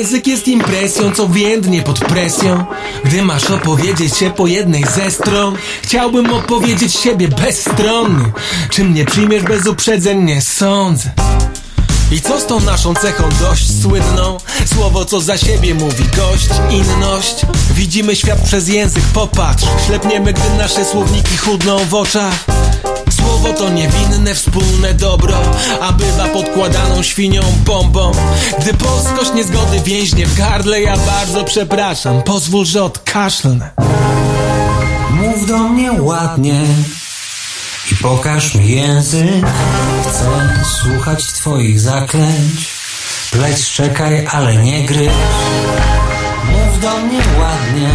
Język jest impresją, co więdnie pod presją. Gdy masz opowiedzieć się po jednej ze stron Chciałbym opowiedzieć siebie bezstronnie Czy mnie przyjmiesz bez uprzedzeń? Nie sądzę. I co z tą naszą cechą dość słynną? Słowo, co za siebie mówi gość, inność. Widzimy świat przez język, popatrz. Ślepniemy, gdy nasze słowniki chudną w oczach Słowo to niewinne wspólne dobro A bywa podkładaną świnią bombą. Gdy polskość niezgody więźnie w gardle Ja bardzo przepraszam, pozwól, że odkaszlnę Mów do mnie ładnie i pokaż mi język. Chcę słuchać twoich zaklęć. Pleć czekaj, ale nie gryź. Mów do mnie ładnie